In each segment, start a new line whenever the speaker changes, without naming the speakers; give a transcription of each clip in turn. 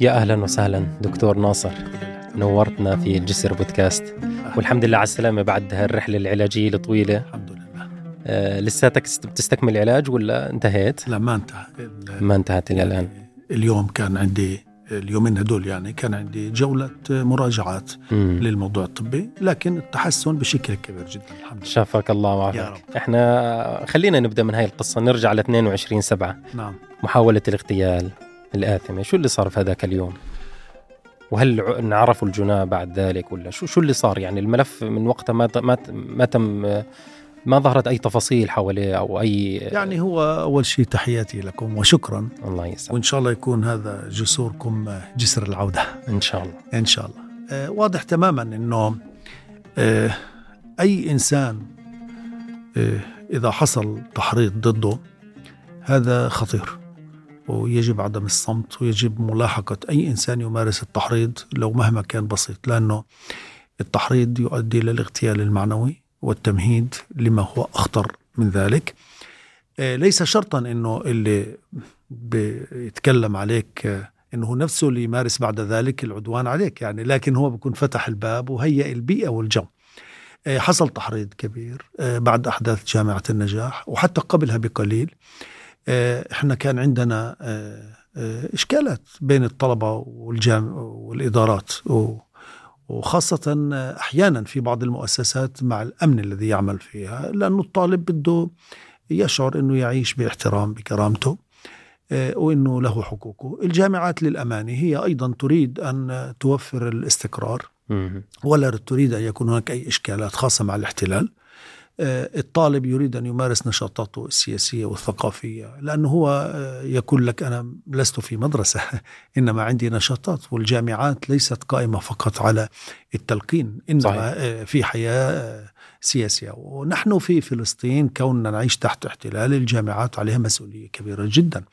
يا أهلا وسهلا دكتور ناصر. نورتنا في الجسر بودكاست. والحمد لله على السلامة بعد هالرحلة العلاجية الطويلة.
الحمد لله.
آه لساتك بتستكمل العلاج ولا انتهيت؟
لا ما انتهى.
ما انتهت إلى الآن.
اليوم كان عندي اليومين هدول يعني كان عندي جولة مراجعات
مم.
للموضوع الطبي لكن التحسن بشكل كبير جدا الحمد لله.
شافك الله وعافاك إحنا خلينا نبدأ من هاي القصة نرجع ل 22 7
نعم.
محاولة الاغتيال الآثمة شو اللي صار في هذاك اليوم؟ وهل انعرفوا الجناة بعد ذلك ولا شو شو اللي صار؟ يعني الملف من وقتها ما ما تم ما ظهرت أي تفاصيل حواليه أو أي
يعني هو أول شيء تحياتي لكم وشكرا.
الله يسعدك
وإن شاء الله يكون هذا جسوركم جسر العودة.
إن شاء الله.
إن شاء الله. آه، واضح تماما أنه آه، أي إنسان آه، إذا حصل تحريض ضده هذا خطير. ويجب عدم الصمت ويجب ملاحقة. أي إنسان يمارس التحريض لو مهما كان بسيط لأنه التحريض يؤدي إلى الاغتيال المعنوي. والتمهيد لما هو أخطر من ذلك. آه، ليس شرطا أنه اللي بيتكلم عليك آه، إنه نفسه اللي يمارس بعد ذلك العدوان عليك يعني لكن هو بيكون فتح الباب وهيئ البيئة والجو. آه، حصل تحريض كبير بعد أحداث جامعة النجاح وحتى قبلها بقليل. إحنا كان عندنا إشكالات بين الطلبة والجام والإدارات وخاصة أحيانا في بعض المؤسسات مع الأمن الذي يعمل فيها لأنه الطالب بده يشعر أنه يعيش باحترام بكرامته آه، وإنه له حقوقه، الجامعات للأمانة هي أيضا تريد أن توفر الاستقرار. ولا تريد أن يكون هناك أي إشكالات خاصة مع الاحتلال. آه، الطالب يريد أن يمارس نشاطاته السياسية والثقافية لأنه هو آه، يقول لك أنا لست في مدرسة إنما عندي نشاطات والجامعات ليست قائمة فقط على التلقين إنما
صحيح.
آه، في حياة آه، سياسية ونحن في فلسطين كوننا نعيش تحت احتلال الجامعات عليها مسؤولية كبيرة جدا.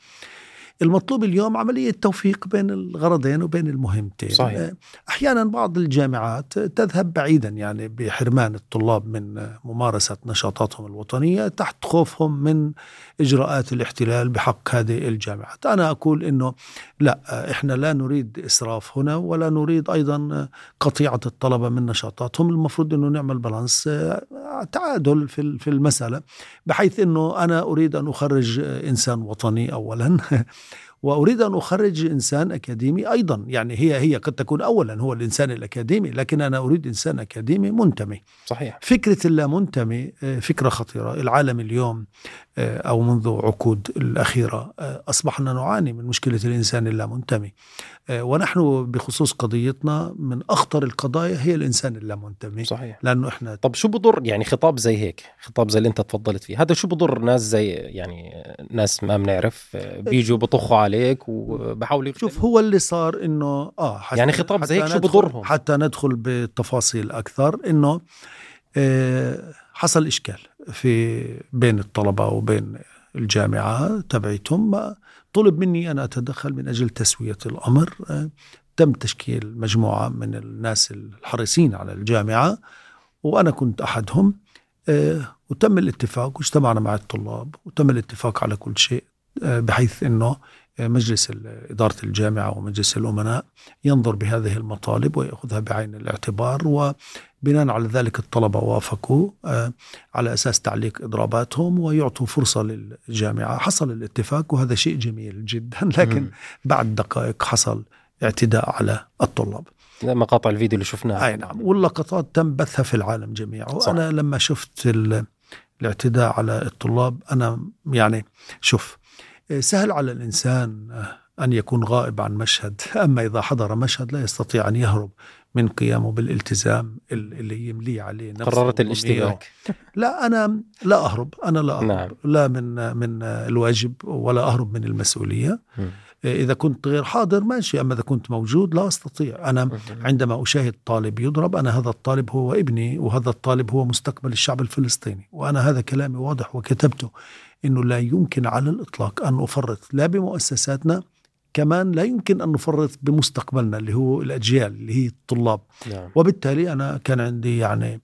المطلوب اليوم عملية توفيق بين الغرضين وبين المهمتين
صحيح.
آه، أحيانا بعض الجامعات تذهب بعيدا يعني بحرمان الطلاب من ممارسة نشاطاتهم الوطنية تحت خوفهم من إجراءات الاحتلال بحق هذه الجامعات. أنا أقول أنه لا إحنا لا نريد إسراف هنا ولا نريد أيضا قطيعة الطلبة من نشاطاتهم. المفروض أنه نعمل بالانس آه، تعادل في في المسألة بحيث أنه أنا أريد أن أخرج إنسان وطني أولا وأريد أن أخرج إنسان أكاديمي أيضا. يعني هي هي قد تكون اولا هو الإنسان الأكاديمي لكن أنا أريد إنسان أكاديمي منتمي.
صحيح.
فكرة اللامنتمي آه، فكرة خطيرة. العالم اليوم آه، أو منذ عقود الأخيرة. آه، أصبحنا نعاني من مشكلة الإنسان اللامنتمي. آه، ونحن بخصوص قضيتنا من أخطر القضايا هي الإنسان اللامنتمي.
صحيح.
لأنه إحنا
طب شو بضر يعني خطاب زي هيك؟ خطاب زي اللي أنت تفضلت فيه. هذا شو بضر ناس زي يعني ناس ما بنعرف بيجوا بطخوا عليك وبحاولوا
شوف هو اللي صار إنه آه حتى
يعني خطاب زي هيك شو بضرهم؟
حتى ندخل بتفاصيل أكثر إنه آه حصل إشكال في بين الطلبة وبين الجامعة تبعتهم طلب مني أن أتدخل من أجل تسوية الأمر. آه تم تشكيل مجموعة من الناس الحريصين على الجامعة وأنا كنت أحدهم. آه وتم الاتفاق واجتمعنا مع الطلاب وتم الاتفاق على كل شيء بحيث إنه مجلس إدارة الجامعة ومجلس الأمناء ينظر بهذه المطالب ويأخذها بعين الاعتبار وبناء على ذلك الطلبة وافقوا آه، على أساس تعليق إضراباتهم ويعطوا فرصة للجامعة حصل الاتفاق وهذا شيء جميل جدا لكن. بعد دقائق حصل اعتداء على الطلاب
مقاطع الفيديو اللي شفناها
أي نعم واللقطات تم بثها في العالم جميعه
صح.
أنا لما شفت ال- الاعتداء على الطلاب أنا يعني شوف سهل على الإنسان أن يكون غائب عن مشهد. أما إذا حضر مشهد لا يستطيع أن يهرب من قيامه بالالتزام ال- اللي يملي عليه نفسه
قررت. الاشتباك.
لا أنا لا أهرب. أنا لا أهرب.
نعم.
لا من من الواجب ولا أهرب من المسؤولية.
مم.
إذا كنت غير حاضر ماشي. أما إذا كنت موجود لا أستطيع. أنا عندما أشاهد طالب يضرب أنا هذا الطالب هو ابني وهذا الطالب هو مستقبل الشعب الفلسطيني وأنا هذا كلامي واضح وكتبته أنه لا يمكن على الإطلاق أن نفرط لا بمؤسساتنا كمان لا يمكن أن نفرط بمستقبلنا اللي هو الأجيال اللي هي الطلاب.
نعم.
وبالتالي أنا كان عندي يعني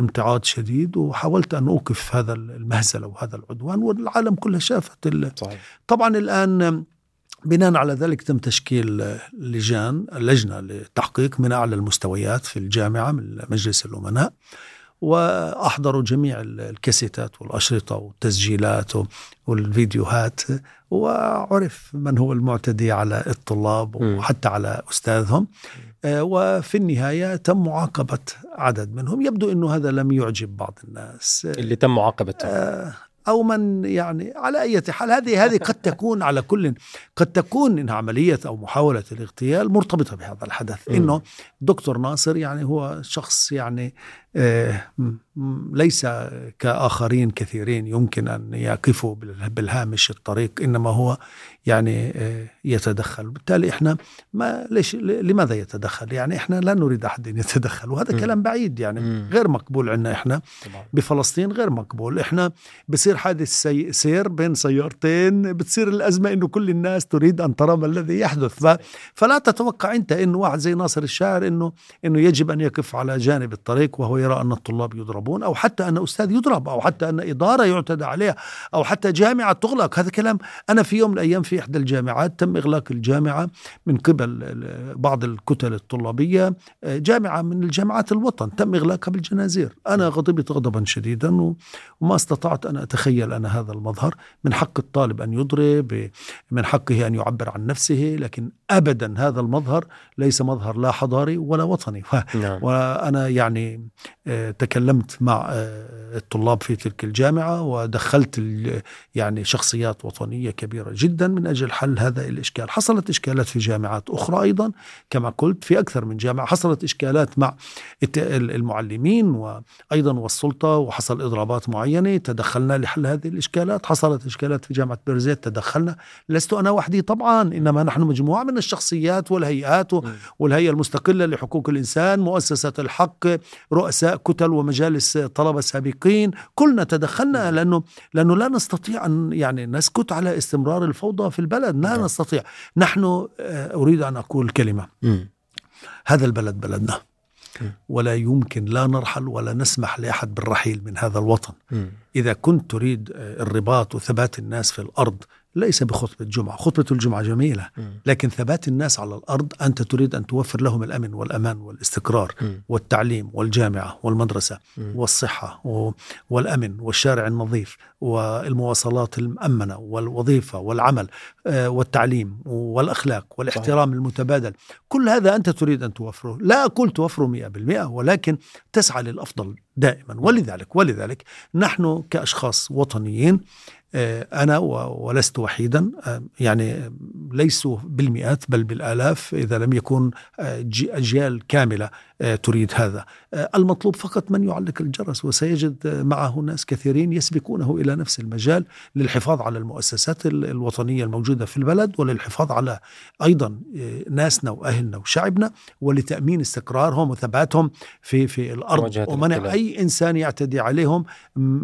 امتعاض شديد وحاولت أن أوقف هذا المهزلة وهذا العدوان والعالم كله شافت ال-
صحيح.
طبعا الآن بناء على ذلك تم تشكيل لجان لجنة للتحقيق من اعلى المستويات في الجامعة من مجلس الأمناء. وأحضروا جميع الكاسيتات والأشرطة والتسجيلات والفيديوهات وعرف من هو المعتدي على الطلاب. وحتى على أستاذهم. آه، وفي النهاية تم معاقبة عدد منهم. يبدو إنه هذا لم يعجب بعض الناس.
اللي تم معاقبته
آه، أو من يعني على أي حال هذه هذه قد تكون على كل قد تكون إنها عملية أو محاولة الاغتيال مرتبطة بهذا الحدث. إنه دكتور ناصر يعني هو شخص يعني آه، ليس كآخرين كثيرين يمكن أن يقفوا بال- بالهامش الطريق إنما هو يعني آه، يتدخل. بالتالي إحنا ما ليش لماذا يتدخل؟ يعني إحنا لا نريد أحد أن يتدخل وهذا
مم.
كلام بعيد يعني
مم.
غير مقبول عندنا إحنا
طبعا
بفلسطين غير مقبول. إحنا بصير حادث سي... سير بين سيارتين بتصير الأزمة أنه كل الناس تريد أن ترى ما الذي يحدث. ف... فلا تتوقع أنت أنه واحد زي ناصر الشاعر أنه أنه يجب أن يقف على جانب الطريق وهو يرى أن الطلاب يضربون أو حتى أن أستاذ يضرب أو حتى أن إدارة يعتدى عليها أو حتى جامعة تغلق. هذا كلام أنا في يوم من الأيام في إحدى الجامعات تم إغلاق الجامعة من قبل بعض الكتل الطلابية آه، جامعة من الجامعات الوطن تم إغلاقها بالجنازير. أنا غضبت غضبا شديدا وما استطعت أن أتخيل أنا هذا المظهر من حق الطالب أن يضرب من حقه أن يعبر عن نفسه لكن أبدا هذا المظهر ليس مظهر لا حضاري ولا وطني.
نعم.
وأنا يعني آه، تكلمت مع آه، الطلاب في تلك الجامعة ودخلت يعني شخصيات وطنية كبيرة جدا من أجل حل هذا الإشكال. حصلت إشكالات في جامعات أخرى أيضا كما قلت في أكثر من جامعة حصلت إشكالات مع المعلمين وأيضا والسلطة وحصل إضرابات معينة تدخلنا لحل هذه الإشكالات. حصلت إشكالات في جامعة بيرزيت تدخلنا. لست أنا وحدي طبعا إنما نحن مجموعة من الشخصيات والهيئات. والهيئة المستقلة لحقوق الإنسان مؤسسة الحق رؤساء كتل ومجالس طلبة سابقين كلنا تدخلنا لأنه لأنه لا نستطيع أن يعني نسكت على استمرار الفوضى في البلد لا
نعم.
نستطيع نحن آه، أريد أن أقول كلمة
مم.
هذا البلد بلدنا. ولا يمكن لا نرحل ولا نسمح لأحد بالرحيل من هذا الوطن
مم.
إذا كنت تريد آه، الرباط وثبات الناس في الأرض ليس بخطبة جمعة خطبة الجمعة جميلة. لكن ثبات الناس على الأرض أنت تريد أن توفر لهم الأمن والأمان والاستقرار. والتعليم والجامعة والمدرسة. والصحة والأمن والشارع النظيف والمواصلات المأمنة والوظيفة والعمل آه، والتعليم والأخلاق والاحترام المتبادل كل هذا أنت تريد أن توفره لا أقول توفره مئة بالمئة ولكن تسعى للأفضل دائما ولذلك ولذلك نحن كأشخاص وطنيين أنا و- ولست وحيدا آه، يعني ليسوا بالمئات بل بالآلاف إذا لم يكن آه، جي- أجيال كاملة. آه، تريد هذا آه، المطلوب فقط من يعلق الجرس وسيجد آه، معه ناس كثيرين يسبقونه إلى نفس المجال للحفاظ على المؤسسات ال- الوطنية الموجودة في البلد وللحفاظ على أيضا آه، ناسنا وأهلنا وشعبنا ولتأمين استقرارهم وثباتهم في في الأرض ومنع
الاحتلال.
أي إنسان يعتدي عليهم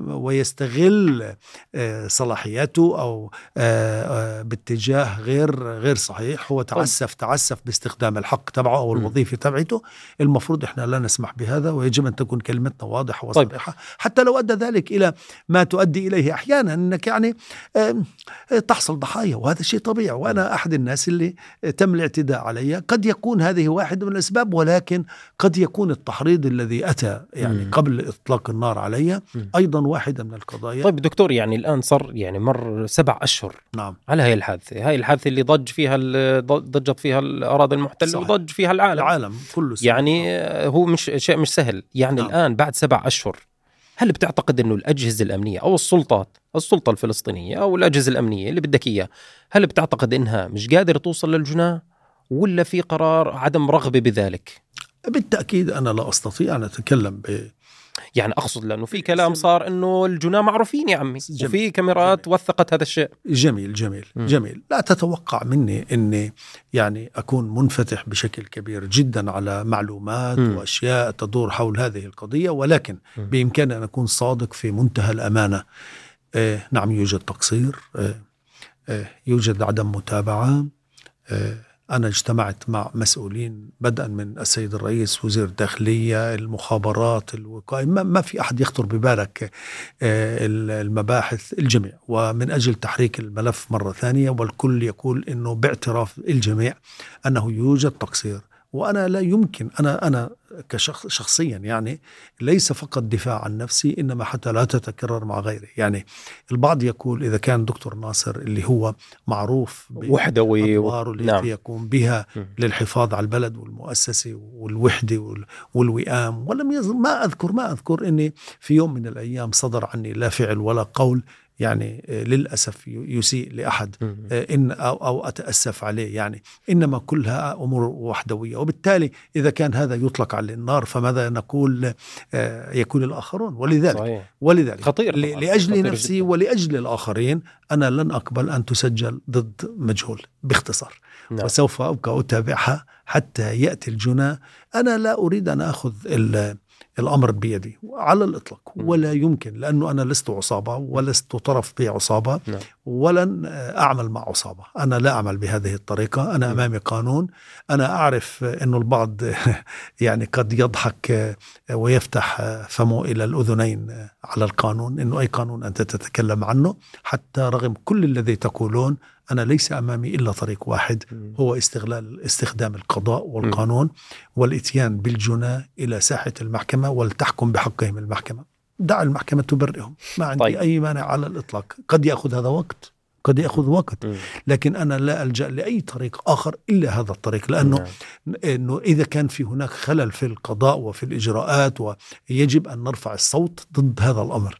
ويستغل آه، صلاحياته أو آه، آه، باتجاه غير غير صحيح هو تعسف تعسف باستخدام الحق تبعه أو. الوظيفة تبعته المفروض إحنا لا نسمح بهذا ويجب أن تكون كلمتنا واضحة
طيب.
وصريحة حتى لو أدى ذلك إلى ما تؤدي إليه أحيانا أنك يعني آه، تحصل ضحايا وهذا شيء طبيعي وأنا أحد الناس اللي تم الاعتداء علي قد يكون هذه واحدة من الأسباب ولكن قد يكون التحريض الذي أتى يعني
مم.
قبل إطلاق النار علي
مم.
أيضا واحدة من القضايا
طيب دكتور يعني الآن صار يعني مر سبع أشهر
نعم
على هاي الحادثة هاي الحادثة اللي ضج فيها ضجت فيها الأراضي
المحتلة.
وضج فيها العالم
العالم كله سبب.
يعني هو مش شيء مش سهل يعني
نعم.
الآن بعد سبع أشهر هل بتعتقد إنه الأجهزة الأمنية أو السلطات السلطة الفلسطينية أو الأجهزة الأمنية اللي بدك اياه هل بتعتقد إنها مش قادرة توصل للجناه ولا في قرار عدم رغبة بذلك
بالتأكيد أنا لا أستطيع أن أتكلم ب...
يعني أقصد لأنه في كلام صار إنه الجناة معروفين يا عمي
جميل.
وفي كاميرات وثقت هذا الشيء
جميل جميل
مم.
جميل لا تتوقع مني أني يعني أكون منفتح بشكل كبير جدا على معلومات
مم.
وأشياء تدور حول هذه القضية ولكن
مم.
بإمكاني أن أكون صادق في منتهى الأمانة آه نعم يوجد تقصير آه آه يوجد عدم متابعة آه أنا اجتمعت مع مسؤولين بدءا من السيد الرئيس وزير الداخلية المخابرات الوقاية ما, في أحد يخطر ببالك آه، المباحث الجميع. ومن أجل تحريك الملف مرة ثانية والكل يقول أنه باعتراف الجميع أنه يوجد تقصير. وأنا لا يمكن أنا أنا كشخص شخصيا يعني ليس فقط دفاع عن نفسي إنما حتى لا تتكرر مع غيري. يعني البعض يقول إذا كان دكتور ناصر اللي هو معروف
وحدوي
و... التي نعم. يقوم بها للحفاظ على البلد والمؤسسة والوحدة والوئام. ولم يز... ما أذكر ما أذكر إني في يوم من الأيام صدر عني لا فعل ولا قول يعني آه، للأسف يسيء لأحد. آه، إن أو أو أتأسف عليه. يعني إنما كلها أمور وحدوية. وبالتالي إذا كان هذا يطلق على النار فماذا نقول آه، يكون الآخرون؟ ولذلك صحيح. ولذلك
خطير
لأجل
خطير
نفسي جدا. ولأجل الآخرين أنا لن أقبل أن تسجل ضد مجهول باختصار. نعم. وسوف أبقى أتابعها حتى يأتي الجنى أنا لا أريد أن آخذ الأمر بيدي على الإطلاق. ولا يمكن لأنه أنا لست عصابة ولست طرف بعصابه نعم. ولن أعمل مع عصابة. أنا لا أعمل بهذه الطريقة. أنا أمامي قانون. أنا أعرف إنه البعض يعني قد يضحك ويفتح فمه إلى الأذنين على القانون إنه أي قانون أنت تتكلم عنه حتى رغم كل الذي تقولون أنا ليس أمامي إلا طريق واحد هو استغلال استخدام القضاء والقانون والإتيان بالجنى إلى ساحة المحكمة ولتحكم بحقهم المحكمة. دع المحكمة تبرئهم. ما عندي طيب. أي مانع على الإطلاق. قد يأخذ هذا وقت قد يأخذ وقت. لكن أنا لا ألجأ لأي طريق آخر إلا هذا الطريق لأنه نعم. إنه إذا كان في هناك خلل في القضاء وفي الإجراءات ويجب أن نرفع الصوت ضد هذا الأمر.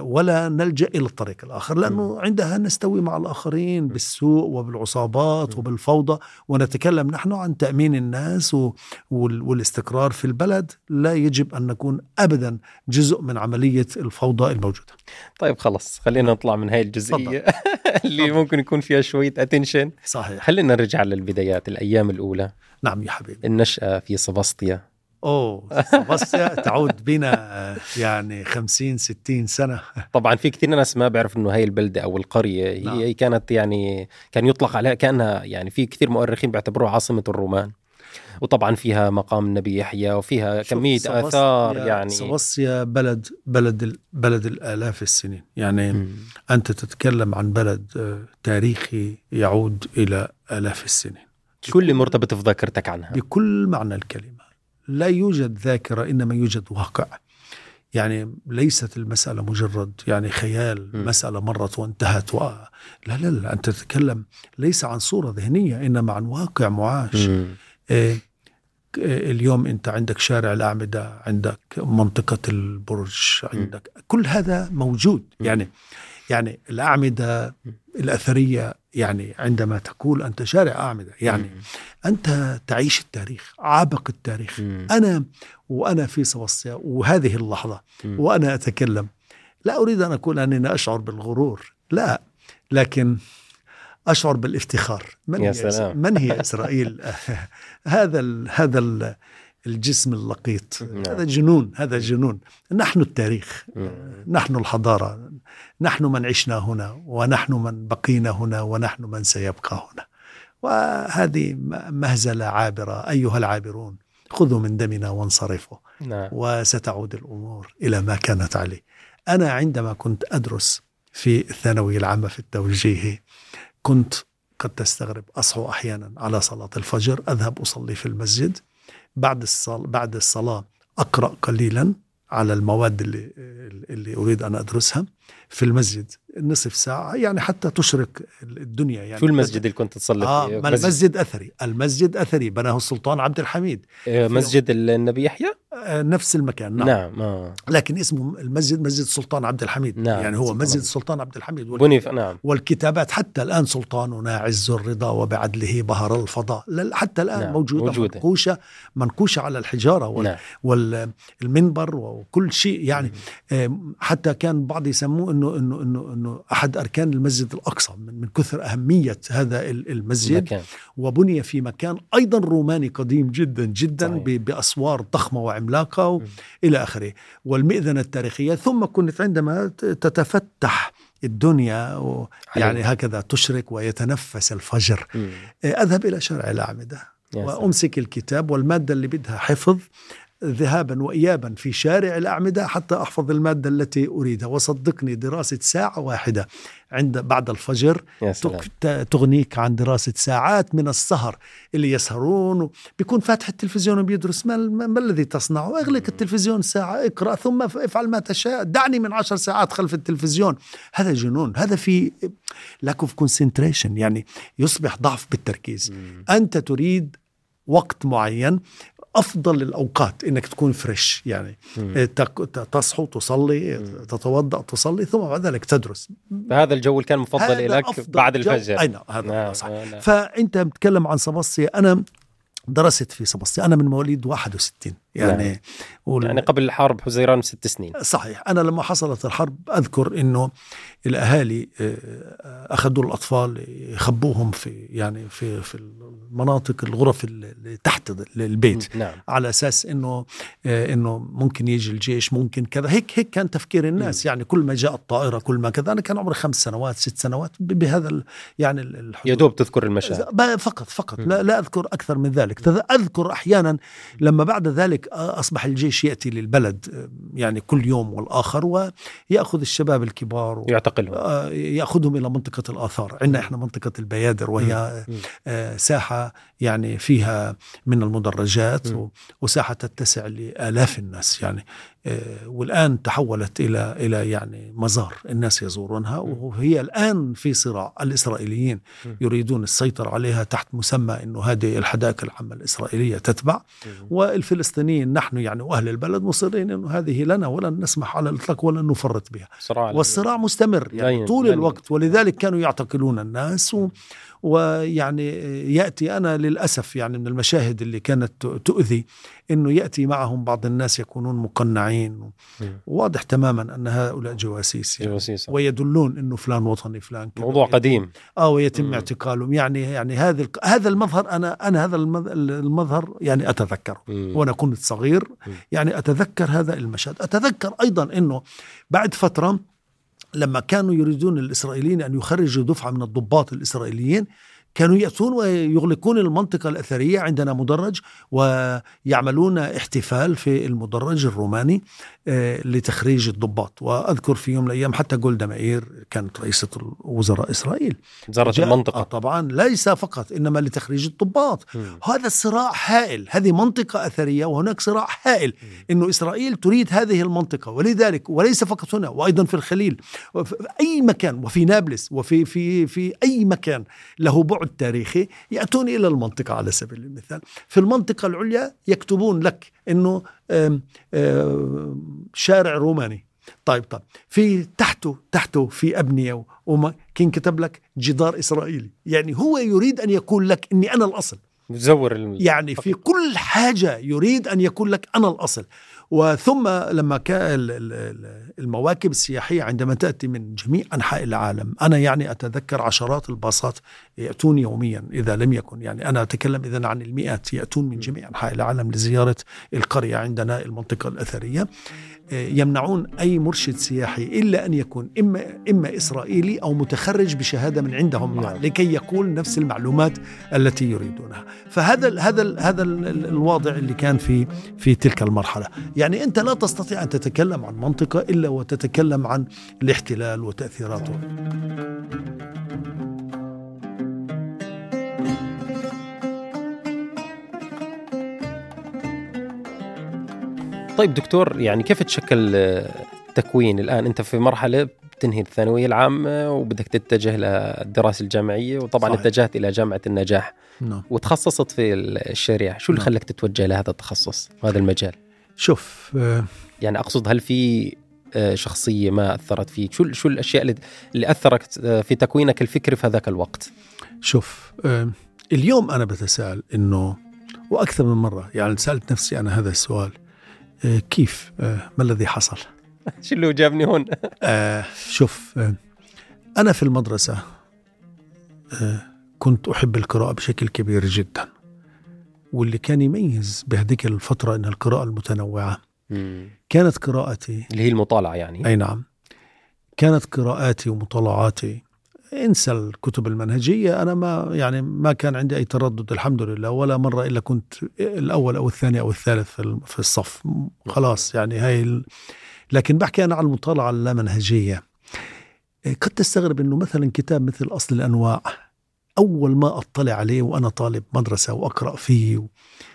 ولا نلجأ إلى الطريق الآخر لأنه عندها نستوي مع الآخرين بالسوء وبالعصابات وبالفوضى ونتكلم نحن عن تأمين الناس والاستقرار في البلد لا يجب أن نكون ابدا جزء من عملية الفوضى الموجودة.
طيب خلص خلينا نطلع من هاي الجزئية اللي. ممكن يكون فيها شوية اتنشن
صحيح.
خلينا نرجع للبدايات الأيام الأولى.
نعم يا حبيبي.
النشأة في سباسطيا
أوه بس تعود بنا يعني 50 60 سنة.
طبعا في كثير ناس ما بيعرف إنه هاي البلدة أو القرية نعم. هي كانت يعني كان يطلق عليها كأنها يعني في كثير مؤرخين بيعتبروها عاصمة الرومان. وطبعا فيها مقام النبي يحيى وفيها كمية آثار يعني.
سواسيا بلد بلد بلد الآلاف السنين. يعني م. أنت تتكلم عن بلد آه، تاريخي يعود إلى آلاف السنين.
كل مرتبط في ذاكرتك عنها.
بكل معنى الكلمة. لا يوجد ذاكرة إنما يوجد واقع يعني ليست المسألة مجرد يعني خيال م. مسألة مرت وانتهت و... لا لا لا أنت تتكلم ليس عن صورة ذهنية إنما عن واقع معاش إيه اليوم أنت عندك شارع الأعمدة عندك منطقة البرج عندك م. كل هذا موجود. يعني يعني الأعمدة الأثرية يعني عندما تقول أنت شارع أعمدة يعني م. أنت تعيش التاريخ عابق التاريخ م. أنا وأنا في سباسيا وهذه اللحظة م. وأنا أتكلم لا أريد أن أقول أنني أشعر بالغرور لا لكن أشعر بالإفتخار
من, يا هي سلام.
من هي إسرائيل هذا ال هذا ال الجسم اللقيط. نعم. هذا جنون هذا جنون. نحن التاريخ نعم. نحن الحضارة نحن من عشنا هنا ونحن من بقينا هنا ونحن من سيبقى هنا. وهذه مهزلة عابرة أيها العابرون خذوا من دمنا وانصرفوا. نعم. وستعود الأمور إلى ما كانت عليه. أنا عندما كنت أدرس في الثانوية العامة في التوجيهي كنت قد تستغرب أصحو أحيانا على صلاة الفجر أذهب أصلي في المسجد. بعد الصلاة بعد الصلاة أقرأ قليلا على المواد اللي اللي أريد أن أدرسها. في المسجد نصف ساعة يعني حتى تشرق الدنيا يعني
شو المسجد اللي كنت تصلي
آه فيه؟ المسجد أثري المسجد أثري بناه السلطان عبد الحميد
آه، مسجد النبي يحيى
آه، نفس المكان
نعم, نعم. آه.
لكن اسمه المسجد مسجد السلطان عبد الحميد نعم. يعني هو مسجد السلطان عبد الحميد
بني نعم
والكتابات حتى الآن سلطاننا عز الرضا وبعدله بهر الفضاء حتى الآن نعم. موجودة, موجودة منقوشة منقوشة على الحجارة وال نعم. والمنبر وكل شيء يعني مم. حتى كان بعض يسموه إنه إنه إنه إنه أحد أركان المسجد الأقصى من, من كثر أهمية هذا المسجد مكان. وبني في مكان أيضا روماني قديم جدا جدا صحيح. بأسوار ضخمة وعملاقة إلى آخره والمئذنة التاريخية ثم كنت عندما تتفتح الدنيا و يعني هكذا تشرق ويتنفس الفجر
مم.
أذهب إلى شارع
سلام.
وأمسك الكتاب والمادة اللي بدها حفظ ذهابا وإيابا في شارع الأعمدة حتى أحفظ المادة التي أريدها. وصدقني دراسة ساعة واحدة عند بعد الفجر تغنيك عن دراسة ساعات من السهر اللي يسهرون بيكون فاتح التلفزيون وبيدرس ما, ما ما الذي تصنعه. أغلق التلفزيون ساعة اقرأ ثم افعل ما تشاء. دعني من عشر ساعات خلف التلفزيون. هذا جنون. هذا في lack of concentration يعني يصبح ضعف بالتركيز.
مم.
أنت تريد وقت معين. أفضل الأوقات إنك تكون فريش يعني
مم.
تك- تصحو تصلي تتوضأ تصلي ثم بعد ذلك تدرس.
فهذا الجو اللي كان مفضل
هذا
لك بعد الفجر.
أي نعم هذا
نعم،
صح
نعم.
فأنت بتتكلم عن سباسيا أنا درست في سباسيا أنا من مواليد 61 يعني
نعم.
وال-
يعني قبل الحرب حزيران بست سنين.
صحيح. أنا لما حصلت الحرب أذكر إنه الأهالي آه، أخذوا الأطفال يخبوهم في يعني في في المناطق الغرف اللي تحت البيت.
نعم.
على أساس إنه آه، إنه ممكن يجي الجيش ممكن كذا. هيك هيك كان تفكير الناس. يعني كل ما جاء الطائرة كل ما كذا. أنا كان عمري خمس سنوات ست سنوات بهذا ال- يعني الحدود.
يا دوب تذكر المشاهد.
فقط فقط. لا, لا أذكر أكثر من ذلك. أذكر أحيانا لما بعد ذلك أصبح الجيش يأتي للبلد يعني كل يوم والآخر ويأخذ الشباب الكبار و-
يعتقلهم.
يأخذهم إلى منطقة الآثار، عندنا إحنا منطقة البيادر وهي
مم.
آه، ساحة يعني فيها من المدرجات
مم.
و- وساحة تتسع لآلاف الناس يعني. آه، والآن تحولت إلى إلى يعني مزار الناس يزورونها وهي الآن في صراع. الإسرائيليين
مم.
يريدون السيطرة عليها تحت مسمى إنه هذه الحدائق العامة الإسرائيلية تتبع. والفلسطينيين نحن يعني وأهل البلد مصرين إنه هذه لنا ولن نسمح على الإطلاق ولن نفرط بها.
صراع
والصراع مستمر يعني طول الوقت. ولذلك كانوا يعتقلون الناس ويعني يأتي أنا للأسف يعني من المشاهد اللي كانت تؤذي إنه يأتي معهم بعض الناس يكونون مقنعين. واضح تماما أن هؤلاء جواسيس يعني
جواسيس
ويدلون إنه فلان وطني فلان.
موضوع قديم
آه ويتم
مم.
اعتقالهم يعني يعني هذا هذا المظهر أنا أنا هذا المظ- المظهر يعني أتذكره
مم.
وأنا كنت صغير. يعني أتذكر هذا المشهد أتذكر أيضا إنه بعد فترة لما كانوا يريدون الإسرائيليين أن يخرجوا دفعة من الضباط الإسرائيليين كانوا يأتون ويغلقون المنطقة الأثرية عندنا مدرج ويعملون احتفال في المدرج الروماني آه، لتخريج الضباط. وأذكر في يوم من الأيام حتى جولدا مائير كانت رئيسة وزراء إسرائيل.
زارت
جاء- آه
المنطقة
طبعا ليس فقط إنما لتخريج الضباط. هذا الصراع هائل. هذه منطقة أثرية وهناك صراع هائل أنه إسرائيل تريد هذه المنطقة. ولذلك وليس فقط هنا وأيضا في الخليل. وفي أي مكان وفي نابلس وفي في في أي مكان له بعد تاريخي يأتون إلى المنطقة على سبيل المثال. في المنطقة العليا يكتبون لك أنه شارع روماني. طيب طيب. في تحته تحته في أبنية وما كان كتب لك جدار إسرائيلي. يعني هو يريد أن يقول لك أني أنا الأصل.
الم...
يعني في كل حاجة يريد أن يكون لك أنا الأصل. وثم لما كان ال- ال- ال- المواكب السياحية عندما تأتي من جميع أنحاء العالم أنا يعني أتذكر عشرات الباصات يأتون يوميا إذا لم يكن يعني أنا أتكلم إذا عن المئات يأتون من جميع أنحاء العالم لزيارة القرية عندنا المنطقة الأثرية. يمنعون أي مرشد سياحي إلا أن يكون إما, إما إسرائيلي أو متخرج بشهادة من عندهم معه
نعم.
لكي يقول نفس المعلومات التي يريدونها. فهذا ال هذا ال هذا ال الوضع اللي كان في في تلك المرحلة. يعني أنت لا تستطيع أن تتكلم عن منطقة إلا وتتكلم عن الاحتلال وتأثيراته.
طيب دكتور يعني كيف تشكل التكوين الآن؟ أنت في مرحلة بتنهي الثانوية العامة وبدك تتجه للدراسة الجامعية وطبعا
صحيح.
اتجهت إلى جامعة النجاح
نعم.
وتخصصت في الشريعة. شو اللي
نعم.
خلك تتوجه لهذا التخصص وهذا المجال؟
شوف آه،
يعني أقصد هل في آه، شخصية ما أثرت فيك؟ شو شو الأشياء اللي اللي أثرت آه، في تكوينك الفكري في هذاك الوقت؟
شوف اليوم أنا بتساءل إنه وأكثر من مرة يعني سألت نفسي أنا هذا السؤال كيف؟ آه، ما الذي حصل؟
شو اللي جابني هون؟
آه شوف آه أنا في المدرسة آه كنت أحب القراءة بشكل كبير جدا. واللي كان يميز بهذيك الفترة أن القراءة المتنوعة
مم.
كانت قراءتي
اللي هي المطالعة يعني.
أي نعم. كانت قراءاتي ومطالعاتي انسى الكتب المنهجية. أنا ما يعني ما كان عندي أي تردد الحمد لله ولا مرة إلا كنت الأول أو الثاني أو الثالث في الصف. خلاص يعني هاي ال... لكن بحكي أنا عن المطالعة اللامنهجية. قد تستغرب إنه مثلا كتاب مثل أصل الأنواع أول ما أطلع عليه وأنا طالب مدرسة وأقرأ فيه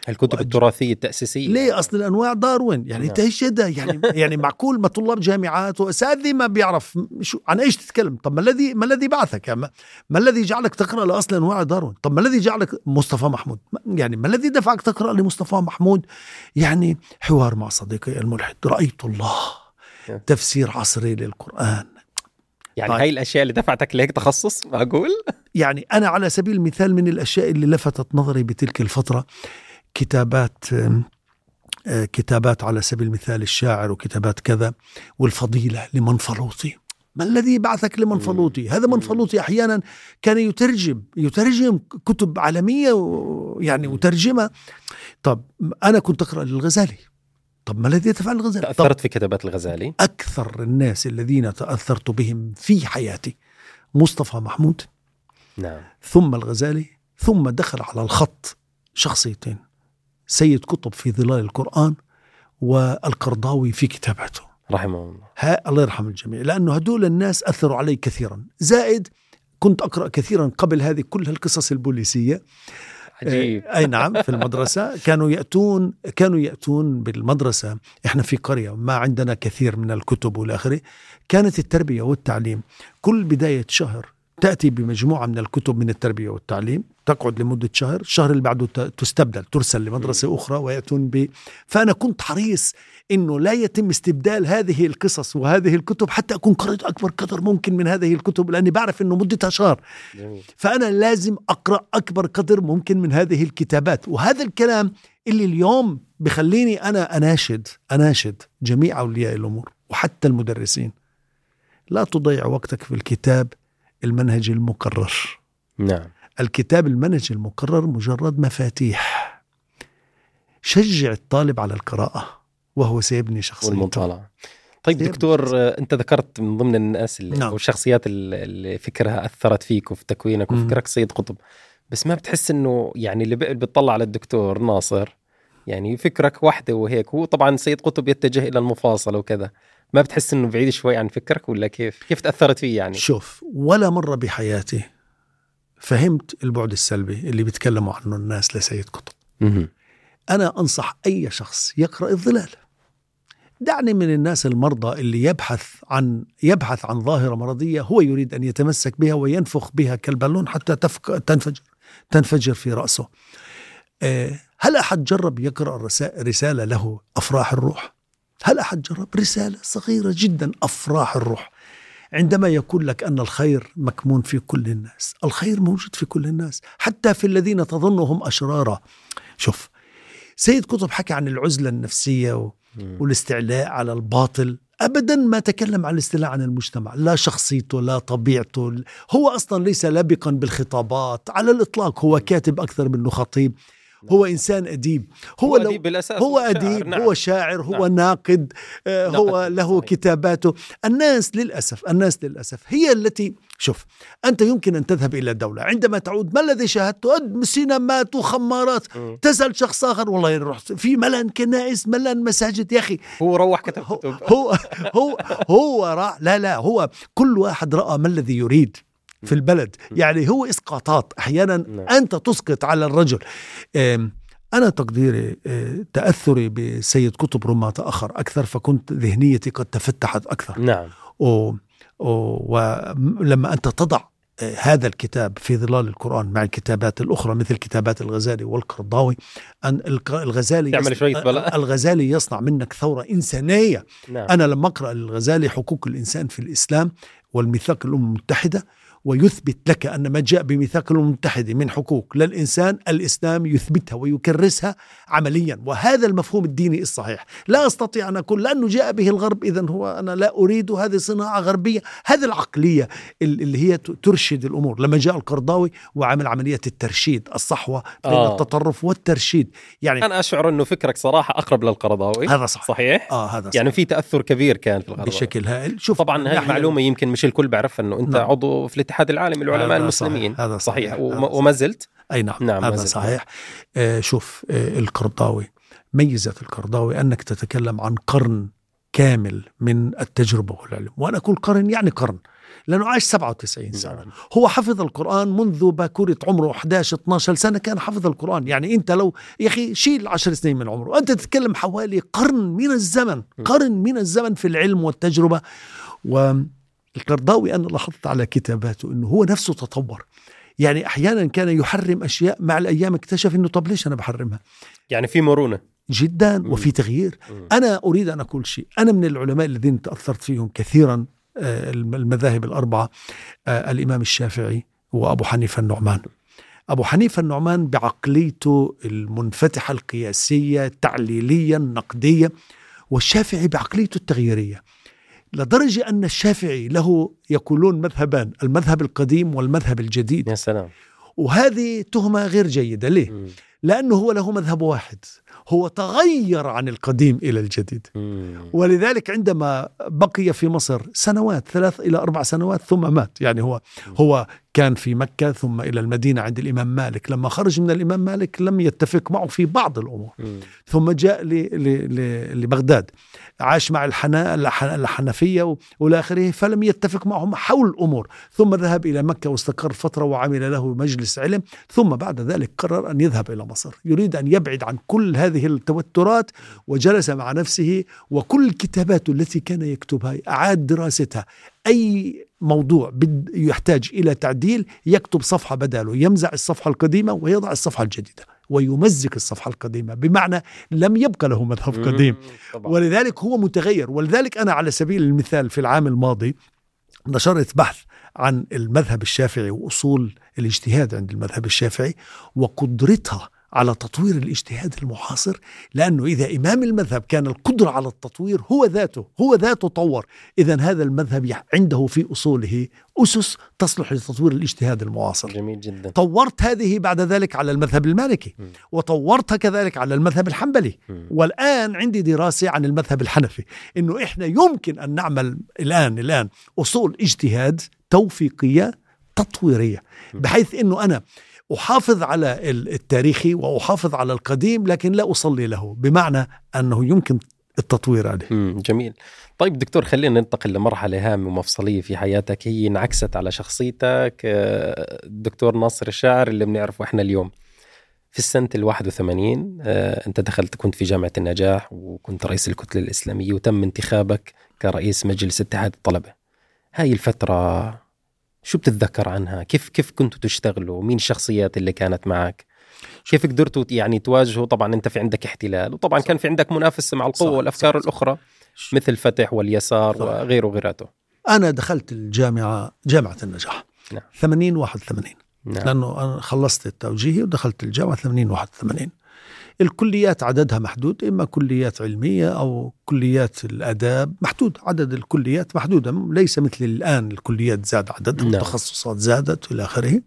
الكتب
وأج-
التراثيه التأسيسية؟
ليه؟ أصل الأنواع داروين. يعني
نعم.
أنت إيش ده يعني يعني معقول ما طلاب جامعات واساتذه ما بيعرف شو عن إيش تتكلم؟ طب ما الذي ما الذي بعثك؟ ما, ما الذي جعلك تقرأ لأصل أنواع داروين؟ طب ما الذي جعلك مصطفى محمود؟ يعني ما الذي دفعك تقرأ لمصطفى محمود؟ يعني حوار مع صديقي الملحد. رأيت الله.
نعم.
تفسير عصري للقرآن.
يعني
طيب.
هاي الأشياء اللي دفعتك لهيك تخصص معقول؟
يعني أنا على سبيل المثال من الأشياء اللي لفتت نظري بتلك الفترة كتابات آه، كتابات على سبيل المثال الشاعر وكتابات كذا والفضيلة لمنفلوطي ما الذي بعثك لمنفلوطي هذا منفلوطي أحيانا كان يترجم يترجم كتب عالمية و- يعني وترجمة طب أنا كنت أقرأ للغزالي. طب ما الذي يدفع الغزالي؟ طب
تأثرت في كتابات الغزالي.
أكثر الناس الذين تأثرت بهم في حياتي مصطفى محمود
نعم.
ثم الغزالي ثم دخل على الخط شخصيتين سيد قطب في ظلال القرآن والقرضاوي في كتاباته.
رحمه الله.
ها الله يرحم الجميع. لأنه هدول الناس أثروا علي كثيرا. زائد كنت أقرأ كثيرا قبل هذه كل القصص البوليسية.
عجيب.
أي نعم في المدرسة كانوا يأتون كانوا يأتون بالمدرسة. إحنا في قرية ما عندنا كثير من الكتب والى آخره كانت التربية والتعليم كل بداية شهر تأتي بمجموعة من الكتب من التربية والتعليم تقعد لمدة شهر الشهر اللي بعده تستبدل ترسل لمدرسة أخرى ويأتون ب. فأنا كنت حريص أنه لا يتم استبدال هذه القصص وهذه الكتب حتى أكون قرأت أكبر قدر ممكن من هذه الكتب لأني بعرف أنه مدتها شهر. فأنا لازم أقرأ أكبر قدر ممكن من هذه الكتابات. وهذا الكلام اللي اليوم بخليني أنا أناشد أناشد جميع أولياء الأمور وحتى المدرسين. لا تضيع وقتك في الكتاب المنهج المقرر
نعم.
الكتاب المنهج المقرر مجرد مفاتيح. شجع الطالب على القراءة وهو سيبني شخصيته.
والمطالعة. طيب دكتور أنت ذكرت من ضمن الناس اللي
نعم.
أو الشخصيات اللي فكرها أثرت فيك وفي تكوينك. وفكرك سيد قطب. بس ما بتحس إنه يعني اللي بيطلع على الدكتور ناصر يعني فكرك واحدة وهيك هو طبعا سيد قطب يتجه إلى المفاصله وكذا. ما بتحس إنه بعيد شوي عن فكرك ولا كيف؟ كيف تأثرت فيه يعني؟
شوف ولا مرة بحياتي فهمت البعد السلبي اللي بيتكلموا عنه الناس لسيد قطب.
مهم.
أنا أنصح أي شخص يقرأ الظلال. دعني من الناس المرضى اللي يبحث عن يبحث عن ظاهرة مرضية هو يريد أن يتمسك بها وينفخ بها كالبالون حتى تفك تنفجر تنفجر في رأسه. آه، هل أحد جرب يقرأ الرسا- رسالة له أفراح الروح؟ هل أحد جرب رسالة صغيرة جدا؟ أفراح الروح. عندما يقول لك أن الخير مكمون في كل الناس الخير موجود في كل الناس حتى في الذين تظنهم أشرارا. شوف سيد قطب حكى عن العزلة النفسية و-. والاستعلاء على الباطل. ابدا ما تكلم عن الاستيلاء عن المجتمع. لا شخصيته لا طبيعته. هو أصلا ليس لبقا بالخطابات. على الإطلاق هو كاتب أكثر منه خطيب. هو إنسان أديب. هو,
هو
لو
أديب بالأساس
هو
شاعر،
أديب
نعم.
هو شاعر هو
نعم.
ناقد آه، هو
ناقد،
له
صحيح.
كتاباته. الناس للأسف الناس للأسف هي التي شوف أنت يمكن أن تذهب إلى دولة عندما تعود ما الذي شاهدته سينمات وخمارات.
مم.
تسأل شخص آخر والله رحت في ملان كنائس ملان مساجد يا أخي.
هو روح كتب
هو هو هو, هو راح لا لا هو كل واحد رأى ما الذي يريد. في البلد. يعني هو إسقاطات أحيانا
نعم.
أنت تسقط على الرجل. أنا تقديري أه، تأثري بسيد قطب ربما تأخر أكثر فكنت ذهنيتي قد تفتحت أكثر.
نعم.
و- و- ولما أنت تضع آه، هذا الكتاب في ظلال القرآن مع الكتابات الأخرى مثل كتابات الغزالي والقرضاوي أن الغزالي يصنع-
شوية بلاء.
الغزالي يصنع منك ثورة إنسانية.
نعم.
أنا لما أقرأ الغزالي حقوق الإنسان في الإسلام والميثاق الأمم المتحدة ويثبت لك أن ما جاء بميثاق الأمم المتحدة من حقوق للإنسان الإسلام يثبتها ويكرسها عمليا. وهذا المفهوم الديني الصحيح. لا أستطيع أن أقول لأنه جاء به الغرب إذا هو أنا لا أريد هذه صناعة غربية. هذه العقلية اللي هي ترشد الأمور. لما جاء القرضاوي وعمل عملية الترشيد الصحوة بين آه. التطرف والترشيد.
يعني أنا أشعر أنه فكرك صراحة أقرب للقرضاوي.
هذا صح
صحيح؟
آه هذا صح.
يعني في تأثر كبير كان في القرضاوي.
بشكل هائل.
شوف طبعا هذه معلومة يمكن مش الكل بيعرفها أنه أنت نعم. عضو في الاتحاد العالمي للعلماء المسلمين
صحيح. هذا
صحيح, صحيح. وما زلت
أي نعم, نعم هذا صحيح. آه شوف آه القرضاوي ميزة القرضاوي أنك تتكلم عن قرن كامل من التجربة والعلم. وأنا أقول قرن يعني قرن لأنه عاش 97 سنة. نعم. هو حفظ القرآن منذ باكورة عمره 11 12 سنة كان حفظ القرآن. يعني أنت لو يا أخي شيل 10 سنين من عمره. أنت تتكلم حوالي قرن من الزمن قرن من الزمن في العلم والتجربة. والقرضاوي أنا لاحظت على كتاباته أنه هو نفسه تطور. يعني أحيانا كان يحرم أشياء مع الأيام اكتشف أنه طب ليش أنا بحرمها؟
يعني في مرونة.
جدا وفي تغيير. أنا أريد أن أقول شيء. أنا من العلماء الذين تأثرت فيهم كثيرا آه، المذاهب الأربعة آه، الإمام الشافعي وأبو حنيفة النعمان. أبو حنيفة النعمان بعقليته المنفتحة القياسية التعليلية النقدية والشافعي بعقليته التغييرية. لدرجة أن الشافعي له يقولون مذهبان المذهب القديم والمذهب الجديد.
يا سلام.
وهذه تهمة غير جيدة. ليه؟ م. لأنه هو له مذهب واحد. هو تغير عن القديم إلى الجديد. ولذلك عندما بقي في مصر سنوات ثلاث إلى أربع سنوات ثم مات. يعني هو هو كان في مكة ثم إلى المدينة عند الإمام مالك. لما خرج من الإمام مالك لم يتفق معه في بعض الأمور. ثم جاء لبغداد. عاش مع الحنا الحنفية والى آخره فلم يتفق معهم حول الأمور. ثم ذهب إلى مكة واستقر فترة وعمل له مجلس علم. ثم بعد ذلك قرر أن يذهب إلى مصر. يريد أن يبعد عن كل هذه التوترات وجلس مع نفسه. وكل الكتابات التي كان يكتبها أعاد دراستها. أي موضوع يحتاج إلى تعديل يكتب صفحة بداله يمزع الصفحة القديمة ويضع الصفحة الجديدة ويمزق الصفحة القديمة بمعنى لم يبقى له مذهب قديم. ولذلك هو متغير. ولذلك أنا على سبيل المثال في العام الماضي نشرت بحث عن المذهب الشافعي وأصول الاجتهاد عند المذهب الشافعي وقدرتها على تطوير الاجتهاد المعاصر لأنه إذا إمام المذهب كان القدرة على التطوير هو ذاته هو ذاته طور. إذا هذا المذهب عنده في أصوله أسس تصلح لتطوير الاجتهاد المعاصر.
جميل جدا.
طورت هذه بعد ذلك على المذهب المالكي م. وطورتها كذلك على المذهب الحنبلي. م. والآن عندي دراسة عن المذهب الحنفي إنه إحنا يمكن أن نعمل الآن الآن أصول اجتهاد توفيقية تطويرية بحيث أنه أنا أحافظ على التاريخي وأحافظ على القديم لكن لا أصلي له بمعنى أنه يمكن التطوير عليه.
جميل. طيب دكتور خلينا ننتقل لمرحلة هامة ومفصلية في حياتك هي انعكست على شخصيتك الدكتور آه، ناصر الشاعر اللي بنعرفه إحنا اليوم. في السنة ال 81 آه، أنت دخلت كنت في جامعة النجاح وكنت رئيس الكتلة الإسلامية وتم انتخابك كرئيس مجلس اتحاد الطلبة. هاي الفترة شو بتتذكر عنها كيف كيف كنتوا تشتغلوا مين الشخصيات اللي كانت معك كيف قدرتوا يعني تواجهوا طبعا أنت في عندك احتلال وطبعا صح. كان في عندك منافسة مع القوة صح. والأفكار صح. الأخرى مثل فتح واليسار صح. وغيره وغيراته
أنا دخلت الجامعة جامعة النجاح نعم. 80 81 نعم. لأنه أنا خلصت التوجيهي ودخلت الجامعة 80 81 الكليات عددها محدود إما كليات علمية أو كليات الآداب محدود عدد الكليات محدودة ليس مثل الآن الكليات زاد عددها نعم. التخصصات زادت إلى آخره.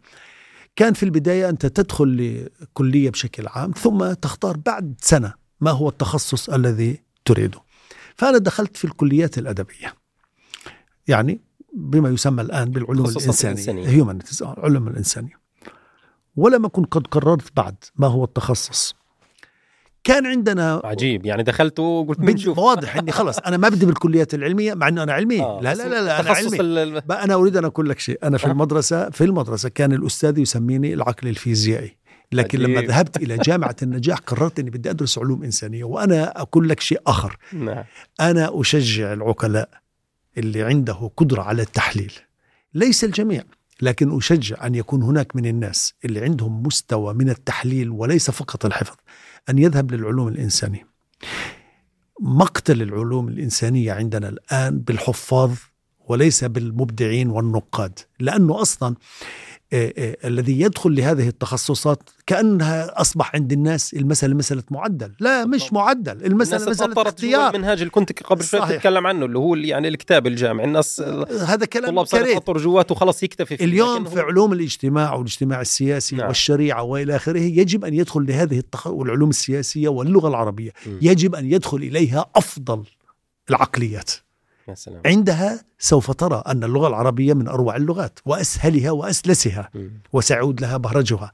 كان في البداية أنت تدخل لكلية بشكل عام ثم تختار بعد سنة ما هو التخصص الذي تريده. فأنا دخلت في الكليات الأدبية. يعني بما يسمى الآن بالعلوم الإنسانية هيومن العلوم الإنسانية. ولم أكن قد قررت بعد ما هو التخصص. كان عندنا
عجيب. يعني دخلت وقلت بنشوف
واضح إني خلص. أنا ما بدي بالكليات العلمية مع إنه أنا علمي. آه. لا, لا لا لا أنا علمي. ال... أنا أريد أن أقول لك شيء. أنا في آه. المدرسة في المدرسة كان الأستاذ يسميني العقل الفيزيائي. لكن عجيب. لما ذهبت إلى جامعة النجاح قررت إني بدي أدرس علوم إنسانية. وأنا أقول لك شيء آخر. نعم. أنا أشجع العقلاء اللي عنده قدرة على التحليل. ليس الجميع لكن أشجع أن يكون هناك من الناس اللي عندهم مستوى من التحليل وليس فقط الحفظ. أن يذهب للعلوم الإنسانية. مقتل العلوم الإنسانية عندنا الآن بالحفاظ وليس بالمبدعين والنقاد آه، آه، الذي يدخل لهذه التخصصات كأنها أصبح عند الناس المسألة مسألة معدل. لا مش معدل المسألة مسألة اختيار.
المنهاج اللي كنت قبل شوي تتكلم عنه اللي هو يعني الكتاب الجامعي الناس
هذا كلام
طلاب يحطوا جواته وخلص يكتفي
فيه. اليوم في علوم الاجتماع والاجتماع السياسي نعم. والشريعة وإلى آخره يجب أن يدخل لهذه التخ... والعلوم السياسية واللغة العربية. م. يجب أن يدخل إليها أفضل العقليات. يا سلام. عندها سوف ترى أن اللغة العربية من أروع اللغات وأسهلها وأسلسها وسيعود لها بهرجها.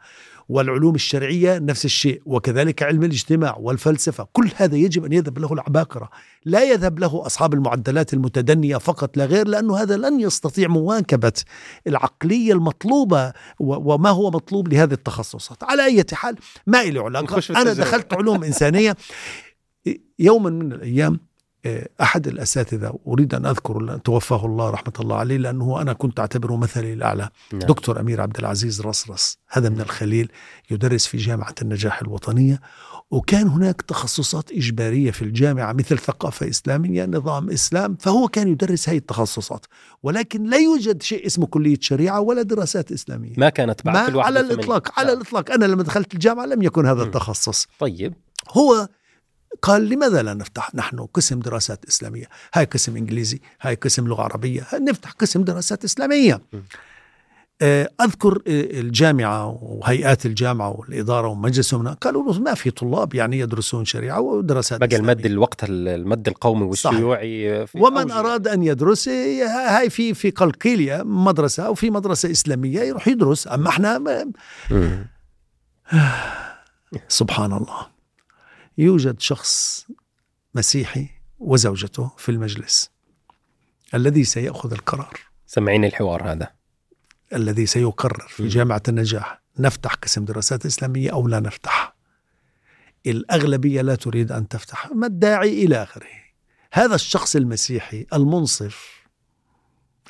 والعلوم الشرعية نفس الشيء وكذلك علم الاجتماع والفلسفة. كل هذا يجب أن يذهب له العباقرة. لا يذهب له أصحاب المعدلات المتدنية فقط لا غير لأنه هذا لن يستطيع مواكبة العقلية المطلوبة وما هو مطلوب لهذه التخصصات. على أي حال ما إلي علاقة؟ أنا دخلت علوم إنسانية. يوما من الأيام أحد الأساتذة أريد أن أذكر توفاه الله رحمة الله عليه لأنه أنا كنت أعتبره مثلي الأعلى. نعم. دكتور أمير عبد العزيز رصرص هذا من الخليل يدرس في جامعة النجاح الوطنية وكان هناك تخصصات إجبارية في الجامعة مثل ثقافة إسلامية نظام إسلام فهو كان يدرس هذه التخصصات. ولكن لا يوجد شيء اسمه كلية شريعة ولا دراسات إسلامية.
ما كانت بعد
ما على الإطلاق على الإطلاق. أنا لما دخلت الجامعة لم يكن هذا التخصص.
طيب.
هو قال لماذا لا نفتح نحن قسم دراسات إسلامية؟ هاي قسم إنجليزي هاي قسم لغة عربية نفتح قسم دراسات إسلامية؟ آه، أذكر آه، الجامعة وهيئات الجامعة والإدارة ومجلسهم قالوا له ما في طلاب يعني يدرسون شريعة ودراسات
بقى المد الوقت المد القومي والشيوعي
ومن أوجه. أراد أن يدرس هاي في في قلقيلية مدرسة أو في مدرسة إسلامية يروح يدرس أما إحنا ما سبحان الله. يوجد شخص مسيحي وزوجته في المجلس. الذي سيأخذ القرار.
سمعين الحوار هذا.
الذي سيقرر في جامعة النجاح. نفتح قسم دراسات إسلامية أو لا نفتح؟ الأغلبية لا تريد أن تفتح. ما الداعي إلى آخره؟ هذا الشخص المسيحي المنصف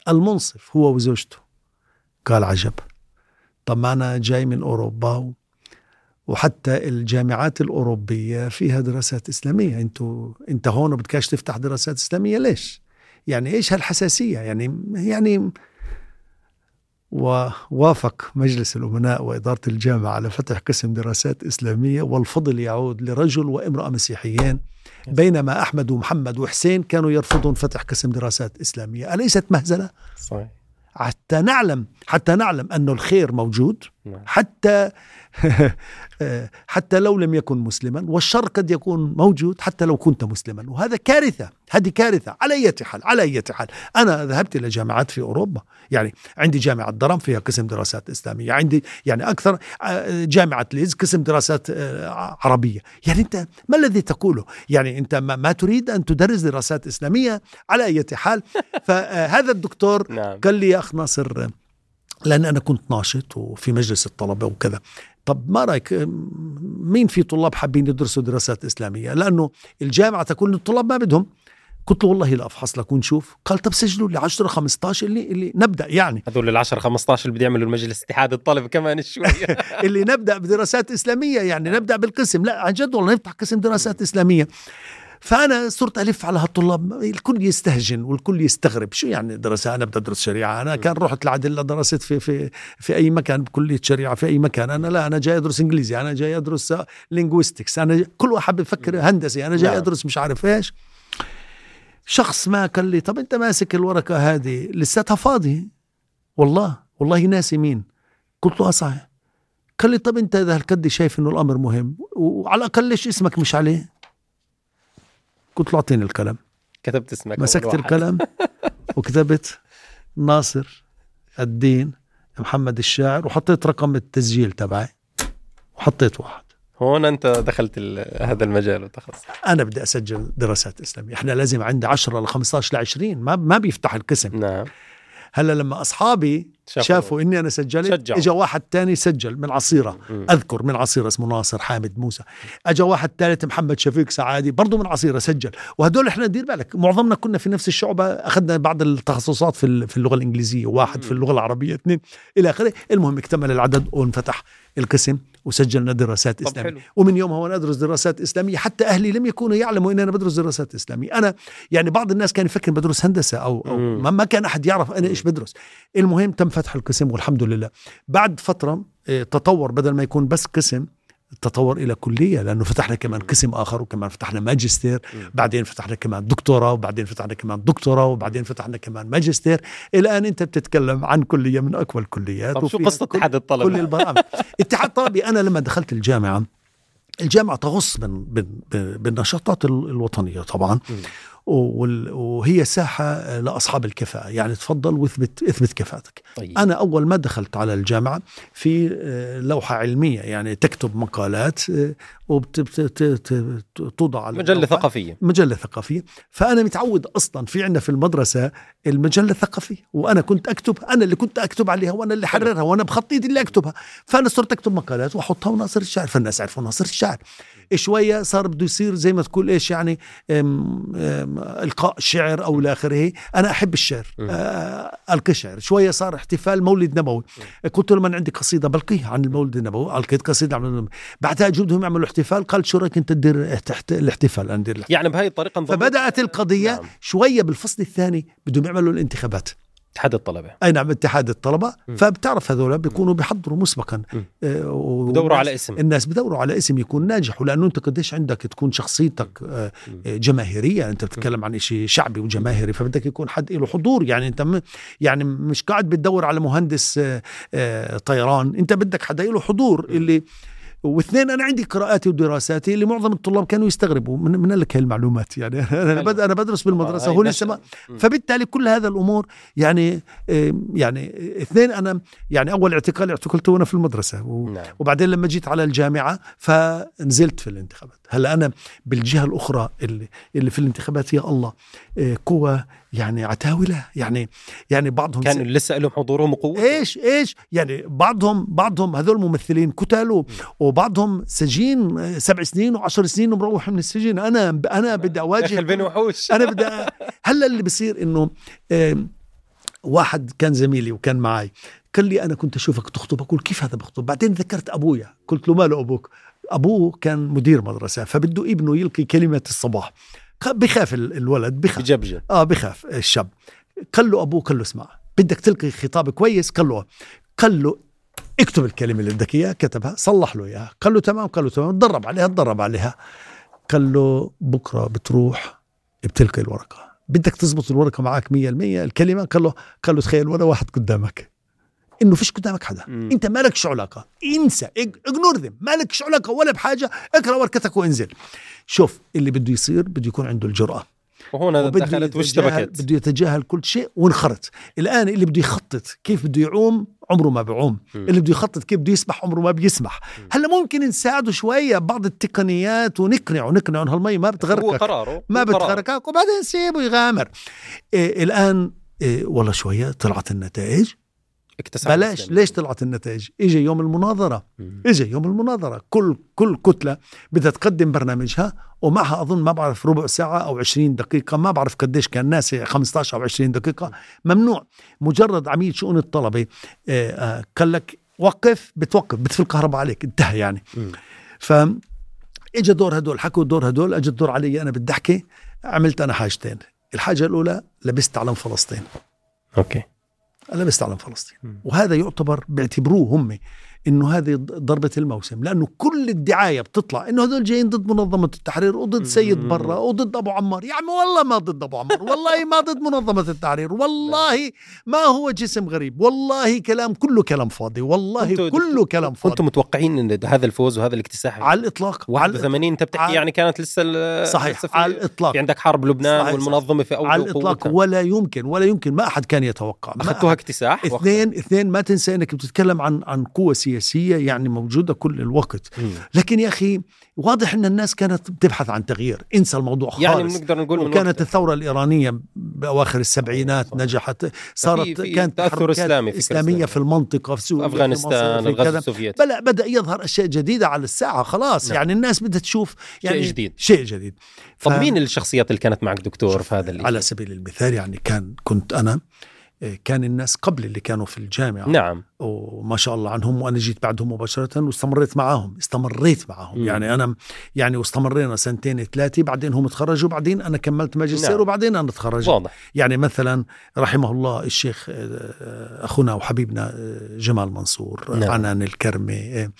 المنصف هو وزوجته. قال عجب. طب ما أنا جاي من أوروبا وحتى الجامعات الأوروبية فيها دراسات إسلامية. أنتوا أنت هون بدكاش تفتح دراسات إسلامية ليش؟ يعني إيش هالحساسية؟ يعني يعني ووافق مجلس الأمناء وإدارة الجامعة على فتح قسم دراسات إسلامية والفضل يعود لرجل وامرأة مسيحيين بينما أحمد ومحمد وحسين كانوا يرفضون فتح قسم دراسات إسلامية. أليست مهزلة؟ صحيح. حتى نعلم حتى نعلم أن الخير موجود نعم. حتى حتى لو لم يكن مسلما والشر قد يكون موجود حتى لو كنت مسلما. وهذا كارثة هذه كارثة. على أي حال على أي حال. أنا ذهبت إلى جامعات في أوروبا. يعني عندي جامعة درم فيها قسم دراسات إسلامية. عندي يعني أكثر آه، جامعة ليز قسم دراسات آه، عربية. يعني أنت ما الذي تقوله؟ يعني أنت ما تريد أن تدرس دراسات إسلامية؟ على أي حال. فهذا الدكتور نعم. قال لي يا أخ ناصر لأن أنا كنت ناشط وفي مجلس الطلبة وكذا. طب ما رأيك مين في طلاب حابين يدرسوا دراسات إسلامية؟ لأنه الجامعة تكون الطلاب ما بدهم. قلت له والله لا أفحص لك ونشوف. قال طب سجلوا لي 10 15 اللي اللي نبدأ يعني.
هذول ال 10 15 اللي بده يعملوا المجلس اتحاد الطلبه كمان شوي.
اللي نبدأ بدراسات إسلامية يعني نبدأ بالقسم. لا عن جد والله نفتح قسم دراسات إسلامية. فأنا صرت ألف على هالطلاب الكل يستهجن والكل يستغرب. شو يعني دراسة؟ أنا بدي أدرس شريعة أنا كان رحت العدل درست في في في أي مكان بكلية شريعة في أي مكان. أنا لا أنا جاي أدرس إنجليزي أنا جاي أدرس linguistics أنا كل واحد بفكر هندسي أنا جاي نعم. أدرس مش عارف إيش. شخص ما قال لي طب أنت ماسك الورقة هذه؟ لساتها فاضيه والله والله ناسي مين قلت له آه صحيح. قال لي طب أنت إذا هالقد شايف إنه الأمر مهم وعلى الأقل ليش اسمك مش عليه؟ قلت له اعطيني القلم.
كتبت اسمك
مسكت القلم وكتبت ناصر الدين محمد الشاعر وحطيت رقم التسجيل تبعي وحطيت واحد.
هون انت دخلت هذا المجال وتخصص.
أنا بدي أسجل دراسات إسلامية. إحنا لازم عندي 10 ل 15 ل 20 ما ما بيفتح القسم.
نعم.
هلا لما أصحابي شافوا إني أنا سجلت
شجعوا.
اجى واحد تاني سجل من عصيرة.
مم.
أذكر من عصيرة اسمه ناصر حامد موسى. اجى واحد ثالث محمد شفيق سعادي برضه من عصيرة سجل. وهدول إحنا دير بالك معظمنا كنا في نفس الشعبة أخذنا بعض التخصصات في في اللغة الإنجليزية واحد في اللغة العربية اثنين إلى آخره. المهم اكتمل العدد وانفتح القسم وسجلنا دراسات
طب
إسلامية.
حلو.
ومن يومها وأنا أدرس دراسات إسلامية حتى أهلي لم يكونوا يعلموا إن أنا بدرس دراسات إسلامية. أنا يعني بعض الناس كان يفكر بدرس هندسة أو, أو
مم.
ما- ما كان أحد يعرف أنا إيش بدرس. المهم تم فتح القسم والحمد لله. بعد فترة آه، تطور بدل ما يكون بس قسم تطور إلى كلية لأنه فتحنا كمان قسم آخر وكمان فتحنا ماجستير بعدين فتحنا كمان دكتوراه وبعدين فتحنا كمان دكتوراه وبعدين فتحنا كمان ماجستير. الان أنت بتتكلم عن كلية من أقوى الكليات.
طب شو قصة
كل-
اتحاد
كل
الطلبه؟
البرامج. اتحاد طلبي أنا لما دخلت الجامعة الجامعة تغص بال- بالنشاطات ال- الوطنية طبعا. وهي ساحة لأصحاب الكفاءة. يعني تفضل واثبت اثبت كفاءتك.
طيب.
أنا أول ما دخلت على الجامعة في آه، لوحة علمية يعني تكتب مقالات وتوضع على
مجلة
اللوحة.
ثقافية.
مجلة ثقافية. فأنا متعود أصلا في عندنا في المدرسة المجلة الثقافية وأنا كنت أكتب أنا اللي كنت أكتب عليها وأنا اللي حررها وأنا بخط إيدي اللي أكتبها. فأنا صرت أكتب مقالات وأحطها وناصر الشاعر. فالناس عرفوا ناصر الشاعر. شوية صار بده يصير زي ما تقول إيش يعني أم أم إلقاء شعر أو إلى آخره. أنا أحب الشعر
مم.
آه، ألقي شعر. شوية صار احتفال مولد نبوي. قلت له من عندي قصيدة بلقيها عن المولد النبوي ألقيت قصيدة عن المولد النبوي. بعدها جبتهم يعملوا احتفال قال شو رأيك أنت تدير احت- الاحتفال؟ أنا ندير
يعني بهاي الطريقة
فبدأت القضية.
نعم.
شوية بالفصل الثاني بدهم يعملوا الانتخابات.
اتحاد الطلبة.
أي نعم اتحاد الطلبة.
م.
فبتعرف هذول بيكونوا بيحضروا مسبقا. آه، و-
بدوروا على اسم.
الناس بدوروا على اسم يكون ناجح. ولأنه أنت قديش عندك تكون شخصيتك آه، آه، جماهيرية. أنت بتتكلم عن شيء شعبي وجماهيري. فبدك يكون حد له حضور. يعني أنت م- يعني مش قاعد بتدور على مهندس آه، آه، طيران. أنت بدك حدا له حضور. اللي واثنين أنا عندي قراءاتي ودراساتي اللي معظم الطلاب كانوا يستغربوا من من لك هاي المعلومات يعني
أنا.
بد- أنا بدرس
بالمدرسة
هو. لسه ما. فبالتالي كل هذا الأمور يعني يعني اثنين أنا يعني أول اعتقال اعتقلته وأنا في المدرسة و
نعم
وبعدين لما جيت على الجامعة فنزلت في الانتخابات هلا أنا بالجهة الأخرى اللي اللي في الانتخابات؟ يا الله آه، قوى يعني عتاولة يعني يعني بعضهم
كانوا لسه لهم حضورهم وقوه
إيش إيش؟ يعني بعضهم بعضهم هذول ممثلين قتلوا وبعضهم سجين آه، سبع سنين وعشر سنين ومروح من السجن. أنا أنا بدي
أواجه بين وحوش.
أنا بدي هلأ اللي بصير إنه واحد كان زميلي وكان معي قال لي أنا كنت أشوفك تخطب. أقول كيف هذا بخطب؟ بعدين ذكرت أبويا. قلت له ماله أبوك؟ أبوه كان مدير مدرسة فبده ابنه يلقي كلمة الصباح. بخاف ال- الولد بخاف.
بجبجب
آه بخاف. الشاب. قال له أبوه قال له اسمع بدك تلقي خطاب كويس؟ قال له قال له اكتب الكلمة اللي بدك إياها كتبها صلح له إياها. قال له تمام قال له تمام. تدرب عليها تدرب عليها. قال له بكرة بتروح بتلقي الورقة. بدك تزبط الورقة معك 100% الكلمة؟ قال له قال له تخيل ولا واحد قدامك. إنه فيش قدامك حدا.
مم.
أنت مالكش علاقه انسى. اجنور ذم مالكش علاقه ولا بحاجة. اقرأ ورقتك وانزل. شوف اللي بده يصير بده يكون عنده الجرأة.
وهنا دخلت واشتبكت
بده يتجاهل كل شيء وانخرط. الآن اللي بده يخطط كيف بده يعوم عمره ما بيعوم.
مم.
اللي بده يخطط كيف بده يسبح عمره ما بيسبح. هلأ ممكن نساعده شوية بعض التقنيات ونقنعه. نقنعه ان هالمي ما
هو
بتغرقك.
قراره
ما
هو قراره.
بتغرقك وبعدين سيبه يغامر. إيه الآن إيه والله شوية طلعت النتائج.
اكتسب
بلاش
الإسلام.
ليش طلعت النتائج؟ اجى يوم
المناظرة.
اجى يوم المناظرة. كل كل كتلة بدها تقدم برنامجها ومعها أظن ما بعرف ربع ساعة أو 20 دقيقة ما بعرف قديش كان ناس 15 أو 20 دقيقة. ممنوع. مجرد عميد شؤون الطلبة آه، آه، قال لك وقف بتوقف بتفل الكهرباء عليك انتهى يعني. ف اجى دور هدول حكوا دور هدول اجى الدور علي أنا أحكي عملت أنا حاجتين. الحاجة الأولى لبست علم فلسطين.
أوكي.
لبست علم فلسطين. وهذا يعتبر بيعتبروه هم إنه هذه ضربة الموسم لأنه كل الدعاية بتطلع إنه هذول جايين ضد منظمة التحرير وضد سيد. برا وضد أبو عمار. يا عمي والله ما ضد أبو عمار والله ما ضد منظمة التحرير والله ما هو جسم غريب والله كلام كله كلام فاضي والله كله كلام فاضي.
كنتم متوقعين إن هذا الفوز وهذا الاكتساح
على الإطلاق على
81 أنت بتحكي يعني كانت لسه
صحيح
لسه في-
على الإطلاق.
في عندك حرب لبنان
صحيح،
والمنظمة في اوج
على الإطلاق
قوتها.
ولا يمكن ولا يمكن ما أحد كان يتوقع.
أخذتوها اكتساح.
اثنين اثنين ما تنسى إنك بتتكلم عن عن قوة سياسية. سياسية يعني موجودة كل الوقت. لكن يا أخي واضح إن الناس كانت بتبحث عن تغيير انسى الموضوع خالص
يعني بنقدر نقول
وكانت الثورة الإيرانية بأواخر السبعينات
صح.
نجحت صارت
في- في
كانت
تأثر
تحركات
إسلامي في إسلامية.
في المنطقة في سوريا
أفغانستان
في
الغزو. السوفيتي
بلا بدأ يظهر أشياء جديدة على الساحة خلاص
نعم.
يعني الناس بدها تشوف يعني
شيء جديد.
شيء جديد
طب
ف-
مين الشخصيات اللي كانت معك دكتور في هذا اللي
على سبيل المثال يعني كان كنت أنا كان الناس قبل اللي كانوا في الجامعة
نعم
وما شاء الله عنهم وأنا جيت بعدهم مباشرة واستمريت معاهم استمريت معاهم
مم.
يعني أنا يعني واستمرينا سنتين ثلاثة بعدين هم تخرجوا بعدين أنا كملت ماجستير
نعم.
وبعدين أنا تخرجت
واضح
يعني مثلا رحمه الله الشيخ آه، أخونا وحبيبنا آه، جمال منصور
نعم.
نعم. عنان الكرمي آه،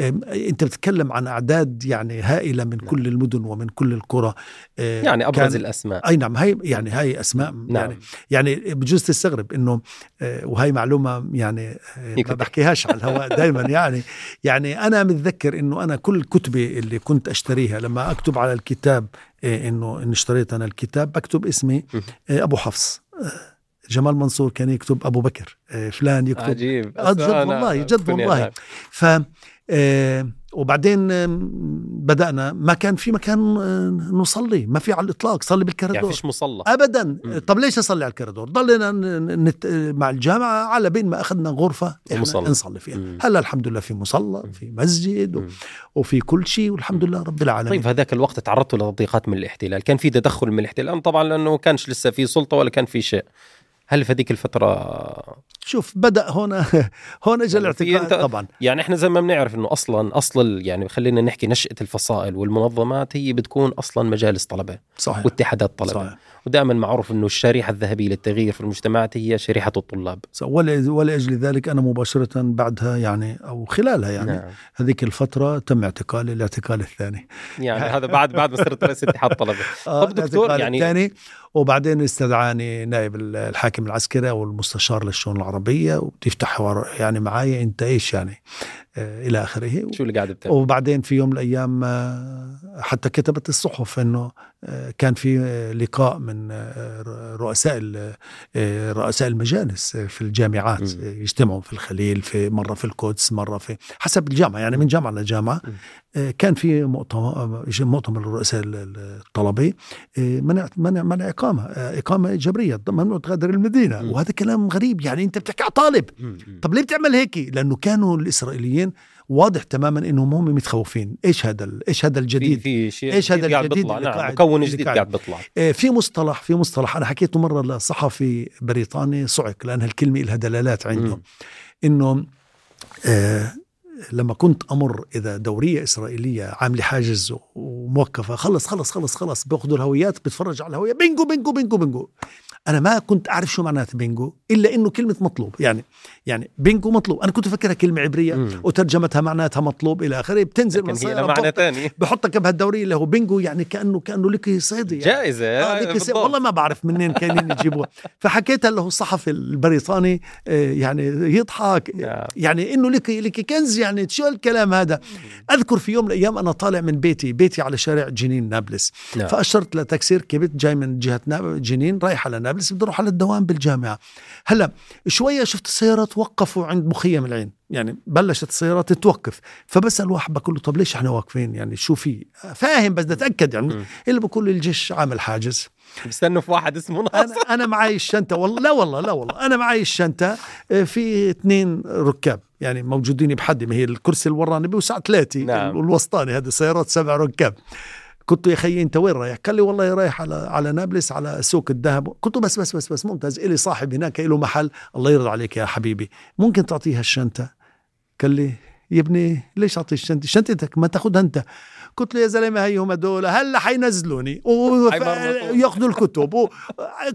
آه، أنت بتتكلم عن أعداد يعني هائلة من
نعم.
كل المدن ومن كل القرى آه،
يعني أبرز
كان-
الأسماء
أي نعم هاي يعني هاي أسماء
نعم
يعني يعني بجوز تستغرب إنه آه، وهي معلومة يعني آه، ما
يكتب.
بحكيهاش على الهواء دائما يعني يعني أنا متذكر إنه أنا كل كتبي اللي كنت أشتريها لما أكتب على الكتاب آه، إنه إن اشتريت أنا الكتاب بكتب اسمي. آه، أبو حفص جمال منصور كان يكتب أبو بكر فلان يكتب
عجيب
جد والله جد والله. ف وبعدين بدأنا ما كان في مكان آه، نصلي ما في على الإطلاق صلي بالكرادور
يعني فيش مصلى
ابدا
مم.
طب ليش أصلي على الكريدور ضلينا نت مع الجامعة على بين ما أخذنا غرفة إحنا
مصلى.
نصلي فيها. هلأ الحمد لله في مصلى. في مسجد و-. وفي كل شيء والحمد لله رب العالمين
طيب هذاك الوقت تعرضتوا لتضييقات من الاحتلال كان في تدخل من الاحتلال طبعا لأنه كانش لسه في سلطة ولا كان في شيء هل في هذيك الفترة
شوف بدأ هنا هون اجى الاعتقاد طبعا.
يعني إحنا زي ما بنعرف إنه أصلا اصل يعني خلينا نحكي نشأة الفصائل والمنظمات هي بتكون أصلا مجالس طلبة
صحيح.
واتحادات طلبة.
صحيح.
ودائما معروف إنه الشريحة الذهبية للتغيير في المجتمعات هي شريحة الطلاب.
ولأجل ذلك أنا مباشرة بعدها يعني أو خلالها يعني
نعم.
هذيك الفترة تم اعتقالي الاعتقال الثاني.
يعني هذا بعد بعد ما صرت رئيس اتحاد طلبة.
آه،
طب دكتور يعني
الثاني. وبعدين استدعاني نائب الحاكم العسكري أو المستشار للشؤون العربية وبتفتح حوار يعني معايا أنت إيش يعني آه إلى آخره.
شو اللي قاعد بتعمل؟
وبعدين في يوم من الأيام آه، حتى كتبت الصحف إنه آه، كان في لقاء من رؤساء رؤساء المجالس في الجامعات يجتمعوا في الخليل في مرة في القدس مرة في حسب الجامعة يعني من
جامعة
لجامعة. كان في مؤتمر مؤتمر الرؤساء ال- ال- الطلبة منع منع منع إقامة آه، إقامة جبرية ممنوع تغادر المدينة
مم.
وهذا كلام غريب يعني أنت بتحكي على طالب
مم.
طب ليه بتعمل هيك؟ لأنه كانوا الإسرائيليين واضح تماما إنهم هم متخوفين، إيش هذا ال- إيش هذا الجديد؟
في شيء
إيش هذا
قاعد
الجديد
بيطلع نعم مكون جديد
قاعد-
بيطلع
آه، في مصطلح في مصطلح أنا حكيته مرة لصحفي بريطاني صعق لأن هالكلمة لها دلالات عنده. إنه آه لما كنت أمر إذا دورية إسرائيلية عاملة حاجز وموقفة خلص خلص خلص خلص بأخذوا الهويات بتفرج على الهوية بينجو بينجو بينجو بينجو. أنا ما كنت أعرف شو معناته بينجو إلا إنه كلمة مطلوب يعني يعني بينجو مطلوب أنا كنت أفكرها كلمة عبرية
مم.
وترجمتها معناتها مطلوب إلى آخره بتنزل من
هي معنى ثاني
بحطك بهالدوريه اللي هو بينجو يعني كانه كأنه لك صيدي يعني.
جائزة
آه لك.
بالضبط.
والله ما بعرف منين كانين يجيبوها فحكيتها له الصحفي البريطاني آه، يعني يضحك. يعني إنه لك لك كنز يعني شو الكلام هذا أذكر في يوم من الأيام أنا طالع من بيتي بيتي على شارع جنين نابلس
نعم.
فأشرت لتاكسي ركبت جاي من جهة جنين رايح على نابلس بدي أروح على الدوام بالجامعة. هلا شوية شفت السيارات وقفوا عند مخيم العين. يعني بلشت السيارات تتوقف. فبسأل واحد بقول له طب ليش إحنا واقفين؟ يعني شو في؟ فاهم بس بدي أتأكد يعني. اللي بقول لي الجيش عامل حاجز.
بستنوا في واحد اسمه
أنا
ناصر.
أنا معي الشنطة. والله لا والله لا والله. أنا معي الشنطة. آه، في اثنين ركاب. يعني موجودين بحد ما هي الكرسي الوراني بيوسع ثلاثة.
نعم.
والوسطاني هذه سيارات سبع ركاب. له يا خيي أنت وين رايح؟ قال لي والله رايح على على نابلس على سوق الذهب، قلت له بس بس بس بس ممتاز إلي صاحب هناك له محل الله يرضى عليك يا حبيبي، ممكن تعطيها الشنطة؟ قال لي يا ابني ليش اعطي الشنطة؟ شنطتك ما تاخذها أنت. قلت له يا زلمة هي هم دول. هلا حينزلوني. وياخذوا الكتب. و...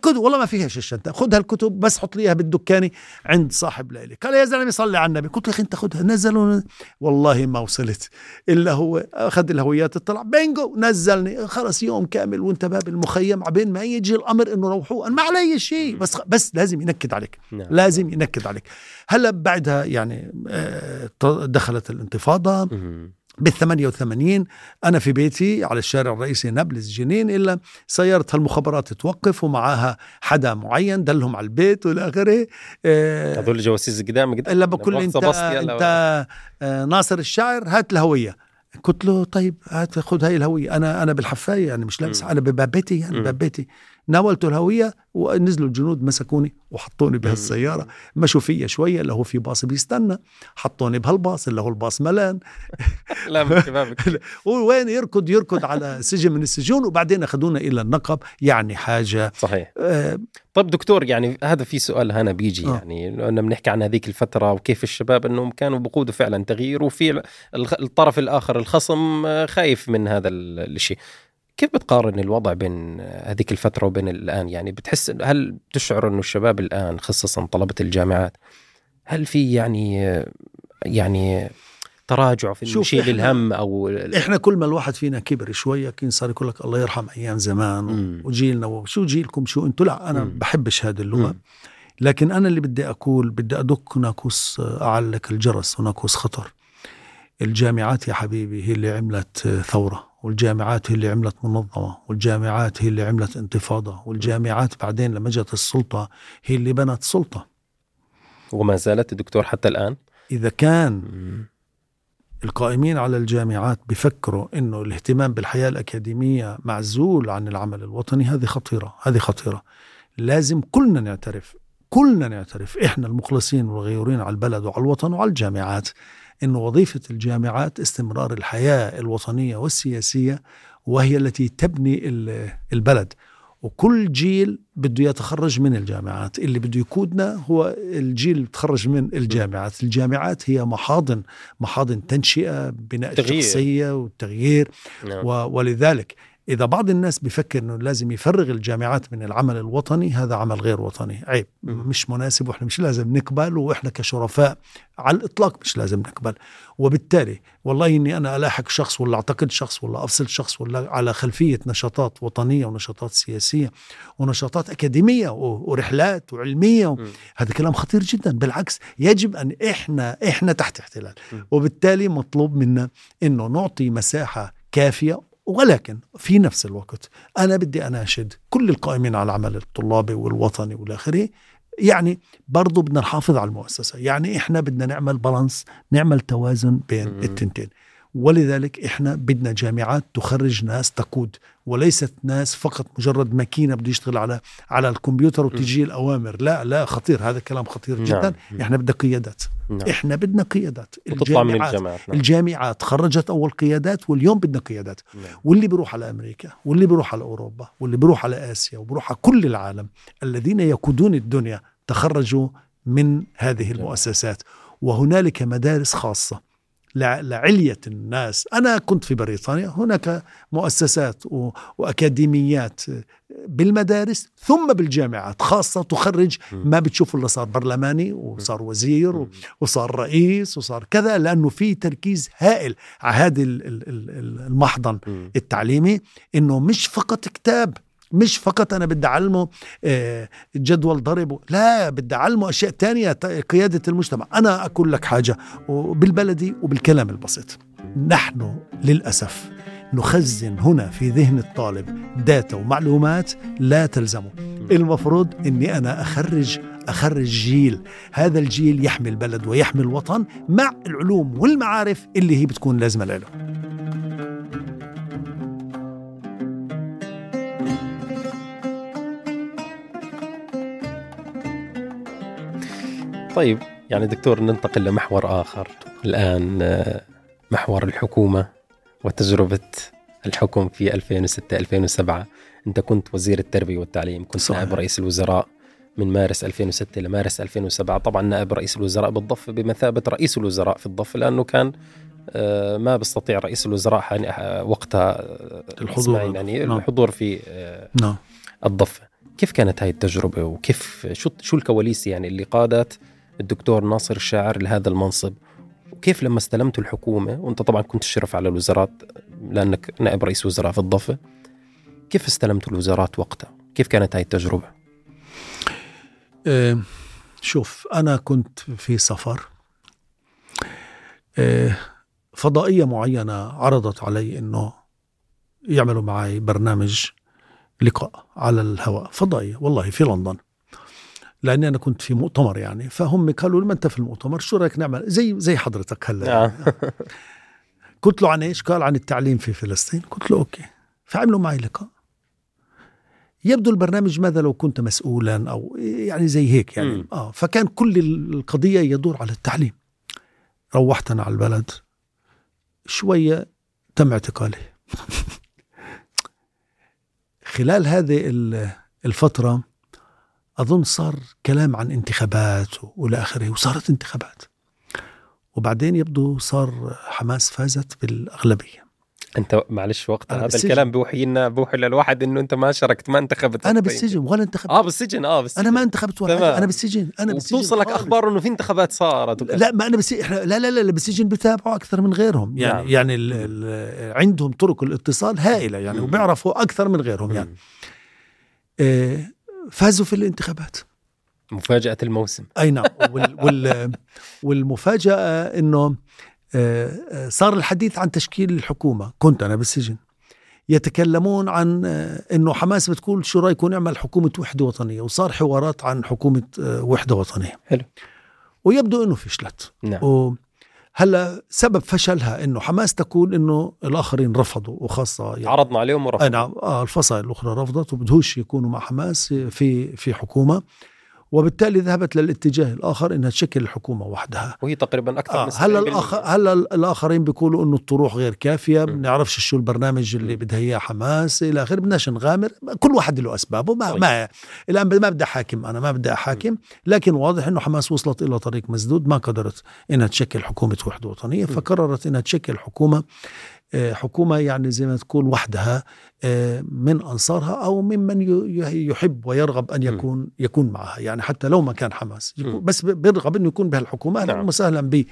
كتب والله ما فيهاش الشنطه خذ هالكتب بس حط لي إياها بالدكاني عند صاحب ليلي. قال يا زلمة صلي على النبي. قلت له أخي أنت خذها. نزلوا. والله ما وصلت إلا هو. أخذ الهويات اطلع بينجو نزلني. خلص يوم كامل وانت باب المخيم عبين ما يجي الأمر إنه روحوا أنا ما علي شيء. بس بس لازم ينكد عليك.
نعم.
لازم ينكد عليك. هلا بعدها يعني آه، دخلت
الانتفاضة.
بال 88 أنا في بيتي على الشارع الرئيسي نابلس جنين إلا سياره المخابرات توقف ومعاها حدا معين دلهم على البيت وإلى آخره.
آه، هذول جواسيس قدام قدام.
إلا بقول انت أنت آه، ناصر الشاعر هات الهوية. قلت له طيب هات خذ هاي الهوية. أنا أنا بالحفاية يعني مش لابس أنا بباب بيتي يعني بباب بيتي. ناولته الهوية ونزلوا الجنود مسكوني وحطوني بهالسيارة. مشوا فيا شوية اللي هو في باص بيستنى حطوني بهالباص اللي هو الباص ملان. وين يركض؟ يركض على سجن من السجون وبعدين أخذونا إلى النقب. يعني حاجة
صحيح. آه طيب دكتور يعني هذا في سؤال هنا بيجي آه. يعني لأننا بنحكي عن هذيك الفترة وكيف الشباب إنهم كانوا بقودوا فعلا تغيير وفي الطرف الآخر الخصم خايف من هذا الشيء. كيف بتقارن الوضع بين هذيك الفترة وبين الآن يعني بتحس هل تشعر أنه الشباب الآن خصوصا طلبة الجامعات هل في يعني يعني تراجع في شيء الهم أو
إحنا كل ما الواحد فينا كبر شوية كان صار يقول لك الله يرحم أيام زمان مم. وجيلنا وشو جيلكم شو أنتم لا أنا مم. بحبش هذه اللغة مم. لكن أنا اللي بدي أقول بدي أدق ناقوس أعلق الجرس وناقوس خطر الجامعات يا حبيبي هي اللي عملت ثورة والجامعات هي اللي عملت منظمة والجامعات هي اللي عملت انتفاضة والجامعات بعدين لما جت السلطة هي اللي بنت سلطة.
وما زالت الدكتور حتى الآن؟
إذا كان القائمين على الجامعات بفكروا إنه الاهتمام بالحياة الأكاديمية معزول عن العمل الوطني هذه خطيرة هذه خطيرة. لازم كلنا نعترف كلنا نعترف إحنا المخلصين والغيورين على البلد وعلى الوطن وعلى الجامعات. أن وظيفة الجامعات استمرار الحياة الوطنية والسياسية وهي التي تبني البلد وكل جيل بده يتخرج من الجامعات اللي بده يقودنا هو الجيل اللي تخرج من الجامعات الجامعات هي محاضن محاضن تنشئة بناء تغيير. الشخصية والتغيير نعم. ولذلك إذا بعض الناس بيفكر أنه لازم يفرغ الجامعات من العمل الوطني هذا عمل غير وطني. عيب. مش مناسب وإحنا مش لازم نقبل وإحنا كشرفاء على الإطلاق مش لازم نقبل. وبالتالي والله إني أنا ألاحق شخص ولا أعتقد شخص ولا أفصل شخص ولا على خلفية نشاطات وطنية ونشاطات سياسية ونشاطات أكاديمية ورحلات وعلمية هذا كلام خطير جدا. بالعكس يجب أن إحنا إحنا تحت احتلال. وبالتالي مطلوب منا إنه نعطي مساحة كافية ولكن في نفس الوقت أنا بدي أناشد كل القائمين على العمل الطلابي والوطني والآخره يعني برضو بدنا نحافظ على المؤسسة. يعني إحنا بدنا نعمل بالانس نعمل توازن بين التنتين. ولذلك إحنا بدنا جامعات تخرج ناس تقود وليست ناس فقط مجرد ماكينة بده يشتغل على على الكمبيوتر وتجي الأوامر. لا لا خطير. هذا كلام خطير نعم. جدا. نعم. إحنا بدنا قيادات. نعم. إحنا بدنا قيادات.
الجامعات من الجامعات
نعم. الجامعات خرجت أول قيادات واليوم بدنا قيادات. نعم. واللي بيروح على أمريكا واللي بيروح على أوروبا واللي بيروح على آسيا وبيروح على كل العالم الذين يقودون الدنيا تخرجوا من هذه المؤسسات. وهنالك مدارس خاصة. لعلية الناس. أنا كنت في بريطانيا هناك مؤسسات وأكاديميات بالمدارس ثم بالجامعات خاصة تخرج ما بتشوف إلا صار برلماني وصار وزير وصار رئيس وصار كذا لأنه في تركيز هائل على هذا المحضن التعليمي إنه مش فقط كتاب مش فقط أنا بدي أعلمه آه، جدول ضرب لا بدي أعلمه أشياء تانية قيادة المجتمع. أنا أقول لك حاجة بالبلدي وبالكلام البسيط. نحن للأسف نخزن هنا في ذهن الطالب داتا ومعلومات لا تلزمه. المفروض إني أنا أخرج أخرج جيل. هذا الجيل يحمي البلد ويحمي الوطن مع العلوم والمعارف اللي هي بتكون لازمة له.
طيب يعني دكتور ننتقل لمحور آخر الآن آه، محور الحكومة وتجربة الحكم في 2006 2007 أنت كنت وزير التربية والتعليم كنت صحيح. نائب رئيس الوزراء من مارس 2006 لمارس 2007 طبعا نائب رئيس الوزراء بالضفة بمثابة رئيس الوزراء في الضفة لأنه كان آه، ما بيستطيع رئيس الوزراء آه، وقتها
الحضور
يعني. الحضور في نعم. الضفة كيف كانت هاي التجربة وكيف شو شو الكواليس يعني اللي قادت الدكتور ناصر الشاعر لهذا المنصب. وكيف لما استلمت الحكومة وأنت طبعا كنت تشرف على الوزارات لأنك نائب رئيس وزراء في الضفة كيف استلمت الوزارات وقتها؟ كيف كانت هاي التجربة؟
أه شوف أنا كنت في سفر. أه فضائية معينة عرضت علي إنه يعملوا معي برنامج لقاء على الهواء. فضائية والله في لندن. لأني أنا كنت في مؤتمر يعني. فهم قالوا لي ما أنت في المؤتمر شو رأيك نعمل؟ زي زي حضرتك هلا
آه.
قلت له عن إيش؟ قال عن التعليم في فلسطين. قلت له أوكي. فعملوا معي لقاء. يبدو البرنامج ماذا لو كنت مسؤولا أو يعني زي هيك يعني.
مم.
آه. فكان كل القضية يدور على التعليم. روحت أنا على البلد. شوية تم اعتقالي خلال هذه ال- الفترة أظن صار كلام عن انتخابات وإلى آخره وصارت انتخابات وبعدين يبدو صار حماس فازت بالأغلبية
أنت معلش
أنا
هذا
بالسجن.
الكلام بيوحي لنا بيوحي للواحد إنه أنت ما شاركت ما انتخبت
أنا
طيب.
بالسجن ولا انتخبت
آه بالسجن آه بالسجن
أنا ما انتخبت ولا
تمام.
أنا بالسجن أنا بالسجن
وبتوصلك
خالص.
أخبار إنه في انتخابات صارت وكذا.
لا ما أنا بس إحنا لا لا لا لا بالسجن بتابعوا أكثر من غيرهم يعني
نعم.
يعني ال ال عندهم طرق الاتصال هائلة يعني. وبيعرفوا أكثر من غيرهم يعني. آه فازوا في الانتخابات.
مفاجأة الموسم.
أي نعم. وال وال والمفاجأة إنه آه، آه، صار الحديث عن تشكيل الحكومة كنت أنا بالسجن يتكلمون عن آه، إنه حماس بتقول شو رايكم نعمل حكومة وحدة وطنية وصار حوارات عن حكومة آه، وحدة وطنية.
حلو.
ويبدو إنه فشلت
نعم.
وهلا سبب فشلها إنه حماس تقول إنه الآخرين رفضوا وخاصة يعني
عرضنا عليهم ورفضوا.
نعم آه الفصائل الأخرى رفضت وبدهوش يكونوا مع حماس في في حكومة. وبالتالي ذهبت للاتجاه الآخر إنها تشكل الحكومة وحدها.
وهي تقريبا أكثر
آه
من
هلا
70%.
الآخر هلا الآخرين بيقولوا إنه الطروح غير كافية؟ ما بنعرفش شو البرنامج اللي بدها إياه حماس إلى آخره. بدناش نغامر. كل واحد له أسبابه. ما,
طيب.
ما الآن ما بدي أحاكم أنا ما بدي أحاكم. لكن واضح إنه حماس وصلت إلى طريق مسدود. ما قدرت إنها تشكل حكومة وحدة وطنية. فقررت إنها تشكل حكومة آه، حكومة يعني زي ما تكون وحدها من أنصارها أو ممن يحب ويرغب أن يكون يكون معها. يعني حتى لو ما كان حماس. بس بيرغب أنه يكون بهالحكومة. أهلا
نعم.
وسهلا به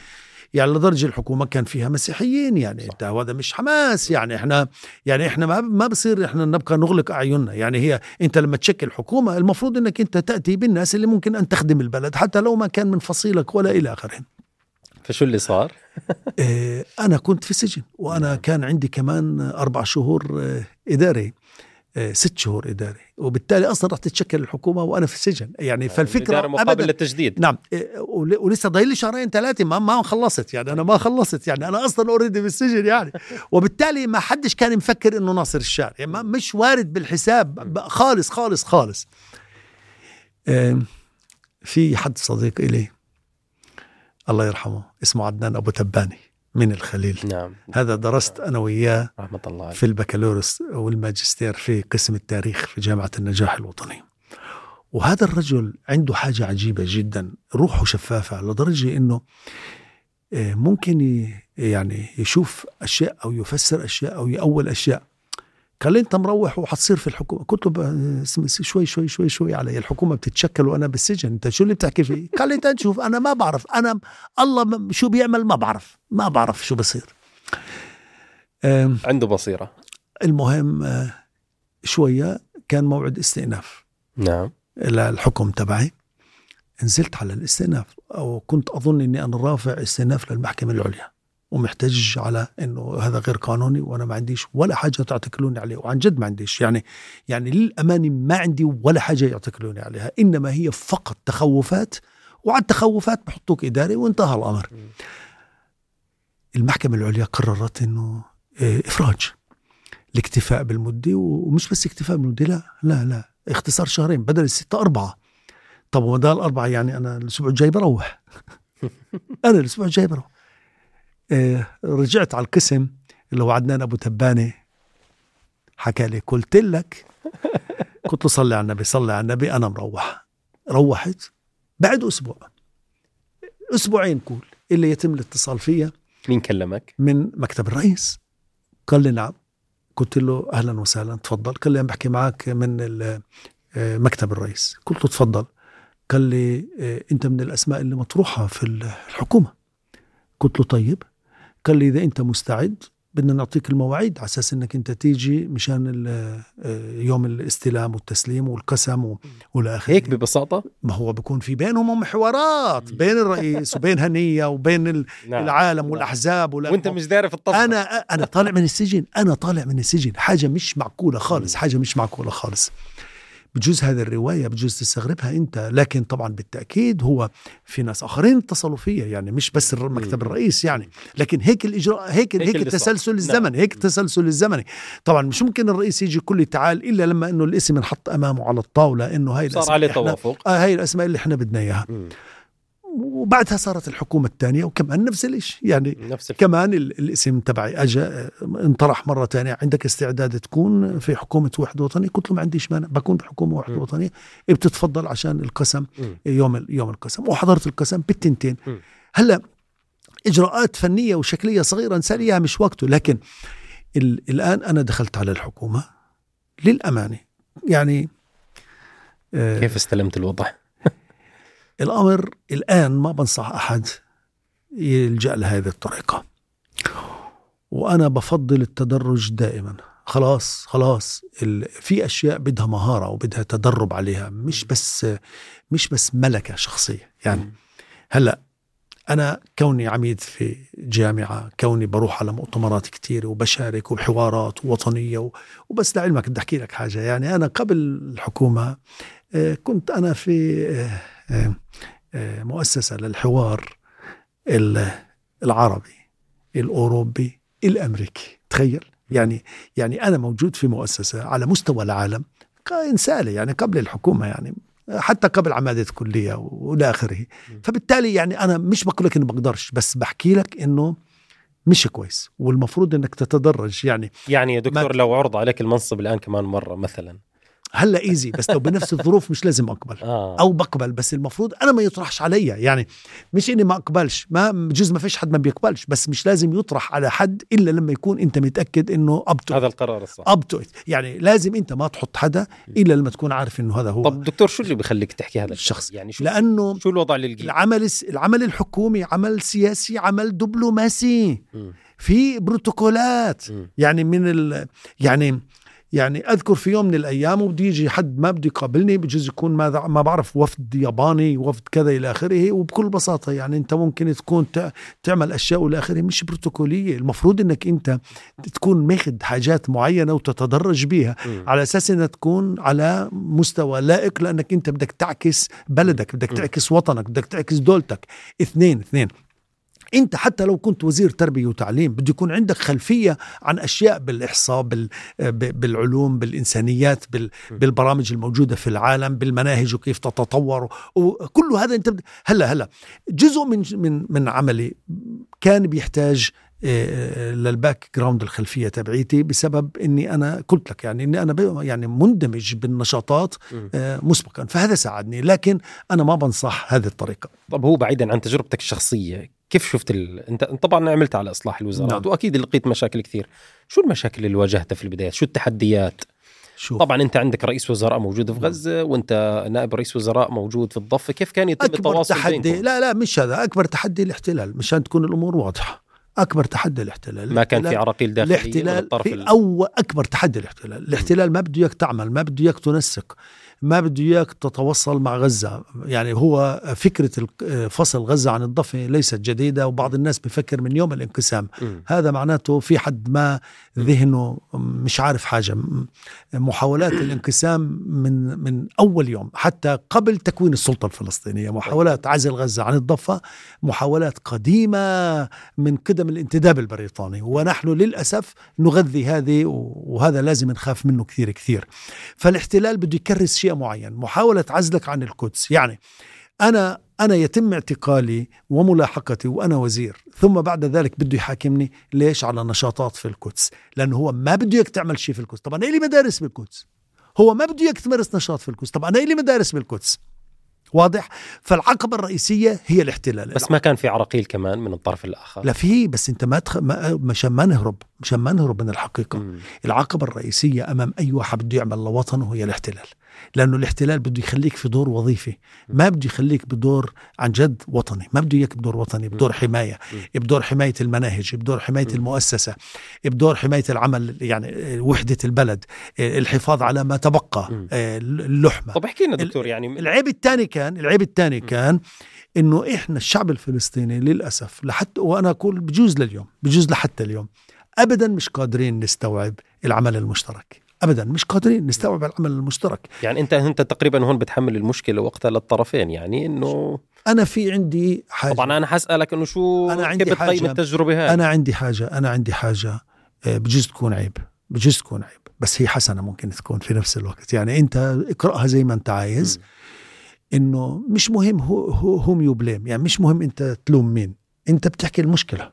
يعني لدرجة الحكومة كان فيها مسيحيين. يعني أنت هذا مش حماس. يعني إحنا يعني إحنا ما ما بصير إحنا نبقى نغلق أعيننا. يعني هي أنت لما تشكل حكومة المفروض إنك أنت تأتي بالناس اللي ممكن أن تخدم البلد حتى لو ما كان من فصيلك ولا إلى آخره.
فشو اللي صار؟
آه، أنا كنت في سجن وأنا كان عندي كمان أربع شهور آه، إداري آه، ست شهور إداري. وبالتالي أصلا رح تتشكل الحكومة وأنا في السجن. يعني فالفكرة
الإدارة مقابل
أبدا.
للتجديد.
نعم ول- ولسه ضايل لي شهرين ثلاثة ما ما خلصت يعني أنا ما خلصت يعني أنا أصلا أوريدي بالسجن يعني. وبالتالي ما حدش كان مفكر إنه ناصر الشارع يعني مش وارد بالحساب خالص خالص خالص. في حد صديق إلي الله يرحمه اسمه عدنان أبو تباني من الخليل.
نعم.
هذا درست أنا وياه
رحمة الله
في البكالوريوس والماجستير في قسم التاريخ في جامعة النجاح الوطني. وهذا الرجل عنده حاجة عجيبة جدا روحه شفافة لدرجة أنه آه، ممكن يعني يشوف أشياء أو يفسر أشياء أو يأول أشياء. قال لي أنت مروح وحتصير في الحكومة. قلت له شوي شوي شوي شوي علي. الحكومة بتتشكل وأنا بالسجن. أنت شو اللي بتحكي فيه؟ قال لي أنت شوف أنا ما بعرف. أنا الله شو بيعمل ما بعرف. ما بعرف شو بصير.
عنده بصيرة.
المهم آه، شوية كان موعد استئناف.
نعم.
للحكم تبعي. نزلت على الاستئناف. أو كنت أظن أني أنا رافع استئناف للمحكمة العليا. ومحتج على إنه هذا غير قانوني وأنا ما عنديش ولا حاجة تعتقلوني عليه وعن جد ما عنديش. يعني يعني للامانه ما عندي ولا حاجة يعتقلوني عليها إنما هي فقط تخوفات وعلى التخوفات بحطوك إداري وانتهى الأمر. المحكمة العليا قررت إنه آه، إفراج الاكتفاء بالمدة ومش بس اكتفاء بالمدة لا لا لا اختصار شهرين بدل الستة أربعة. طب وما ده الأربعة يعني أنا الأسبوع الجاي بروح. أنا الأسبوع الجاي بروح. رجعت على القسم اللي هو عدنان أبو تباني. حكى لي قلت لك قلت له صلي على النبي صلي على النبي أنا مروح. روحت. بعد أسبوع أسبوعين قول اللي يتم الاتصال فيها
مين كلمك؟
من مكتب الرئيس. قال لي نعم. قلت له أهلا وسهلا تفضل. قال لي أنا بحكي معك من آه، مكتب الرئيس. قلت له تفضل. قال لي آه، أنت من الأسماء اللي مطروحة في الحكومة. قلت له طيب. قال لي إذا أنت مستعد بدنا نعطيك المواعيد على أساس إنك أنت تيجي مشان آه، يوم الاستلام والتسليم والقسم والى اخره
هيك ببساطة؟
ما هو بيكون في بينهم هم حوارات بين الرئيس وبين هنية وبين
نعم.
العالم
نعم.
والأحزاب
وأنت مش داري في الطبخه
أنا أنا طالع من السجن أنا طالع من السجن. حاجة مش معقولة خالص حاجة مش معقولة خالص. بجوز هذه الرواية بجوز تستغربها أنت. لكن طبعا بالتأكيد هو في ناس آخرين اتصلوا فيها يعني مش بس الر- مكتب الرئيس يعني. لكن هيك الإجراء هيك هيك,
صار.
التسلسل
نعم.
الزمني هيك التسلسل الزمني. طبعا مش ممكن الرئيس يجي لي تعال إلا لما إنه الاسم انحط أمامه على الطاولة إنه هاي
صار
الأسماء
عليه توافق.
آه هاي الأسماء اللي إحنا بدنا إياها.
مم.
وبعدها صارت الحكومة الثانية وكمان نفس الشيء يعني
نفس الفكرة.
كمان ال- الاسم تبعي آه، انطرح مرة ثانية عندك استعداد تكون في حكومة وحده وطنيه قلت له ما عنديش مانع بكون بحكومه وحده
م.
وطنيه بتتفضل عشان القسم
مم.
يوم يوم القسم وحضرت القسم بالتنتين
م.
هلأ إجراءات فنية وشكلية صغيرة نساليها مش وقته لكن ال- الآن أنا دخلت على الحكومة للأمانة يعني آه،
كيف استلمت الوضع؟
الأمر الآن ما بنصح أحد يلجأ لهذه الطريقة. وأنا بفضل التدرج دائما. خلاص خلاص ال- في أشياء بدها مهارة وبدها تدرب عليها مش بس مش بس ملكة شخصية. يعني هلأ أنا كوني عميد في جامعة كوني بروح على مؤتمرات كتير وبشارك وبحوارات وطنيه و- وبس لعلمك بدي أحكي لك حاجة. يعني أنا قبل الحكومة آه، كنت أنا في آه، آه، مؤسسة للحوار ال- العربي الأوروبي الأمريكي. تخيل. يعني يعني أنا موجود في مؤسسة على مستوى العالم كإنسانة يعني قبل الحكومة يعني حتى قبل عمادة كليه وإلى آخره. فبالتالي يعني أنا مش بقول لك اني بقدرش بس بحكي لك إنه مش كويس. والمفروض إنك تتدرج يعني
يعني يا دكتور لو عرض عليك المنصب الآن كمان مرة مثلا
هلا easy بس لو بنفس الظروف مش لازم أقبل.
آه.
أو بقبل بس المفروض أنا ما يطرحش علي. يعني مش إني ما أقبلش ما بجوز ما فيش حد ما بيقبلش بس مش لازم يطرح على حد إلا لما يكون أنت متأكد إنه up to
هذا القرار الصح.
up to يعني لازم أنت ما تحط حدا إلا لما تكون عارف إنه هذا هو.
طب دكتور شو اللي بيخليك تحكي هذا
الشخص.
يعني شو
لأنه
شو الوضع اللي لقيت
العمل العمل الحكومي عمل سياسي عمل دبلوماسي.
مم.
في بروتوكولات.
مم.
يعني من ال يعني يعني أذكر في يوم من الأيام وبده يجي حد ما بده يقابلني بجوز يكون ما ما بعرف وفد ياباني وفد كذا إلى آخره وبكل بساطة يعني أنت ممكن تكون تع- تعمل أشياء وإلى آخره مش بروتوكولية المفروض إنك أنت تكون ماخذ حاجات معينة وتتدرج بيها
مم.
على أساس إنها تكون على مستوى لائق لأنك أنت بدك تعكس بلدك بدك. تعكس وطنك بدك تعكس دولتك اثنين اثنين انت حتى لو كنت وزير تربية وتعليم بده يكون عندك خلفية عن أشياء بالإحصاء بال بالعلوم بالإنسانيات بال بالبرامج الموجودة في العالم بالمناهج وكيف تتطور وكل هذا انت هلا هلا جزء من من من عملي كان بيحتاج آه، لل background الخلفية تبعيتي بسبب إني أنا قلت لك يعني إني أنا يعني مندمج بالنشاطات. آه، مسبقا. فهذا ساعدني لكن أنا ما بنصح هذه الطريقة.
طب هو بعيدا عن تجربتك الشخصية كيف شفت ال... انت طبعا عملت على إصلاح الوزارات
نعم.
وأكيد لقيت مشاكل كثير. شو المشاكل اللي واجهتها في البدايات شو التحديات؟
شوف.
طبعا أنت عندك رئيس وزراء موجود في
نعم.
غزة وأنت نائب رئيس وزراء موجود في الضفة. كيف كان يتم
أكبر
التواصل
تحدي
بينكم
لا لا مش هذا. أكبر تحدي الاحتلال مشان تكون الأمور واضحة. أكبر تحدي الاحتلال.
ما كان في عراقيل داخلية
الاحتلال في
ال...
أو أكبر تحدي الاحتلال. الاحتلال ما بده إياك تعمل ما بده إياك تنسق ما بده إياك تتوصل مع غزة. يعني هو فكرة ال- فصل غزة عن الضفة ليست جديدة وبعض الناس بفكر من يوم الانقسام. هذا معناته في حد ما ذهنه مش عارف حاجة. م- محاولات الانقسام من من أول يوم حتى قبل تكوين السلطة الفلسطينية. محاولات عزل غزة عن الضفة محاولات قديمة من قدم الانتداب البريطاني. ونحن للأسف نغذي هذه وهذا لازم نخاف منه كثير كثير. فالاحتلال بده يكرس شيء معين محاولة عزلك عن القدس. يعني أنا أنا يتم اعتقالي وملاحقتي وأنا وزير ثم بعد ذلك بده يحاكمني ليش على نشاطات في القدس؟ لأنه هو ما بده إياك تعمل شيء في القدس. طب أنا إلي مدارس بالقدس؟ هو ما بده إياك تمارس نشاط في القدس. طب أنا إلي مدارس بالقدس؟ واضح؟ فالعقبة الرئيسية هي الاحتلال.
بس ما كان في عراقيل كمان من الطرف الآخر.
لا في بس أنت ما تخ... ما مشان ما نهرب مشان ما نهرب من الحقيقة.
مم.
العقبة الرئيسية أمام أي واحد بده يعمل لوطنه هي الاحتلال. لأنه الاحتلال بده يخليك في دور وظيفي. ما بده يخليك بدور عن جد وطني. ما بده إياك بدور وطني بدور حماية بدور حماية المناهج بدور حماية المؤسسة بدور حماية العمل يعني وحدة البلد الحفاظ على ما تبقى اللحمة.
طب احكي لنا دكتور يعني
العيب الثاني كان العيب الثاني كان إنه إحنا الشعب الفلسطيني للأسف لحتى وأنا أقول بجوز لليوم بجوز لحتى اليوم ابدا مش قادرين نستوعب العمل المشترك. ابدا مش قادرين نستوعب العمل المشترك.
يعني أنت انت تقريبا هون بتحمل المشكلة وقتها للطرفين يعني إنه
أنا في عندي
حاجة. طبعا أنا حسألك إنه شو
أنا عندي
كيف بتقيم التجربة هاي؟
أنا عندي حاجة أنا عندي حاجة آه، بجوز تكون عيب بجوز تكون عيب بس هي حسنة ممكن تكون في نفس الوقت. يعني أنت اقرأها زي ما أنت عايز. إنه مش مهم هو هوم يو بليم يعني مش مهم أنت تلوم مين أنت بتحكي المشكلة.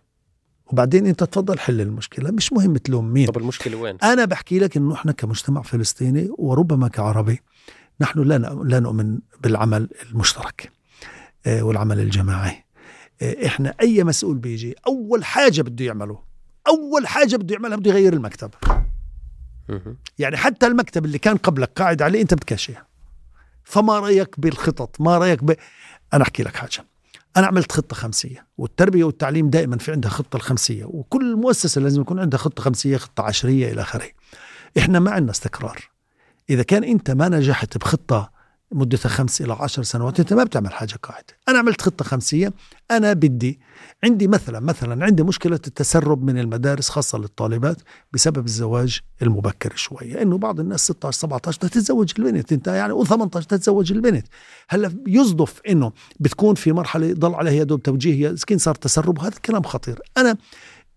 وبعدين انت تفضل حل المشكلة مش مهم تلوم مين.
طب المشكلة وين؟
أنا بحكي لك إنه إحنا كمجتمع فلسطيني وربما كعربي نحن لا لا نؤمن بالعمل المشترك آه، والعمل الجماعي. آه، إحنا أي مسؤول بيجي أول حاجة بده يعمله أول حاجة بده يعملها بده يغير المكتب. يعني حتى المكتب اللي كان قبلك قاعد عليه أنت بتكشيه. فما رأيك بالخطط؟ ما رأيك ب... أنا أحكي لك حاجة. أنا عملت خطة خمسية والتربية والتعليم دائما في عندها خطة الخمسية وكل مؤسسة لازم يكون عندها خطة خمسية خطة عشرية إلى آخره. إحنا ما عندنا استقرار. إذا كان أنت ما نجحت بخطة مدتها خمس إلى عشر سنوات أنت ما بتعمل حاجة قاعدة. أنا عملت خطة خمسية. أنا بدي عندي مثلا مثلا عندي مشكلة التسرب من المدارس خاصة للطالبات بسبب الزواج المبكر شوية. إنه بعض الناس 16 17 تتزوج البنت. أنت يعني و18 تتزوج البنت. هلأ يصدف إنه بتكون في مرحلة ضل عليها يا دوب توجيه سكين صار تسرب. وهذا الكلام خطير. أنا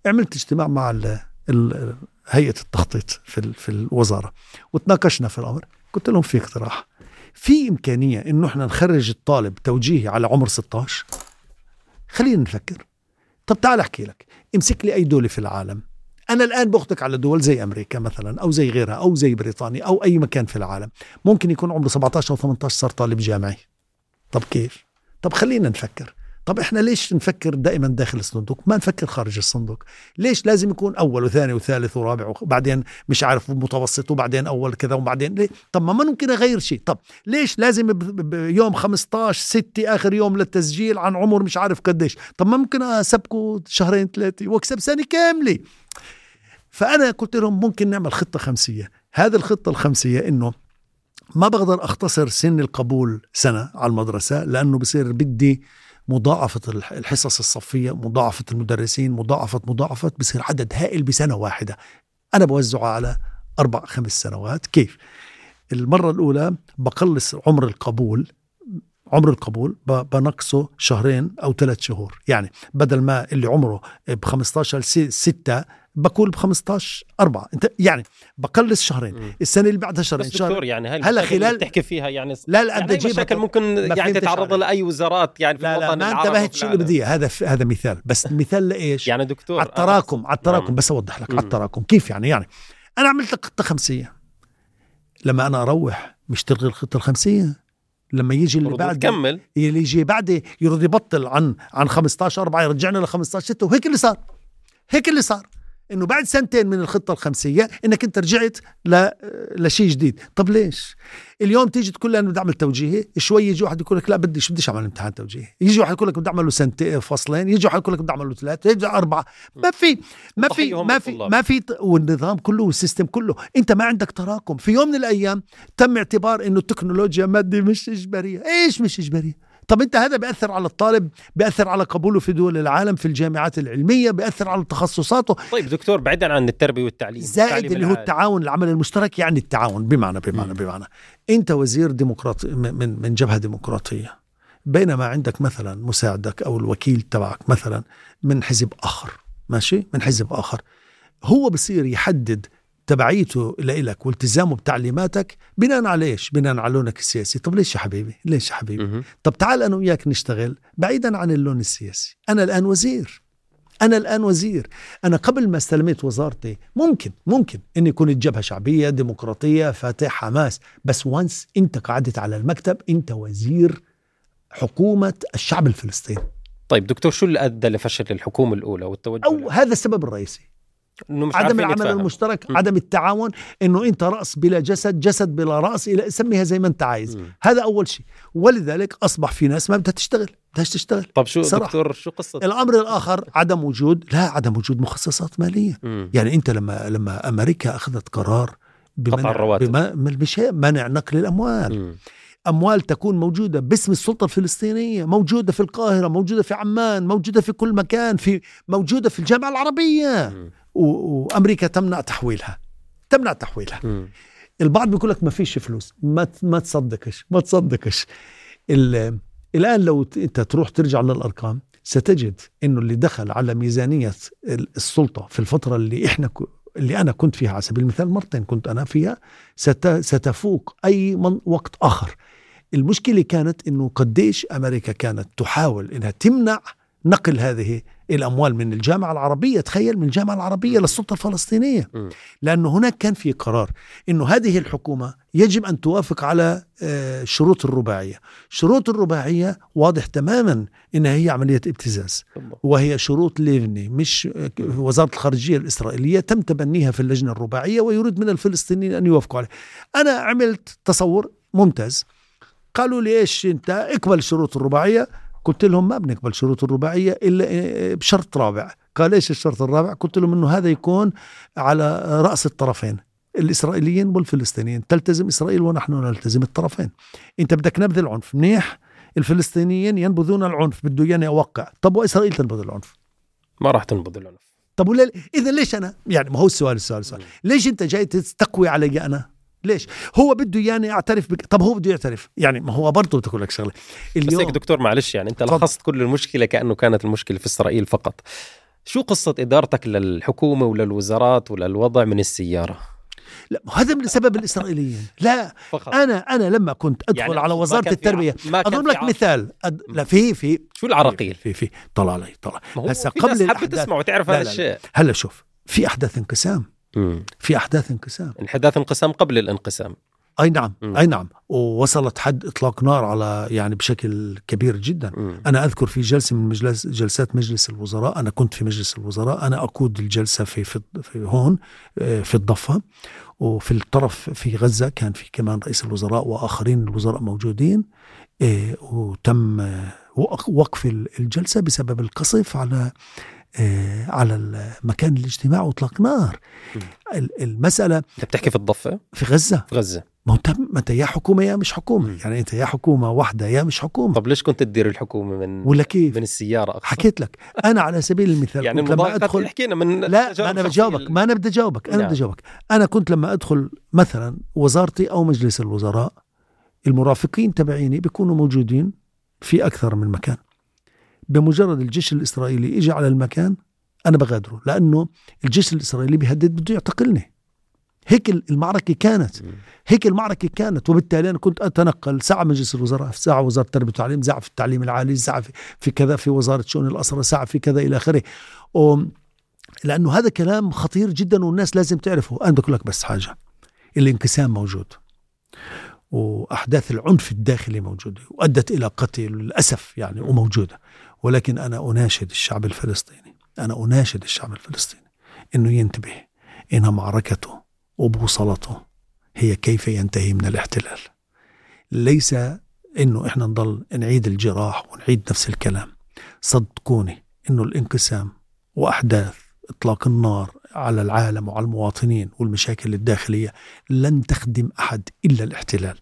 عملت اجتماع مع ال ال هيئة التخطيط في, في الوزارة. وتناقشنا في الأمر. قلت لهم في اقتراح. في إمكانية إنه إحنا نخرج الطالب توجيهي على عمر 16 خلينا نفكر. طب تعال أحكي لك. امسك لي أي دولة في العالم. أنا الآن بأخذك على دول زي أمريكا مثلا أو زي غيرها أو زي بريطانيا أو أي مكان في العالم. ممكن يكون عمره 17 أو 18 صار طالب جامعي. طب كيف؟ طب خلينا نفكر. طب إحنا ليش نفكر دائما داخل الصندوق؟ ما نفكر خارج الصندوق. ليش لازم يكون أول وثاني وثالث ورابع وبعدين مش عارف متوسط وبعدين أول كذا وبعدين ليه؟ طب ما ممكن أغير شيء. طب ليش لازم بيوم 15 6 آخر يوم للتسجيل عن عمر مش عارف قديش؟ طب ما ممكن اسبكه شهرين ثلاثة وأكسب سنة كاملة. فأنا قلت لهم ممكن نعمل خطة خمسية. هذه الخطة الخمسية إنه ما بقدر أختصر سن القبول سنة على المدرسة لأنه بصير بدي مضاعفة الحصص الصفية مضاعفة المدرسين مضاعفة مضاعفة بصير عدد هائل بسنة واحدة. أنا بوزعه على أربع خمس سنوات. كيف؟ المرة الأولى بقلص عمر القبول عمر القبول بنقصه شهرين أو ثلاث شهور. يعني بدل ما اللي عمره ب 15 6 بقول ب 15 4 انت يعني بقلص شهرين. م. السنة اللي بعدها شهرين.
بس دكتور يعني هاي هلا خلال بتحكي فيها يعني
لا لا
يعني مشاكل ممكن يعني تتعرض لأي وزارات يعني في
لا لا ما انتبهت شو اللي بدي هذا هذا مثال. بس مثال لإيش؟
يعني دكتور
على التراكم على التراكم. نعم. بس أوضح لك على التراكم. كيف يعني؟ يعني أنا عملت لك خطه خمسية. لما أنا أروح مش تلغي الخطه الخمسية لما يجي اللي بعد
تكمل.
اللي يجي بعدي يرد يبطل عن عن 15 4 يرجعنا ل 15 6 وهيك اللي صار. هيك اللي صار. إنه بعد سنتين من الخطة الخمسية إنك أنت رجعت ل... لشيء جديد. طب ليش؟ اليوم تيجي تقول لي أنا بدي أعمل توجيهي شوي يجي واحد يقول لك لا بديش بديش أعمل امتحان توجيهي. يجي واحد يقول لك بدي اعمل له سنتين فصلين يجي واحد يقول لك بدي اعمل له ثلاثة يجي أربعة. ما في ما في ما في ما في والنظام كله والسيستم كله. أنت ما عندك تراكم. في يوم من الأيام تم اعتبار إنه التكنولوجيا ماده مش إجبارية. إيش مش إجبارية؟ طب انت هذا بيأثر على الطالب بيأثر على قبوله في دول العالم في الجامعات العلمية بيأثر على تخصصاته.
طيب دكتور بعيدا عن التربية والتعليم
زائد اللي هو التعاون العمل المشترك يعني التعاون. بمعنى بمعنى بمعنى انت وزير ديمقراطي من من جبهة ديمقراطية بينما عندك مثلا مساعدك أو الوكيل تبعك مثلا من حزب آخر ماشي؟ من حزب آخر. هو بصير يحدد تبعيته لإلك والتزامه بتعليماتك بناء على إيش؟ بناء على لونك السياسي، طب ليش يا حبيبي؟ ليش يا حبيبي؟ طب تعال أنا وياك نشتغل بعيدا عن اللون السياسي، أنا الآن وزير أنا الآن وزير، أنا قبل ما استلمت وزارتي ممكن ممكن اني كنت جبهه شعبية ديمقراطية فاتح حماس، بس وانس أنت قعدت على المكتب أنت وزير حكومة الشعب الفلسطيني.
طيب دكتور شو اللي أدى لفشل الحكومة الأولى والتوجه
أو هذا السبب الرئيسي
إنه مش
عدم
عارفين
العمل
يتفاهموا.
المشترك
مم.
عدم التعاون إنه أنت رأس بلا جسد جسد بلا رأس إلى سميها زي ما أنت عايز
مم.
هذا أول شيء ولذلك أصبح في ناس ما بدها تشتغل بدهاش تشتغل
طب شو
صراحة.
دكتور شو قصة
الأمر الآخر عدم وجود لا عدم وجود مخصصات مالية
مم.
يعني أنت لما لما أمريكا أخذت قرار
قطع الرواتب.
هي- منع نقل الأموال
مم.
أموال تكون موجودة باسم السلطة الفلسطينية موجودة في القاهرة موجودة في عمان موجودة في كل مكان في موجودة في
الجامعة
العربية. وأمريكا تمنع تحويلها. تمنع تحويلها.
مم.
البعض بيقول لك ما فيش فلوس. ما ما تصدقش. ما تصدقش. ال... الآن لو أنت تروح ترجع للأرقام ستجد إنه اللي دخل على ميزانية ال- السلطة في الفترة اللي إحنا ك... اللي أنا كنت فيها على سبيل المثال مرتين كنت أنا فيها ست... ستفوق أي من... وقت آخر. المشكلة كانت إنه قديش أمريكا كانت تحاول إنها تمنع نقل هذه الأموال من الجامعة العربية. تخيل من الجامعة العربية للسلطة
الفلسطينية.
لأنه هناك كان في قرار إنه هذه الحكومة يجب أن توافق على آه، شروط الرباعية. شروط الرباعية واضح تماما إنها هي عملية ابتزاز. وهي شروط ليفني مش وزارة الخارجية الإسرائيلية تم تبنيها في اللجنة الرباعية ويريد من الفلسطينيين أن يوافقوا عليه أنا عملت تصور ممتاز. قالوا لي إيش أنت؟ اقبل شروط الرباعية. قلت لهم ما بنقبل شروط الرباعية إلا بشرط رابع. قال إيش الشرط الرابع؟ قلت لهم أنه هذا يكون على رأس الطرفين الإسرائيليين والفلسطينيين. تلتزم إسرائيل ونحن نلتزم الطرفين. أنت بدك نبذ العنف منيح؟ الفلسطينيين ينبذون العنف بده إياني أوقع طب وإسرائيل تنبذ العنف؟
ما راح تنبض العنف.
طب ولا اذا ليش أنا؟ يعني ما هو السؤال السؤال السؤال. ليش أنت جاي تستقوي علي أنا؟ ليش؟ هو بده إياني اعترف بك طب هو بده يعترف. يعني ما هو برضه بدي أقول لك شغلة.
بس
اليوم
هيك دكتور معلش يعني
أنت.
لخصت كل المشكلة كأنه كانت المشكلة في إسرائيل فقط. شو قصة إدارتك للحكومة وللوزارات وللوضع من السيارة؟
لا هذا من سبب الإسرائيليين. لا
فقط.
أنا أنا لما كنت أدخل
يعني
على
وزارة
التربية
أضرب
لك مثال. أد... لا في في
شو العراقيل؟
في في طلع علي طلع.
في
قبل حابة
تسمع وتعرف هذا الشيء.
هلا شوف في أحداث انقسام.
مم.
في أحداث انقسام
انحداث انقسام قبل الانقسام
أي نعم
مم.
أي نعم ووصلت حد إطلاق نار على يعني بشكل كبير جدا
مم.
أنا أذكر في جلسة من مجلس جلسات مجلس الوزراء أنا كنت في مجلس الوزراء أنا أقود الجلسة في في, في هون آه، في الضفة وفي الطرف في غزة كان في كمان رئيس الوزراء وآخرين الوزراء موجودين آه، وتم آه، وق- وقف ال- الجلسة بسبب القصف على على مكان الاجتماع واطلاق نار
مم.
ال- المسألة
أنت بتحكي في الضفة؟
في غزة.
في غزة.
ما ما انت يا حكومة يا مش حكومة.
مم.
يعني انت يا حكومة واحدة يا مش حكومة.
طب ليش كنت تدير الحكومة من
ولا كيف؟
من السيارة أقصد؟
حكيت لك. أنا على سبيل المثال
يعني
لما ادخل
حكينا من
لا ما
أنا.
بجاوبك ما أنا بدي أجاوبك. أنا
نعم.
بدي أجاوبك. أنا كنت لما أدخل مثلا وزارتي أو مجلس الوزراء المرافقين تبعيني بيكونوا موجودين في أكثر من مكان. بمجرد الجيش الإسرائيلي اجى على المكان أنا بغادره لأنه الجيش الإسرائيلي بيهدد بده يعتقلني. هيك المعركة كانت. هيك المعركة كانت. وبالتالي أنا كنت أتنقل ساعة مجلس الوزراء ساعة وزارة التربية والتعليم ساعة في التعليم العالي ساعة في, في كذا في وزارة شؤون الأسرة ساعة في كذا إلى آخره. لأنه هذا كلام خطير جدا والناس لازم تعرفه. أنا بدي أقول لك بس حاجة. الانقسام موجود. وأحداث العنف الداخلي موجودة وأدت إلى قتل للأسف يعني وموجودة. ولكن أنا أناشد الشعب الفلسطيني. أنا أناشد الشعب الفلسطيني. أنه ينتبه إن معركته وبوصلته هي كيف ينتهي من الاحتلال. ليس إنه إحنا نضل نعيد الجراح ونعيد نفس الكلام. صدقوني إنه الانقسام وأحداث إطلاق النار على العالم وعلى المواطنين والمشاكل الداخلية لن تخدم أحد إلا الاحتلال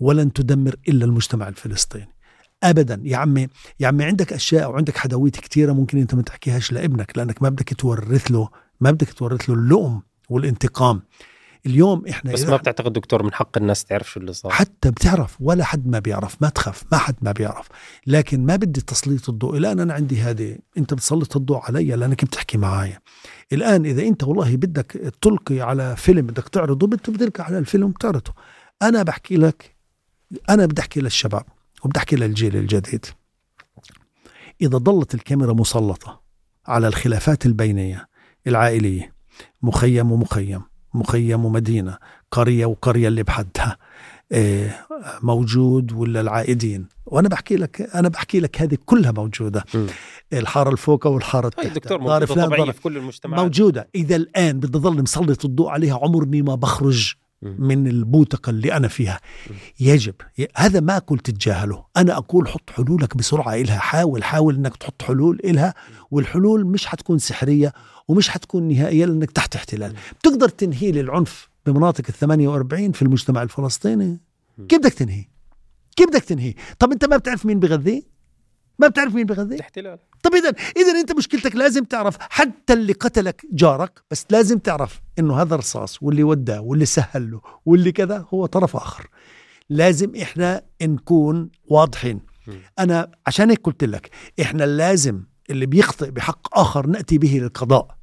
ولن تدمر إلا المجتمع الفلسطيني. ابدا. يا عمي يا عمي عندك أشياء وعندك حدويت كثيره ممكن أنت ما تحكيهاش لابنك لأنك ما بدك تورث له ما بدك تورث له اللؤم والانتقام. اليوم إحنا
بس ما بتعتقد دكتور من حق الناس تعرف شو اللي صار؟
حتى بتعرف ولا حد ما بيعرف ما تخاف ما حد ما بيعرف. لكن ما بدي تسليط الضوء. الآن أنا عندي هذه أنت بتسلط الضوء علي لأنك بتحكي معايا. الآن إذا أنت والله بدك تلقي على فيلم بدك تعرضه بدك بتلقي على الفيلم بتعرضه أنا بحكي لك أنا بدي أحكي للشباب. وبدي أحكي للجيل الجديد. إذا ضلت الكاميرا مسلطة على الخلافات البينية العائلية مخيم ومخيم مخيم ومدينة قرية وقرية اللي بحدها آه، موجود ولا العائدين؟ وأنا بحكي لك أنا بحكي لك هذه كلها موجودة.
م.
الحارة الفوق والحارة
هاي
التحت.
دكتور طبيعية
دار
في كل المجتمعات.
موجودة. إذا الآن بدي ضل مسلط الضوء عليها عمرني ما بخرج. من البوتقة اللي أنا فيها. يجب. هذا ما أقول تتجاهله أنا أقول حط حلولك بسرعة إلها. حاول حاول أنك تحط حلول إلها. والحلول مش حتكون سحرية ومش حتكون نهائية لأنك تحت احتلال. بتقدر تنهي للعنف بمناطق ال 48 في المجتمع الفلسطيني؟ كيف بدك تنهي؟ كيف بدك تنهي؟ طب أنت ما بتعرف مين بغذيه؟ ما بتعرف مين بغذيه؟
احتلال
طب اذا اذا أنت مشكلتك لازم تعرف حتى اللي قتلك جارك بس لازم تعرف. إنه هذا رصاص واللي وداه واللي سهل له واللي كذا هو طرف آخر. لازم إحنا نكون واضحين. أنا عشان هيك قلت لك إحنا لازم اللي بيخطئ بحق آخر نأتي به للقضاء.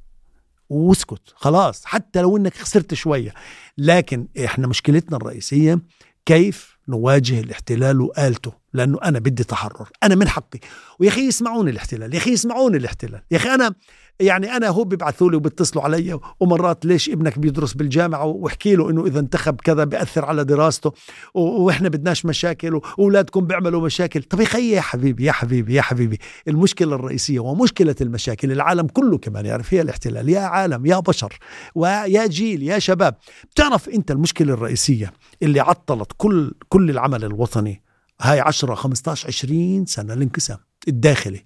واسكت خلاص حتى لو إنك خسرت شوية. لكن إحنا مشكلتنا الرئيسية كيف نواجه الاحتلال وآلته؟ لأنه أنا بدي تحرر. أنا من حقي. ويا أخي يسمعوني الاحتلال. يا أخي يسمعوني الاحتلال. يا أخي أنا يعني أنا هو بيبعثوا لي وبيتصلوا علي ومرات ليش ابنك بيدرس بالجامعة واحكي له إنه إذا انتخب كذا بيأثر على دراسته و- وإحنا بدناش مشاكل وأولادكم بيعملوا مشاكل. طب يا أخي يا حبيبي يا حبيبي يا حبيبي المشكلة الرئيسية ومشكلة المشاكل العالم كله كمان يعرف هي الاحتلال. يا عالم يا بشر ويا جيل يا شباب. بتعرف أنت المشكلة الرئيسية اللي عطلت كل كل العمل الوطني هاي 10 15 20 سنة الانقسام الداخلي.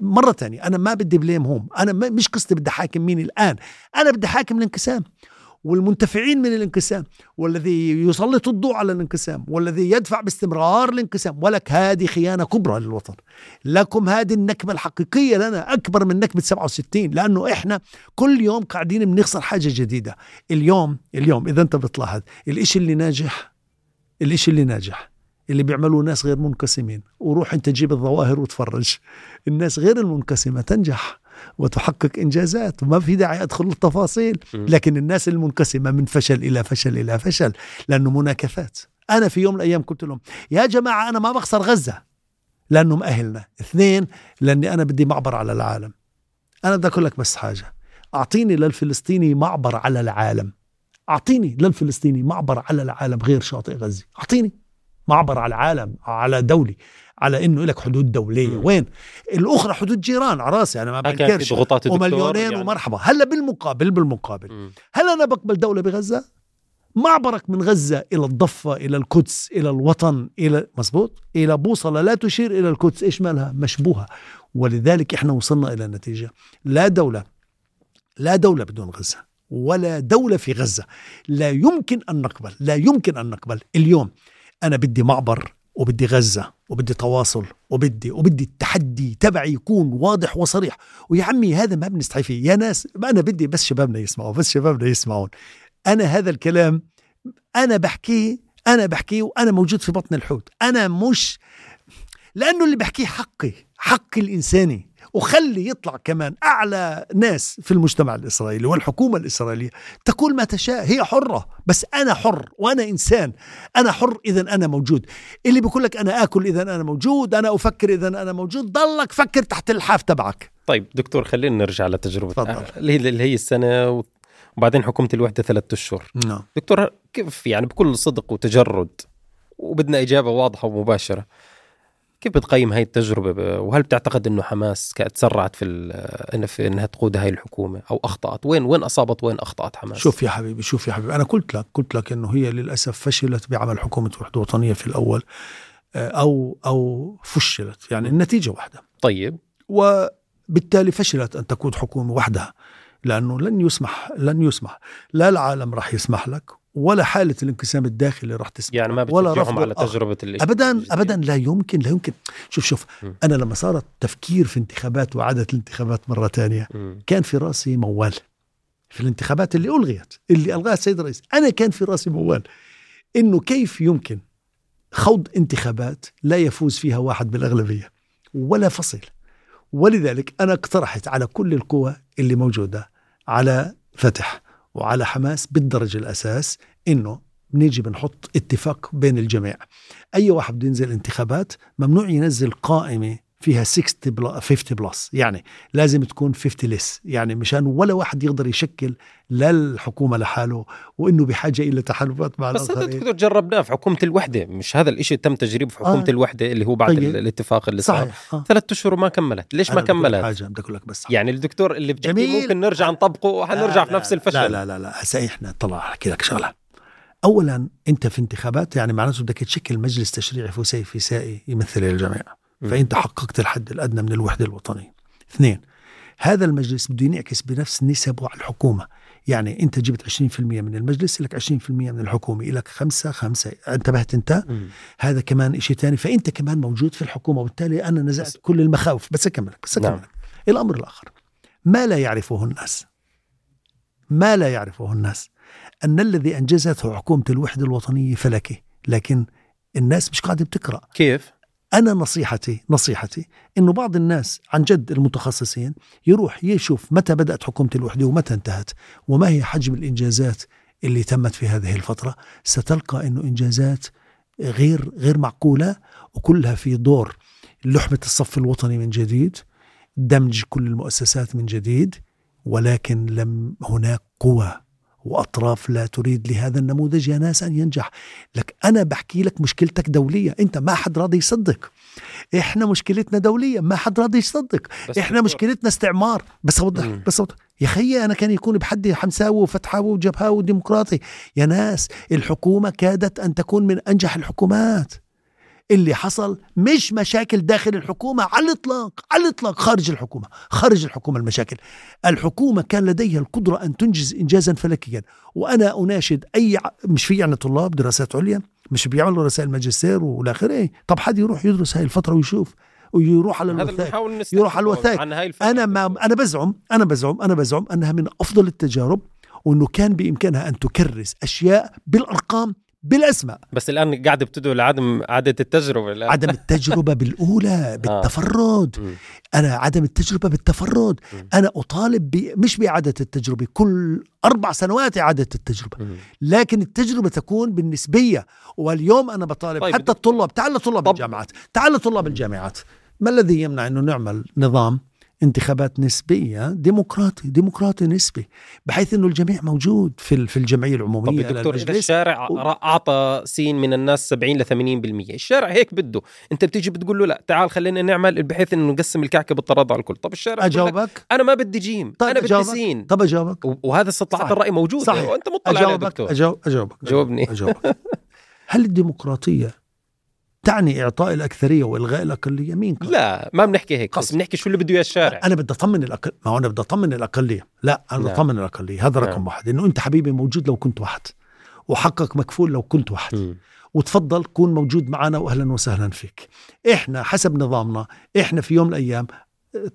مرة تانية أنا ما بدي بليم هوم أنا مش قصتي بدي حاكم مين الآن. أنا بدي حاكم الانقسام والمنتفعين من الانقسام والذي يسلط الضوء على الانقسام والذي يدفع باستمرار الانقسام ولك هذه خيانة كبرى للوطن. لكم هذه النكبة الحقيقية لنا أكبر من نكبة 67 لأنه إحنا كل يوم قاعدين بنخسر حاجة جديدة. اليوم اليوم إذا أنت بتلاحظ الإشي اللي ناجح الإشي اللي ناجح اللي بيعملوه ناس غير منقسمين. وروح انت جيب الظواهر وتفرج. الناس غير المنقسمة تنجح وتحقق إنجازات وما في داعي أدخل التفاصيل. لكن الناس المنقسمة من فشل إلى فشل إلى فشل لأنه مناكفات. أنا في يوم من الأيام قلت لهم يا جماعة أنا ما بخسر غزة. لأنه مأهلنا اثنين لأني أنا بدي معبر على العالم. أنا بدي أقول لك بس حاجة. أعطيني للفلسطيني معبر على العالم. أعطيني للفلسطيني معبر على العالم غير شاطئ غزة أعطيني. معبر على العالم على دولي على إنه لك حدود دولية.
مم.
وين؟ الأخرى حدود جيران على راسي أنا ما بنكرش. ومليونين
يعني.
ومرحبا. هلأ بالمقابل بالمقابل.
مم.
هل أنا بقبل دولة بغزة؟ معبرك من غزة إلى الضفة إلى القدس إلى الوطن إلى مزبوط؟ إلى بوصلة لا تشير إلى القدس. إيش مالها؟ مشبوهة. ولذلك إحنا وصلنا إلى نتيجة. لا دولة لا دولة بدون غزة ولا دولة في غزة. لا يمكن أن نقبل لا يمكن أن نقبل. اليوم أنا بدي معبر وبدي غزة وبدي تواصل وبدي وبدي التحدي تبعي يكون واضح وصريح. ويا عمي هذا ما بنستحي فيه. يا ناس أنا بدي بس شبابنا يسمعوا بس شبابنا يسمعون. أنا هذا الكلام أنا بحكيه أنا بحكيه وأنا موجود في بطن الحوت. أنا مش لأنه اللي بحكيه حقي حقي الإنساني. وخلي يطلع كمان أعلى ناس في المجتمع الإسرائيلي والحكومة الإسرائيلية تقول ما تشاء هي حرة بس أنا حر وأنا إنسان. أنا حر اذا أنا موجود. اللي بيقول لك أنا آكل اذا أنا موجود. أنا أفكر اذا أنا موجود. ضلك فكر تحت اللحاف تبعك.
طيب دكتور خلينا نرجع لتجربة
تفضل.
اللي هي السنة و- وبعدين حكومة الوحدة ثلاثة أشهر.
نعم.
دكتور كيف يعني بكل صدق وتجرد وبدنا إجابة واضحة ومباشرة كيف بتقيم هاي التجربة؟ وهل بتعتقد أنه حماس تسرعت في, في أنها تقود هاي الحكومة أو أخطأت؟ وين وين أصابت وين أخطأت حماس؟
شوف يا حبيبي شوف يا حبيبي أنا قلت لك قلت لك إنه هي للأسف فشلت بعمل حكومة وحدة وطنية في الأول آه، أو أو فشلت يعني النتيجة واحدة.
طيب.
وبالتالي فشلت أن تكون حكومة وحدها لأنه لن يسمح لن يسمح لا العالم راح يسمح لك ولا حالة الانقسام الداخلي راح تسمح.
يعني ما
ولا رفض
على الإج-
ابدا
الجديد.
ابدا لا يمكن لا يمكن. شوف شوف
م.
أنا لما صارت تفكير في انتخابات وعادة الانتخابات مرة
ثانية.
كان في رأسي موال. في الانتخابات اللي ألغيت اللي الغاها السيد الرئيس. أنا كان في رأسي موال. إنه كيف يمكن خوض انتخابات لا يفوز فيها واحد بالأغلبية؟ ولا فصل. ولذلك أنا اقترحت على كل القوى اللي موجودة على فتح. وعلى حماس بالدرجة الأساس إنه نيجي بنحط اتفاق بين الجميع. أي واحد بده ينزل انتخابات ممنوع ينزل قائمة فيها 60 بلا 50 بلس يعني لازم تكون 50 لس يعني مشان ولا واحد يقدر يشكل لا الحكومة لحاله وإنه بحاجة إلى تحالفات مع
بس هذا دكتور جربناه في حكومة الوحدة. مش هذا الشيء تم تجريبه في حكومة آه. الوحدة اللي هو بعد طيب. الاتفاق اللي صار. آه. ثلاث أشهر وما كملت. ليش ما كملت؟
حاجة بدي أقول لك بس.
يعني الدكتور اللي بحكي ممكن نرجع نطبقه وحنرجع في نفس الفشل.
لا لا لا لا. هسه إحنا طلع أحكي لك شغلة. اولا أنت في انتخابات يعني معناته بدك تشكل مجلس تشريعي فسائي يمثل الجميع. فانت حققت الحد الأدنى من الوحدة الوطنية. اثنين هذا المجلس بده ينعكس بنفس نسبه على الحكومة. يعني أنت جبت 20% من المجلس لك 20% من الحكومة لك خمسة خمسة. انتبهت أنت؟ م. هذا كمان شيء ثاني فأنت كمان موجود في الحكومة وبالتالي أنا نزعت كل المخاوف. بس اكملك بس اكملك نعم. الأمر الآخر ما لا يعرفه الناس. ما لا يعرفه الناس. أن الذي أنجزته حكومة الوحدة الوطنية فلكي لكن الناس مش قاعدة بتقرأ.
كيف؟
أنا نصيحتي نصيحتي إنه بعض الناس عن جد المتخصصين يروح يشوف متى بدأت حكومة الوحدة ومتى انتهت وما هي حجم الإنجازات اللي تمت في هذه الفترة. ستلقى إنه إنجازات غير غير معقولة وكلها في دور لحمة الصف الوطني من جديد دمج كل المؤسسات من جديد ولكن لم هناك قوى. وأطراف لا تريد لهذا النموذج يا ناس أن ينجح. لك أنا بحكي لك مشكلتك دولية. أنت ما حد راضي يصدق. إحنا مشكلتنا دولية. ما حد راضي يصدق. إحنا مشكلتنا استعمار. بس أوضح بس أوضح. يا خيي أنا كان يكون بحدي حمساوي وفتحاوي وجبهاوي وديمقراطي. يا ناس الحكومة كادت أن تكون من أنجح الحكومات. اللي حصل مش مشاكل داخل الحكومة على الإطلاق على الإطلاق خارج الحكومة خارج الحكومة المشاكل. الحكومة كان لديها القدرة أن تنجز إنجازا فلكيا. وأنا أناشد أي مش في يعني طلاب دراسات عليا مش بيعملوا رسائل ماجستير وإلى آخره. طب حد يروح يدرس هاي الفترة ويشوف ويروح على الوثائق يروح على الوثائق أنا ما أنا بزعم أنا بزعم أنا بزعم أنها من أفضل التجارب وأنه كان بإمكانها أن تكرس أشياء بالأرقام بالأسماء
بس الآن قاعدة بتدعو لعدم عاده التجربة
الآن. عدم التجربة بالأولى آه. بالتفرد آه. أنا عدم التجربة بالتفرد م. أنا أطالب ب... مش باعاده التجربة كل أربع سنوات اعاده التجربة م. لكن التجربة تكون بالنسبية واليوم أنا بطالب طيب. حتى الطلاب تعال طلاب طب. الجامعات تعال طلاب الجامعات ما الذي يمنع إنه نعمل نظام انتخابات نسبية ديمقراطي ديمقراطي نسبي بحيث أنه الجميع موجود في في الجمعية العمومية.
طب دكتور إذا الشارع و... أعطى سين من الناس 70 ل 80% الشارع هيك بده. أنت بتيجي بتقول له لا تعال خلينا نعمل بحيث أنه نقسم الكعكة بالتراضع على الكل. طب الشارع
أجاوبك؟
أنا ما بدي جيم طيب أنا بدي سين.
طب أجاوبك؟
وهذا استطلاعات الرأي موجود صحيح. وأنت مطلع
أجاوبك؟ عليه دكتور. أجاوبك
أجاوبك. جاوبني.
أجاوبك. هل الديمقراطية تعني إعطاء الأكثرية وإلغاء الأقلية؟ مين
قال؟ لا ما بنحكي هيك بس بنحكي شو اللي بده إياه الشارع.
أنا بدي أطمن الأقل... ما هو أنا بدي أطمن الأقلية. لا أنا بدي نعم. أطمن الأقلية. هذا رقم نعم. واحد. إنه أنت حبيبي موجود لو كنت واحد. وحقك مكفول لو كنت واحد. م. وتفضل كون موجود معنا واهلا وسهلا فيك. إحنا حسب نظامنا إحنا في يوم من الأيام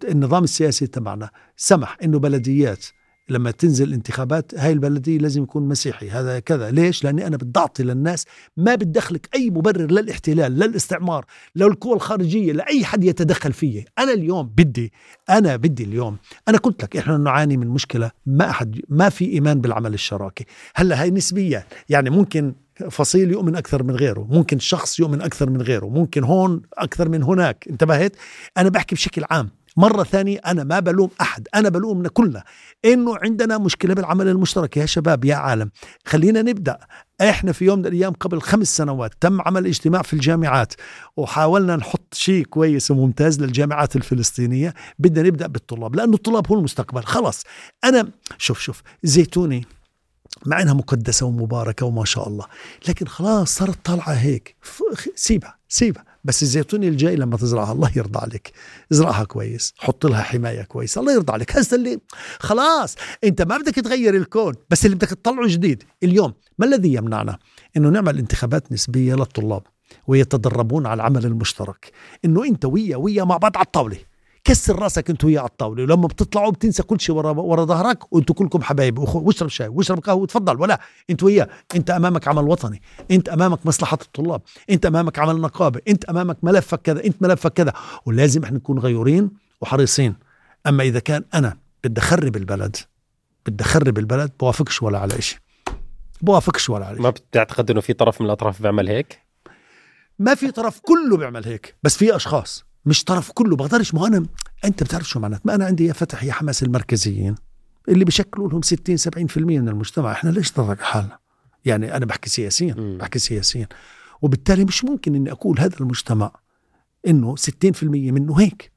النظام السياسي تبعنا سمح إنه بلديات لما تنزل انتخابات هاي البلدية لازم يكون مسيحي هذا كذا. ليش؟ لأني أنا بدي أعطي للناس ما بدخلك أي مبرر للاحتلال للاستعمار للقوى الخارجية لأي حد يتدخل فيه أنا اليوم بدي أنا بدي اليوم أنا قلت لك إحنا نعاني من مشكلة ما أحد ما في إيمان بالعمل الشراكي. هلأ هاي نسبية يعني ممكن فصيل يؤمن أكثر من غيره ممكن شخص يؤمن أكثر من غيره ممكن هون أكثر من هناك انتبهت؟ أنا بحكي بشكل عام. مرة ثانية أنا ما بلوم أحد أنا بلومنا كلنا. إنه عندنا مشكلة بالعمل المشترك. يا شباب يا عالم خلينا نبدأ. إحنا في يوم من الأيام قبل خمس سنوات تم عمل اجتماع في الجامعات وحاولنا نحط شيء كويس وممتاز للجامعات الفلسطينية. بدنا نبدأ بالطلاب لأنه الطلاب هو المستقبل. خلص أنا شوف شوف زيتوني مع إنها مقدسة ومباركة وما شاء الله لكن خلاص صارت طالعة هيك. سيبها سيبها. بس الزيتونة الجاي لما تزرعها الله يرضى عليك. ازرعها كويس حط لها حماية كويس الله يرضى عليك. هسه اللي خلاص انت ما بدك تغير الكون بس اللي بدك تطلعه جديد. اليوم ما الذي يمنعنا؟ إنه نعمل انتخابات نسبية للطلاب ويتدربون على العمل المشترك. إنه أنت ويا ويا مع بعض على الطاولة. كسر راسك انت وياه على الطاولة. ولما بتطلعوا بتنسى كل شيء ورا ورا ظهرك وانتوا كلكم حبايب. واشرب شاي واشرب قهوة. وتفضل ولا انت وياه انت أمامك عمل وطني. انت أمامك مصلحة الطلاب. انت أمامك عمل نقابة. انت أمامك ملفك كذا انت ملفك كذا. ولازم إحنا نكون غيورين وحريصين. أما إذا كان أنا بدي أخرب البلد بدي أخرب البلد بوافقش ولا على شيء بوافقش ولا على شيء
ما بتعتقد إنه في طرف من الأطراف بيعمل هيك؟
ما في طرف كله بيعمل هيك. بس في أشخاص. مش طرف كله بقدرش ما أنا أنت بتعرف شو معنات ما أنا عندي يا فتح يا حماس المركزيين اللي بيشكلوا لهم 60 70% من المجتمع. إحنا ليش نضرب حالنا؟ يعني أنا بحكي سياسيا بحكي سياسيا. وبالتالي مش ممكن إني أقول هذا المجتمع إنه 60% منه هيك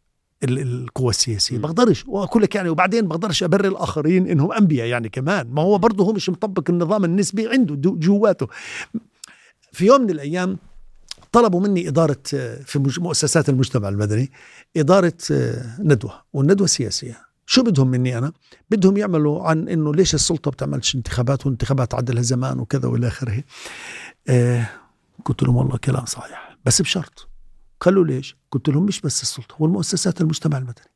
القوى السياسية. بقدرش وأقول لك يعني وبعدين بقدرش أبرر الآخرين إنهم أنبياء يعني كمان. ما هو برضه هو مش مطبق النظام النسبي عنده جواته. في يوم من الأيام طلبوا مني إدارة في مؤسسات المجتمع المدني إدارة ندوة والندوة سياسية. شو بدهم مني أنا؟ بدهم يعملوا عن إنه ليش السلطة بتعملش انتخابات وانتخابات عدلها زمان وكذا وإلى آخره. آه قلت لهم والله كلام صحيح بس بشرط. قالوا ليش؟ قلت لهم مش بس السلطة والمؤسسات المجتمع المدني.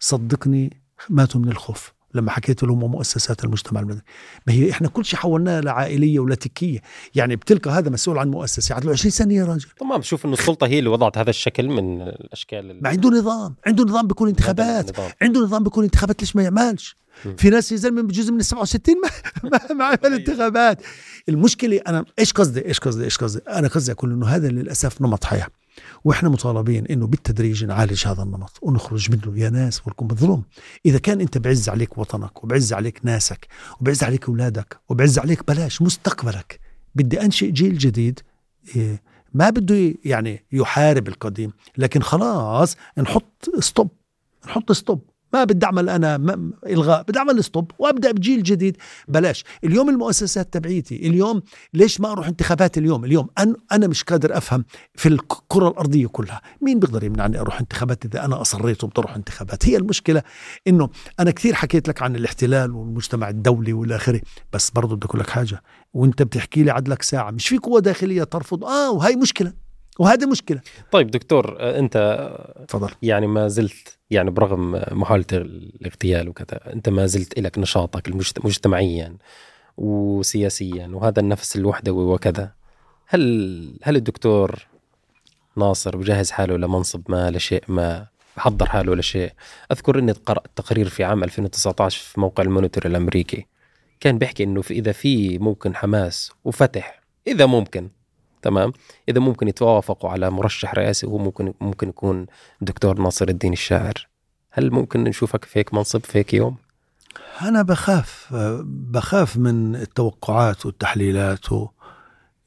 صدقني ماتوا من الخوف. لما حكيت لهم ومؤسسات المجتمع المدني. ما هي إحنا كل شيء حولناه لعائليه ولاتكيه يعني بتلقى هذا مسؤول عن مؤسسة. له 20 سنة يا راجل
تمام بشوف إنه السلطة هي اللي وضعت هذا الشكل من الأشكال
ما عنده نظام. عنده نظام بيكون انتخابات. نظام. عنده نظام بيكون انتخابات ليش ما يعملش؟ في ناس يا زلمه بجزء من ال 67 ما ما, ما عمل أيوة. انتخابات. المشكلة أنا إيش قصدي؟ إيش قصدي؟ إيش قصدي؟ أنا قصدي أقول إنه هذا للأسف نمط حياة. وإحنا مطالبين إنه بالتدريج نعالج هذا النمط ونخرج منه يا ناس ولكم مظلوم إذا كان أنت بعز عليك وطنك وبعز عليك ناسك وبعز عليك أولادك وبعز عليك بلاش مستقبلك. بدي أنشئ جيل جديد إيه ما بده يعني يحارب القديم لكن خلاص نحط stop نحط stop ما بدي أعمل أنا إلغاء بدي أعمل stop وأبدأ بجيل جديد. بلاش. اليوم المؤسسات تبعيتي اليوم ليش ما أروح انتخابات اليوم؟ اليوم أنا مش قادر أفهم في الكرة الأرضية كلها. مين بيقدر يمنعني أروح انتخابات إذا أنا اصريت وبدي أروح انتخابات؟ هي المشكلة. إنه أنا كثير حكيت لك عن الاحتلال والمجتمع الدولي والى آخره. بس برضه بدي أقول لك حاجة. وأنت بتحكي لي عدلك ساعة. مش في قوة داخلية ترفض. آه وهي مشكلة. وهذه مشكلة.
طيب دكتور أنت تفضل. يعني ما زلت يعني برغم محاولة الاغتيال وكذا أنت ما زلت لك نشاطك مجتمعيا وسياسيا وهذا النفس الوحدوي وكذا. هل هل الدكتور ناصر بجهز حاله لمنصب ما لشيء ما حضر حاله لشيء أذكر إني قرأت تقرير في عام 2019 في موقع المونيتور الأمريكي كان بيحكي إنه في إذا في ممكن حماس وفتح إذا ممكن. تمام؟ إذا ممكن يتوافقوا على مرشح رئاسي هو ممكن ممكن يكون الدكتور ناصر الدين الشاعر. هل ممكن نشوفك فيك منصب فيك يوم؟
أنا بخاف بخاف من التوقعات والتحليلات و...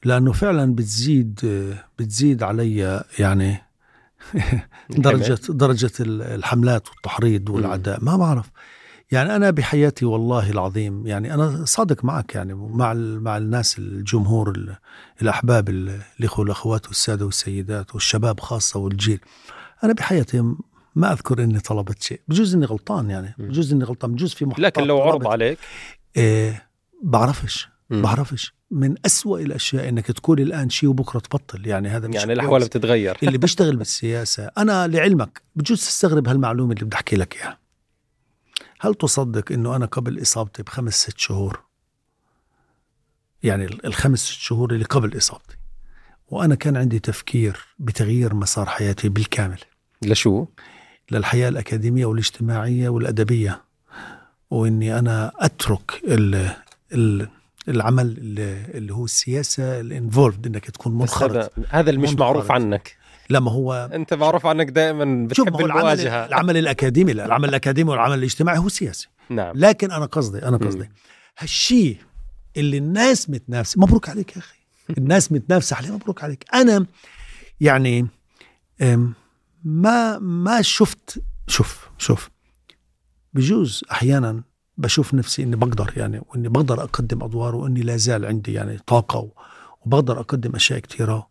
لأنه فعلا بتزيد بتزيد علي يعني درجه درجة الحملات والتحريض والعداء. ما بعرف. يعني أنا بحياتي والله العظيم يعني أنا صادق معك يعني مع مع الناس الجمهور الأحباب الإخوة والأخوات والسادة والسيدات والشباب خاصة والجيل. أنا بحياتي ما أذكر إني طلبت شيء بجوز إني غلطان يعني بجوز إني غلطان بجوز في
لكن لو عرض عليك؟
إيه بعرفش مم. بعرفش. من أسوأ الأشياء أنك تقول الآن شيء وبكرة تبطل يعني هذا
مش يعني الأحوال بتتغير.
اللي بيشتغل بالسياسة أنا لعلمك بجوز تستغرب هالمعلومة اللي بدي أحكي لك إياها. هل تصدق إنه أنا قبل إصابتي بخمس ست شهور؟ يعني الخمس ست شهور اللي قبل إصابتي. وأنا كان عندي تفكير بتغيير مسار حياتي بالكامل.
لشو
للحياة الأكاديمية والاجتماعية والأدبية. وإني أنا أترك ال ال العمل اللي هو السياسة الانفولد إنك تكون منخرط.
هذا هذا اللي مش معروف عنك.
لا ما هو
أنت معروف عنك دائما بتحب المواجهه
العمل, العمل الأكاديمي لا العمل الأكاديمي والعمل الاجتماعي هو سياسي.
نعم.
لكن أنا قصدي أنا قصدي هالشيء اللي الناس متنافسة مبروك عليك يا أخي. الناس متنافسة عليه مبروك عليك. أنا يعني ما ما شفت شوف شوف بجوز أحيانا بشوف نفسي إني بقدر يعني وإني بقدر أقدم أدوار وإني لا زال عندي يعني طاقة وبقدر أقدم أشياء كثيره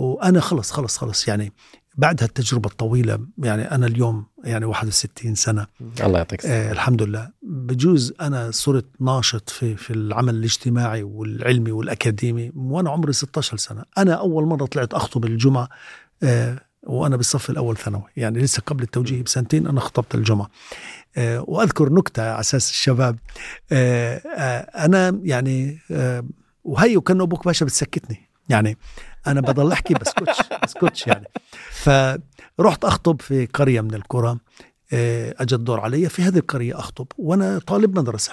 وأنا خلص خلص خلص. يعني بعد هالتجربة الطويلة يعني أنا اليوم يعني 61 سنة.
الله يعطيك
آه الحمد لله. بجوز أنا صرت ناشط في في العمل الاجتماعي والعلمي والأكاديمي وأنا عمري 16 سنة. أنا أول مرة طلعت أخطب الجمعة آه وأنا بالصف الأول ثانوي. يعني لسه قبل التوجيه بسنتين أنا خطبت الجمعة. آه وأذكر نكتة على أساس الشباب. آه آه أنا يعني آه وهي وكان أبوك باشا بتسكتني. يعني أنا بضل أحكي بسكتش بسكتش يعني. فرحت أخطب في قرية من القرى آه، اجى الدور علي في هذه القرية أخطب وأنا طالب مدرسة.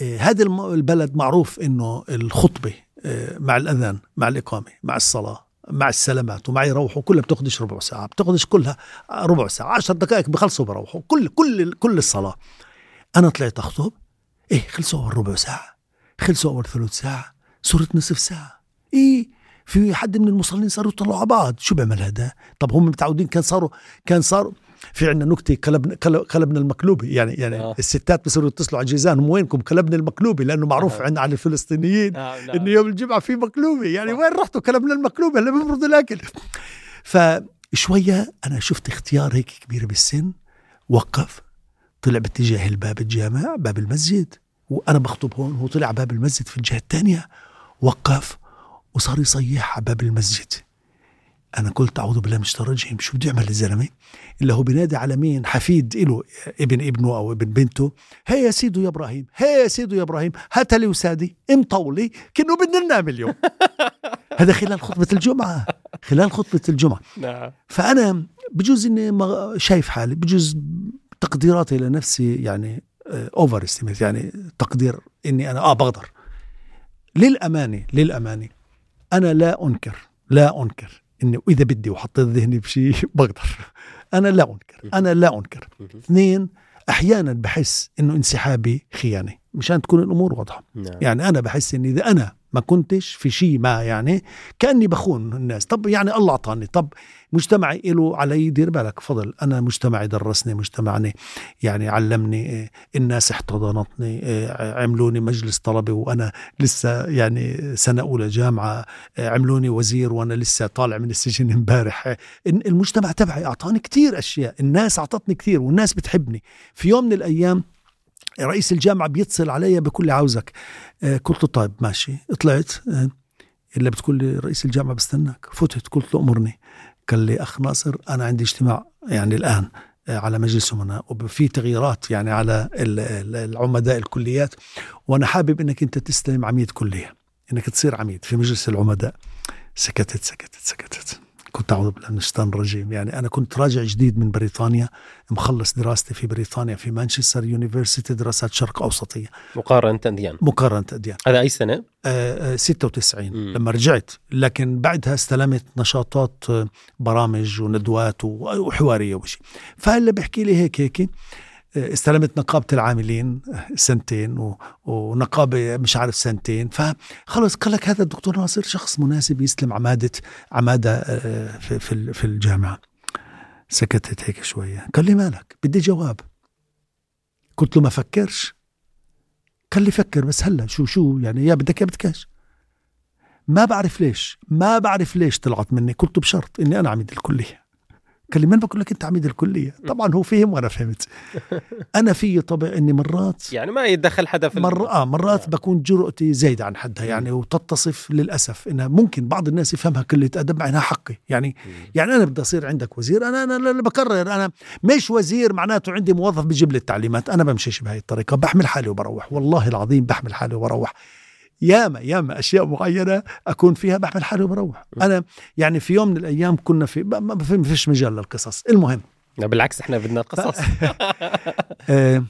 آه، هذا البلد معروف إنه الخطبة آه، مع الأذان مع الإقامة مع الصلاة مع السلامات ومعي يروحوا كلها بتاخدش ربع ساعة بتاخدش كلها ربع ساعة عشر دقائق بخلصوا بروحوا كل كل كل الصلاة. أنا طلعت أخطب إيه خلصوا أول ربع ساعة خلصوا أول ثلث ساعة صرت نصف ساعة. إيه في حد من المصلين صاروا يطلعوا على بعض شو بيعمل هذا طب هم متعودين كان صاروا كان صاروا في عندنا نكتة كلبنا كلبنا المقلوبي يعني يعني آه. الستات بصيروا يتصلوا على جيزانهم وينكم كلبنا المقلوبي لأنه معروف آه. عندنا على الفلسطينيين آه. نعم. إنه يوم الجمعة في مقلوبي يعني آه. وين رحتوا كلبنا المقلوبي هلا بيفرضوا الأكل فشويه أنا شفت اختيار هيك كبير بالسن وقف طلع باتجاه الباب الجامع باب المسجد وأنا بخطب هون هو طلع باب المسجد في الجهة الثانية وقف وصار يصيح على باب المسجد. أنا قلت أعوذ بالله من الشيطان الرجيم شو بده يعمل الزلمه اللي هو بينادي على مين؟ حفيد له ابن ابنه أو ابن بنته. هي يا سيدو يا إبراهيم هي يا سيدو يا إبراهيم هات لي وسادي مطولي كأنه بدنا ننام اليوم. هذا خلال خطبة الجمعة خلال خطبة الجمعة. نعم. فأنا بجوز إني شايف حالي بجوز تقديراتي لنفسي يعني overestimate يعني تقدير إني أنا آه بقدر. للأمانة للأمانة أنا لا أنكر لا أنكر إني واذا بدي وحطيت ذهني بشيء بقدر. أنا لا أنكر أنا لا أنكر. اثنين أحيانا بحس إنه انسحابي خيانة مشان تكون الأمور واضحة. نعم. يعني أنا بحس إني إذا أنا ما كنتش في شيء ما يعني كأني بخون الناس. طب يعني الله أعطاني. طب مجتمعي له علي دير بالك. فضل أنا مجتمعي درسني مجتمعني. يعني علمني الناس احتضنتني عملوني مجلس طلبه وأنا لسه يعني سنة أولى جامعة عملوني وزير وأنا لسه طالع من السجن امبارح. المجتمع تبعي أعطاني كثير أشياء. الناس أعطتني كثير والناس بتحبني. في يوم من الأيام رئيس الجامعة بيتصل علي بكل عاوزك. آه، قلت له طيب ماشي. طلعت آه، إلا بتقول لي رئيس الجامعة بستناك. فتت قلت له أمرني. قال لي أخ ناصر أنا عندي اجتماع يعني الآن آه، على مجلس أمناء وفي تغييرات يعني على العمداء الكليات وأنا حابب أنك أنت تستلم عميد كلية أنك تصير عميد في مجلس العمداء. سكتت سكتت سكتت. كنت أعوذ بالله من الشيطان الرجيم. يعني أنا كنت راجع جديد من بريطانيا مخلص دراستي في بريطانيا في مانشستر university دراسات شرق أوسطية.
مقارنة أديان
مقارنة أديان
هذا أي سنة؟
آه 96 آه، مم. لما رجعت لكن بعدها استلمت نشاطات آه، برامج وندوات وحوارية وشي. فهلا بحكي لي هيك هيك. استلمت نقابة العاملين سنتين ونقابة مش عارف سنتين. فخلص قال لك هذا الدكتور ناصر شخص مناسب يستلم عمادة عمادة آه، في, في الجامعة. سكتت هيك شوية. قال لي مالك؟ بدي جواب. قلت له ما فكرش. قال لي فكر بس هلا شو شو يعني يا بدك يا بدكش. ما بعرف ليش ما بعرف ليش طلعت مني. قلت بشرط إني أنا عميد الكلية. من بقول لك أنت عميد الكلية. طبعا هو فهم وأنا فهمت. أنا في طبع إني مرات
يعني ما يتدخل حدا في
مر... آه مرات آه. بكون جرأتي زايدة عن حدها يعني وتتصف للأسف إنها ممكن بعض الناس يفهمها قله أدب مع إنها حقي. يعني يعني أنا بدي أصير عندك وزير أنا أنا اللي بكرر أنا مش وزير معناته عندي موظف بجيب لي التعليمات أنا بمشيش بهي الطريقة بحمل حالي وبروح والله العظيم بحمل حالي وبروح. ياما ياما أشياء معينة أكون فيها بحمل حالي وبروح. أنا يعني في يوم من الأيام كنا في ما فيش مجال للقصص. المهم.
بالعكس إحنا بدنا القصص
آه،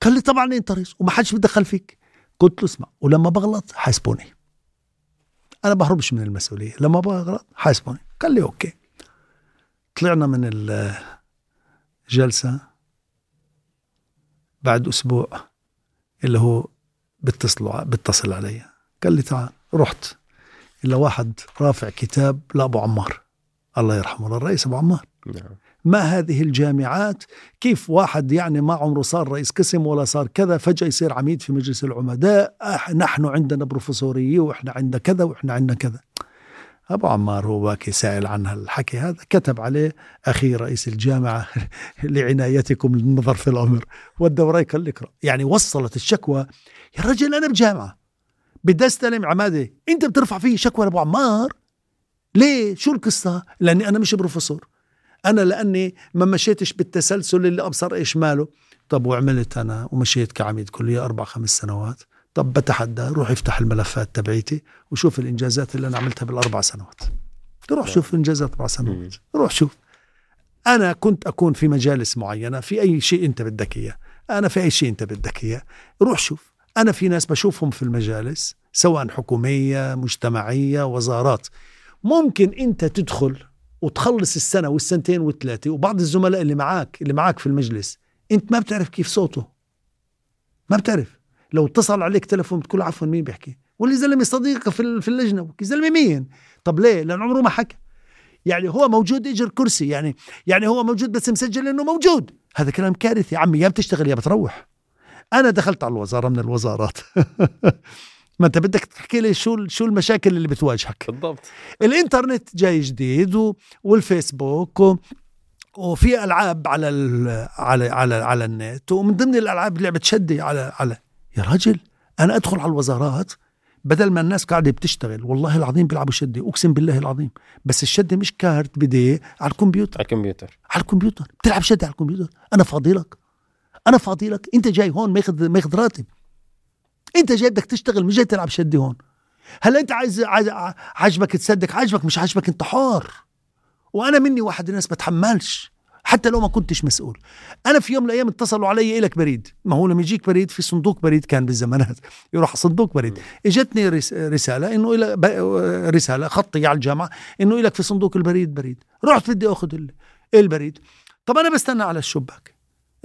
قال لي طبعا أنت رئيس وما حدش بيدخل فيك. قلت له اسمع ولما بغلط حاسبوني. أنا بهربش من المسؤولية. لما بغلط حاسبوني. قال لي أوكي. طلعنا من الجلسه بعد أسبوع اللي هو بيتصلوا بيتصل علي. قال لي تعال رحت. إلا واحد رافع كتاب لأبو عمار. الله يرحمه الرئيس أبو عمار. نعم. ما هذه الجامعات؟ كيف واحد يعني ما عمره صار رئيس قسم ولا صار كذا فجأة يصير عميد في مجلس العمداء. نحن عندنا بروفيسورية وإحنا عندنا كذا وإحنا عندنا كذا. أبو عمار هو باكي سائل عن هالحكي هذا كتب عليه أخي رئيس الجامعة لعنايتكم للنظر في الأمر قال اقرأ يعني وصلت الشكوى يا رجل أنا بجامعة بدي استلم عمادة أنت بترفع فيه شكوى لأبو عمار؟ ليه؟ شو القصة؟ لأني أنا مش بروفيسور. أنا لأني ما مشيتش بالتسلسل اللي أبصر إيش ماله. طب وعملت أنا ومشيت كعميد كلية أربع خمس سنوات. طب بتحدى روح افتح الملفات تبعيتي وشوف الإنجازات اللي أنا عملتها بالأربع سنوات. روح شوف انجازات أربع سنوات. روح شوف. أنا كنت أكون في مجالس معينة في أي شيء أنت بدك إياه. أنا في أي شيء أنت بدك إياه. روح شوف. أنا في ناس بشوفهم في المجالس سواء حكومية مجتمعية وزارات. ممكن أنت تدخل وتخلص السنة والسنتين والثلاثة وبعض الزملاء اللي معك اللي معك في المجلس أنت ما بتعرف كيف صوته. ما بتعرف. لو اتصل عليك تلفون بتقول عفوا مين بيحكي؟ واللي زلمه صديقه في في اللجنة زلمه مين طب ليه؟ لأن عمره ما حكى. يعني هو موجود اجر كرسي يعني يعني هو موجود بس مسجل إنه موجود. هذا كلام كارثي يا عمي يا بتشتغل يا بتروح. أنا دخلت على الوزارة من الوزارات. ما أنت بدك تحكي لي شو شو المشاكل اللي بتواجهك.
بالضبط.
الإنترنت جاي جديد و... والفيسبوك و... وفي ألعاب على ال... على على على النت. ومن ضمن الألعاب لعبة شدي على على يا راجل أنا أدخل على الوزارات بدل ما الناس قاعدة بتشتغل. والله العظيم بيلعبوا شدة أقسم بالله العظيم. بس الشدة مش كارت بدي على الكمبيوتر.
على الكمبيوتر.
على الكمبيوتر. بتلعب شدة على الكمبيوتر. أنا فاضي لك. أنا فاضي لك. أنت جاي هون ماخذ ماخذ راتب. أنت جاي بدك تشتغل مش جاي تلعب شدة هون. هلا أنت عايز عاجبك تصدق عاجبك مش عاجبك أنت حار وأنا مني واحد الناس بتحملش حتى لو ما كنتش مسؤول. أنا في يوم من الأيام اتصلوا علي لك بريد. ما هو لما يجيك بريد في صندوق بريد كان بالزمانات يروح صندوق بريد. إجتني رسالة إنه إلى رسالة خطي على الجامعة إنه لك في صندوق البريد بريد. رحت بدي آخذ البريد. طب أنا بستنى على الشباك.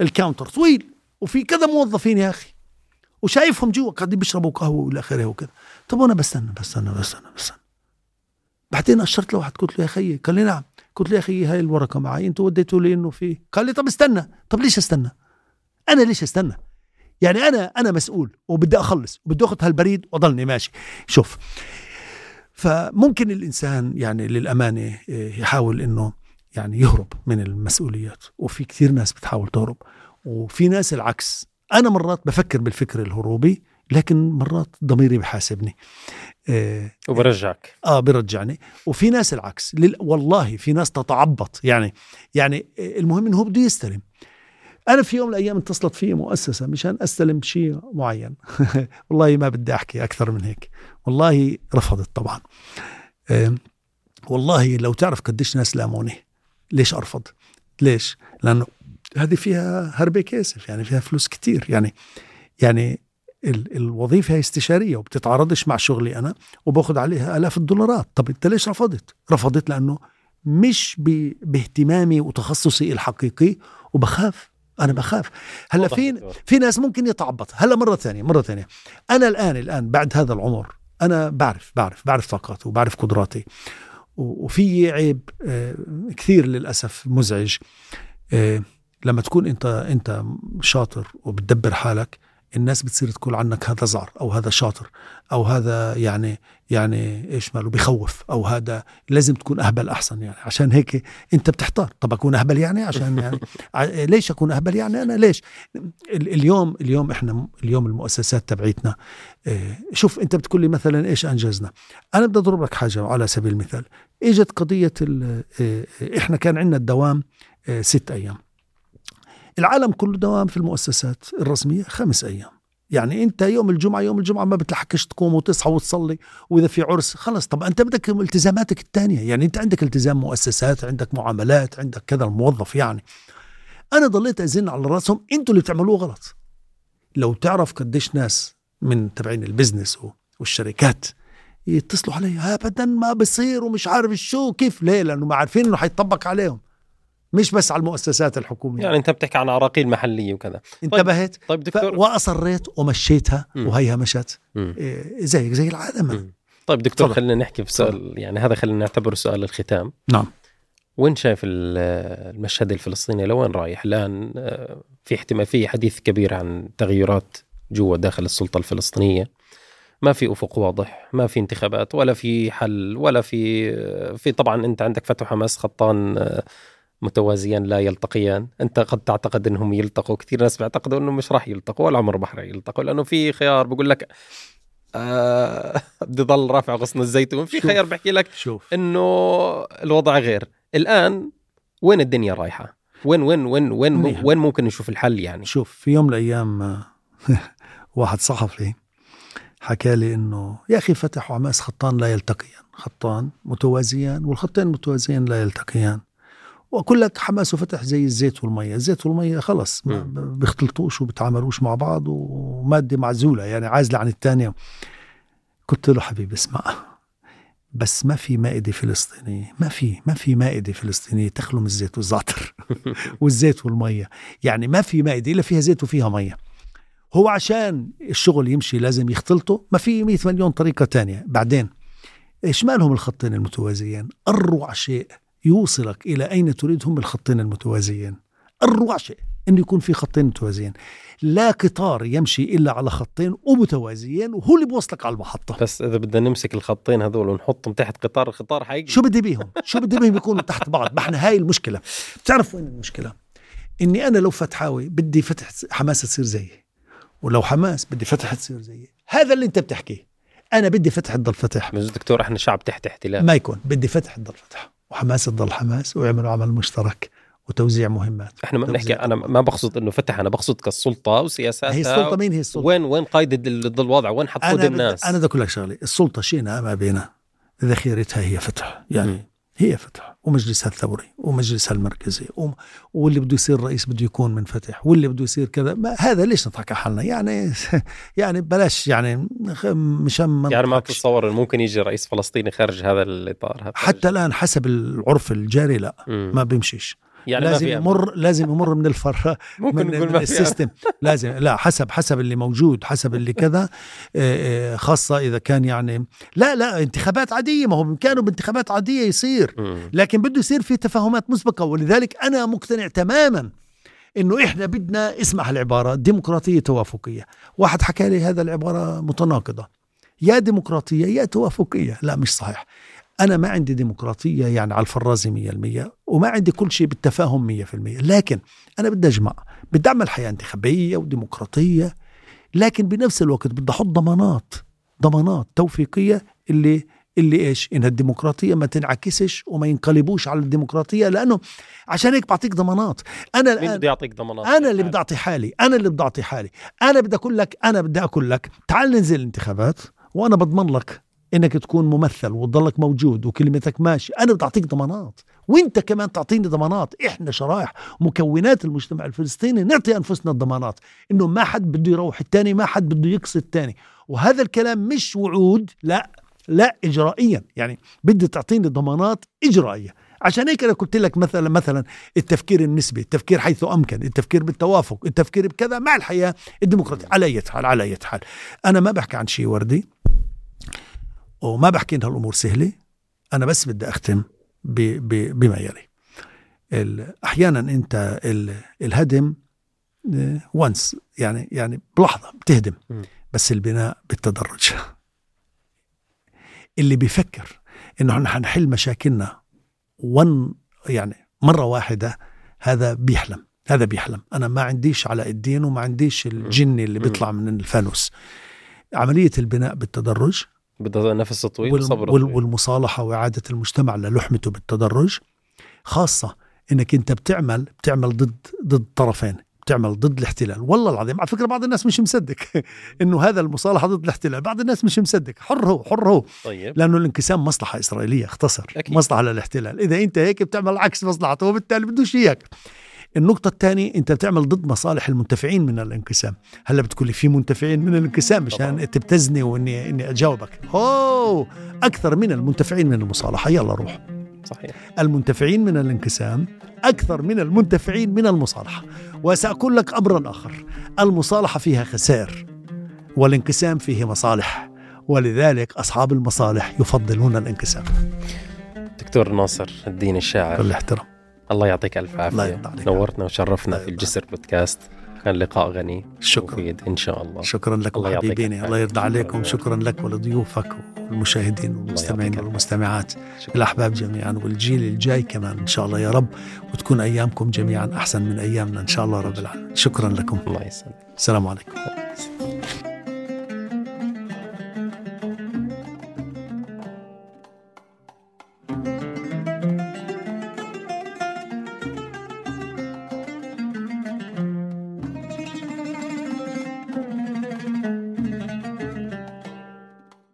ال counter طويل وفي كذا موظفين يا أخي. وشايفهم جوا قاعدين بيشربوا قهوة والى آخره وكذا. طب وأنا بستنى بستنى بستنى بستنى. بعدين أشرت لواحد قلت له يا خيي قال لي نعم. قلت له يا أخي هاي الورقة معي أنتوا وديتوا لي إنه في قال لي طب استنى طب ليش استنى؟ أنا ليش استنى؟ يعني أنا أنا مسؤول وبدي أخلص وبدي أخذ هالبريد وأضلني ماشي. شوف فممكن الإنسان يعني للأمانة يحاول إنه يعني يهرب من المسؤوليات وفي كثير ناس بتحاول تهرب وفي ناس العكس. أنا مرات بفكر بالفكر الهروبي لكن مرات ضميري بحاسبني.
آه وبرجعك.
آه برجعني وفي ناس العكس. لل... والله في ناس تتعبط. يعني يعني المهم إنه هو بده يستلم. أنا في يوم من الأيام اتصلت في مؤسسة مشان أستلم شيء معين. والله ما بدي أحكي أكثر من هيك. والله رفضت طبعا. آه والله لو تعرف قديش ناس لاموني. ليش أرفض؟ ليش؟ لأنه هذه فيها هربة كاسف يعني فيها فلوس كتير. يعني يعني ال الوظيفة هي استشارية وبتتعارضش مع شغلي أنا وباخذ عليها آلاف الدولارات. طب أنت ليش رفضت؟ رفضت لأنه مش باهتمامي وتخصصي الحقيقي وبخاف. أنا بخاف. هلأ في في ناس ممكن يتعبط. هلأ مرة ثانية مرة ثانية. أنا الآن الآن بعد هذا العمر أنا بعرف بعرف بعرف طاقاتي وبعرف قدراتي وفي عيب آه، كثير للأسف مزعج. آه، لما تكون أنت أنت شاطر وبتدبر حالك الناس بتصير تقول عنك هذا زعر أو هذا شاطر أو هذا يعني يعني إيش ماله بخوف أو هذا لازم تكون أهبل أحسن يعني. عشان هيك أنت بتحتار. طب أكون أهبل يعني؟ عشان يعني ليش أكون أهبل يعني؟ أنا ليش؟ اليوم اليوم إحنا اليوم المؤسسات تبعيتنا آه، شوف أنت بتقول لي مثلا إيش أنجزنا. أنا بدي أضرب لك حاجة على سبيل المثال. إجت قضية آه، إحنا كان عندنا الدوام آه، ست أيام. العالم كله دوام في المؤسسات الرسمية خمس أيام. يعني أنت يوم الجمعة يوم الجمعة ما بتلحقش تقوم وتصحى وتصلي وإذا في عرس خلص طب أنت بدك التزاماتك الثانية يعني أنت عندك التزام مؤسسات عندك معاملات عندك كذا الموظف يعني. أنا ضليت أزن على رأسهم أنتوا اللي بتعملوه غلط. لو تعرف قديش ناس من تبعين ال business والشركات يتصلوا علي ابدا ما بصير ومش عارف شو كيف؟ ليه؟ لأنه ما عارفين إنه حيطبق عليهم. مش بس على المؤسسات الحكومية.
يعني أنت بتحكي عن عراقيل محلية وكذا.
انتبهت؟ طيب, طيب دكتور. وأصريت ومشيتها م. وهيها مشت. إيه زيك زي العالم.
طيب دكتور خلينا نحكي في سؤال يعني هذا خلينا نعتبره سؤال الختام.
نعم.
وين شايف المشهد الفلسطيني؟ لوين رايح؟ الآن آه، في احتمال في حديث كبير عن تغيرات جوا داخل السلطة الفلسطينية. ما في أفق واضح ما في انتخابات ولا في حل ولا في آه، في طبعا أنت عندك فتح حماس خطان آه، متوازيان لا يلتقيان. أنت قد تعتقد أنهم يلتقوا كثير. ناس بيعتقدوا انه مش راح يلتقوا ولا عمر راح يلتقوا لأنه في خيار بقول لك آه بدي ضل رافع غصن الزيتون. في خيار بحكي لك
شوف.
إنه الوضع غير. الآن وين الدنيا رايحة؟ وين وين وين وين. وين ممكن نشوف الحل يعني؟
شوف في يوم من الأيام واحد صحفي حكى لي إنه يا أخي فتح وعماس خطان لا يلتقيان. خطان متوازيان والخطين المتوازيان لا يلتقيان. واقول لك حماس وفتح زي الزيت والمية. الزيت والمية خلص ما بيختلطوش وبتعاملوش مع بعض ومادة معزولة يعني عازلة عن الثانية قلت له حبيبي اسمع بس ما في مائدة فلسطينية ما في ما في مائدة فلسطينية تخلو من الزيت والزعتر والزيت والمية. يعني ما في مائدة إلا فيها زيت وفيها مية. هو عشان الشغل يمشي لازم يختلطوا ما في 100 مليون طريقة تانية. بعدين إيش مالهم الخطين المتوازيين؟ أروع شيء يوصلك إلى أين تريد هم الخطين المتوازيين. اروع شيء انه يكون في خطين متوازيين. لا قطار يمشي إلا على خطين ومتوازيين وهو اللي بوصلك على المحطة.
بس إذا بدنا نمسك الخطين هذول ونحطهم تحت قطار القطار حيجي.
شو بدي بيهم؟ شو بدي بيهم يكونوا تحت بعض؟ ما إحنا هاي المشكلة. بتعرف وين المشكلة؟ إني أنا لو فتحاوي بدي فتح حماس تصير زيي. ولو حماس بدي فتح تصير زيي. هذا اللي أنت بتحكيه. أنا بدي فتح تضل فتح.
بس دكتور إحنا شعب تحت احتلال.
ما يكون. بدي فتح تضل فتح. وحماس تضل حماس ويعملوا عمل مشترك وتوزيع مهمات.
إحنا ما بنحكي أنا ما بقصد إنه فتح أنا بقصد كالسلطة وسياساتها.
هي السلطة مين هي السلطة؟
وين وين قايد ال- الوضع؟ وين حتقود الناس؟
أنا بدي أقول لك شغلة السلطة شئنا ما بينا ذخيرتها هي فتح. يعني
مم.
هي فتح. ومجلسها الثوري ومجلسها المركزي وم- واللي بده يصير رئيس بده يكون من فتح واللي بده يصير كذا. ما هذا ليش نضحك على حالنا؟ يعني يعني بلاش يعني مشان ما
يعني ما. بتتصور إنه ممكن يجي رئيس فلسطيني خارج هذا الإطار؟ هذا
حتى الآن حسب العرف الجاري لا
مم.
ما بيمشيش.
يعني
لازم. يمر لازم يمر من الفر
ممكن
من,
نقول
من
ما.
السيستم. لازم لا حسب حسب اللي موجود حسب اللي كذا. آه، آه، خاصة إذا كان يعني لا لا انتخابات عادية. ما هو بإمكانه بانتخابات عادية يصير. لكن بده يصير في تفاهمات مسبقة. ولذلك أنا مقتنع تماما إنه إحنا بدنا اسمح العبارة ديمقراطية توافقية. واحد حكى لي هذا العبارة متناقضة. يا ديمقراطية يا توافقية. لا مش صحيح. أنا ما عندي ديمقراطية يعني على الفرازي 100% وما عندي كل شيء بالتفاهم 100% لكن أنا بدي أجمع بدي أعمل حياة انتخابية وديمقراطية لكن بنفس الوقت بدي أحط ضمانات ضمانات توفيقية اللي اللي إيش؟ انها الديمقراطية ما تنعكسش وما ينقلبوش على الديمقراطية لأنه عشان هيك بعطيك ضمانات. أنا
مين بده يعطيك ضمانات؟
أنا اللي بدي أعطي حالي أنا اللي بدي أعطي حالي. أنا بدي أقول لك أنا بدي أقول لك تعال ننزل الانتخابات وأنا بضمن لك إنك تكون ممثل وتضلك موجود وكلمتك ماشي أنا بدي اعطيك ضمانات. وأنت كمان تعطيني ضمانات. إحنا شرائح مكونات المجتمع الفلسطيني نعطي أنفسنا الضمانات. إنه ما حد بده يروح الثاني ما حد بده يقصي الثاني وهذا الكلام مش وعود لا لا اجرائيا. يعني بدي تعطيني ضمانات إجرائية. عشان هيك أنا قلت لك مثلا مثلا التفكير النسبي التفكير حيث أمكن التفكير بالتوافق التفكير بكذا. مع الحياة الديمقراطية على أي حال على أي حال. أنا ما بحكي عن شيء وردي. وما بحكي انها الأمور سهلة أنا بس بدي أختم بما يلي. أحيانا أنت ال- الهدم وانس يعني يعني بلحظة بتهدم. بس البناء بالتدرج. اللي بيفكر إنه إحنا حنحل مشاكلنا ون يعني مرة واحدة هذا بيحلم هذا بيحلم. أنا ما عنديش علاء الدين وما عنديش الجن اللي. بيطلع من الفانوس. عملية البناء بالتدرج
بدها نفس طويل
وال-
وصبر
وال-
طويل.
والمصالحة وإعادة المجتمع للحمته بالتدرج خاصة إنك أنت بتعمل بتعمل ضد ضد طرفين بتعمل ضد الاحتلال. والله العظيم على فكرة بعض الناس مش مصدق إنه هذا المصالحة ضد الاحتلال. بعض الناس مش مصدق. حر هو حر هو.
طيب.
لأنه الانقسام مصلحة إسرائيلية اختصر.
أكيد.
مصلحة للاحتلال. إذا أنت هيك بتعمل عكس مصلحته وبالتالي بدوش إياك. النقطة الثانية أنت بتعمل ضد مصالح المنتفعين من الانقسام، هلأ بتقول لي في منتفعين من الانقسام مشان. تبتزني وإني إني أجاوبك، أوه! أكثر من المنتفعين من المصالحة، يلا روح،
صحيح.
المنتفعين من الانقسام أكثر من المنتفعين من المصالحة، وسأقول لك أمرا آخر، المصالحة فيها خسائر، والانقسام فيه مصالح، ولذلك أصحاب المصالح يفضلون الانقسام،
دكتور ناصر الدين الشاعر.
كل احترام.
الله يعطيك
ألف عافية.
نورتنا وشرفنا في
يرضى
الجسر بودكاست. كان لقاء غني
شكرا.
مفيد إن شاء الله.
شكرا لكم
الله
حبيبيني. الله يرضى عليكم.
شكراً.
لك ولضيوفك والمشاهدين والمستمعين والمستمعات.
شكرا.
الأحباب جميعا والجيل الجاي كمان إن شاء الله يا رب. وتكون أيامكم جميعا أحسن من أيامنا إن شاء الله رب العالمين. شكرا لكم.
الله يسعدك
السلام عليكم.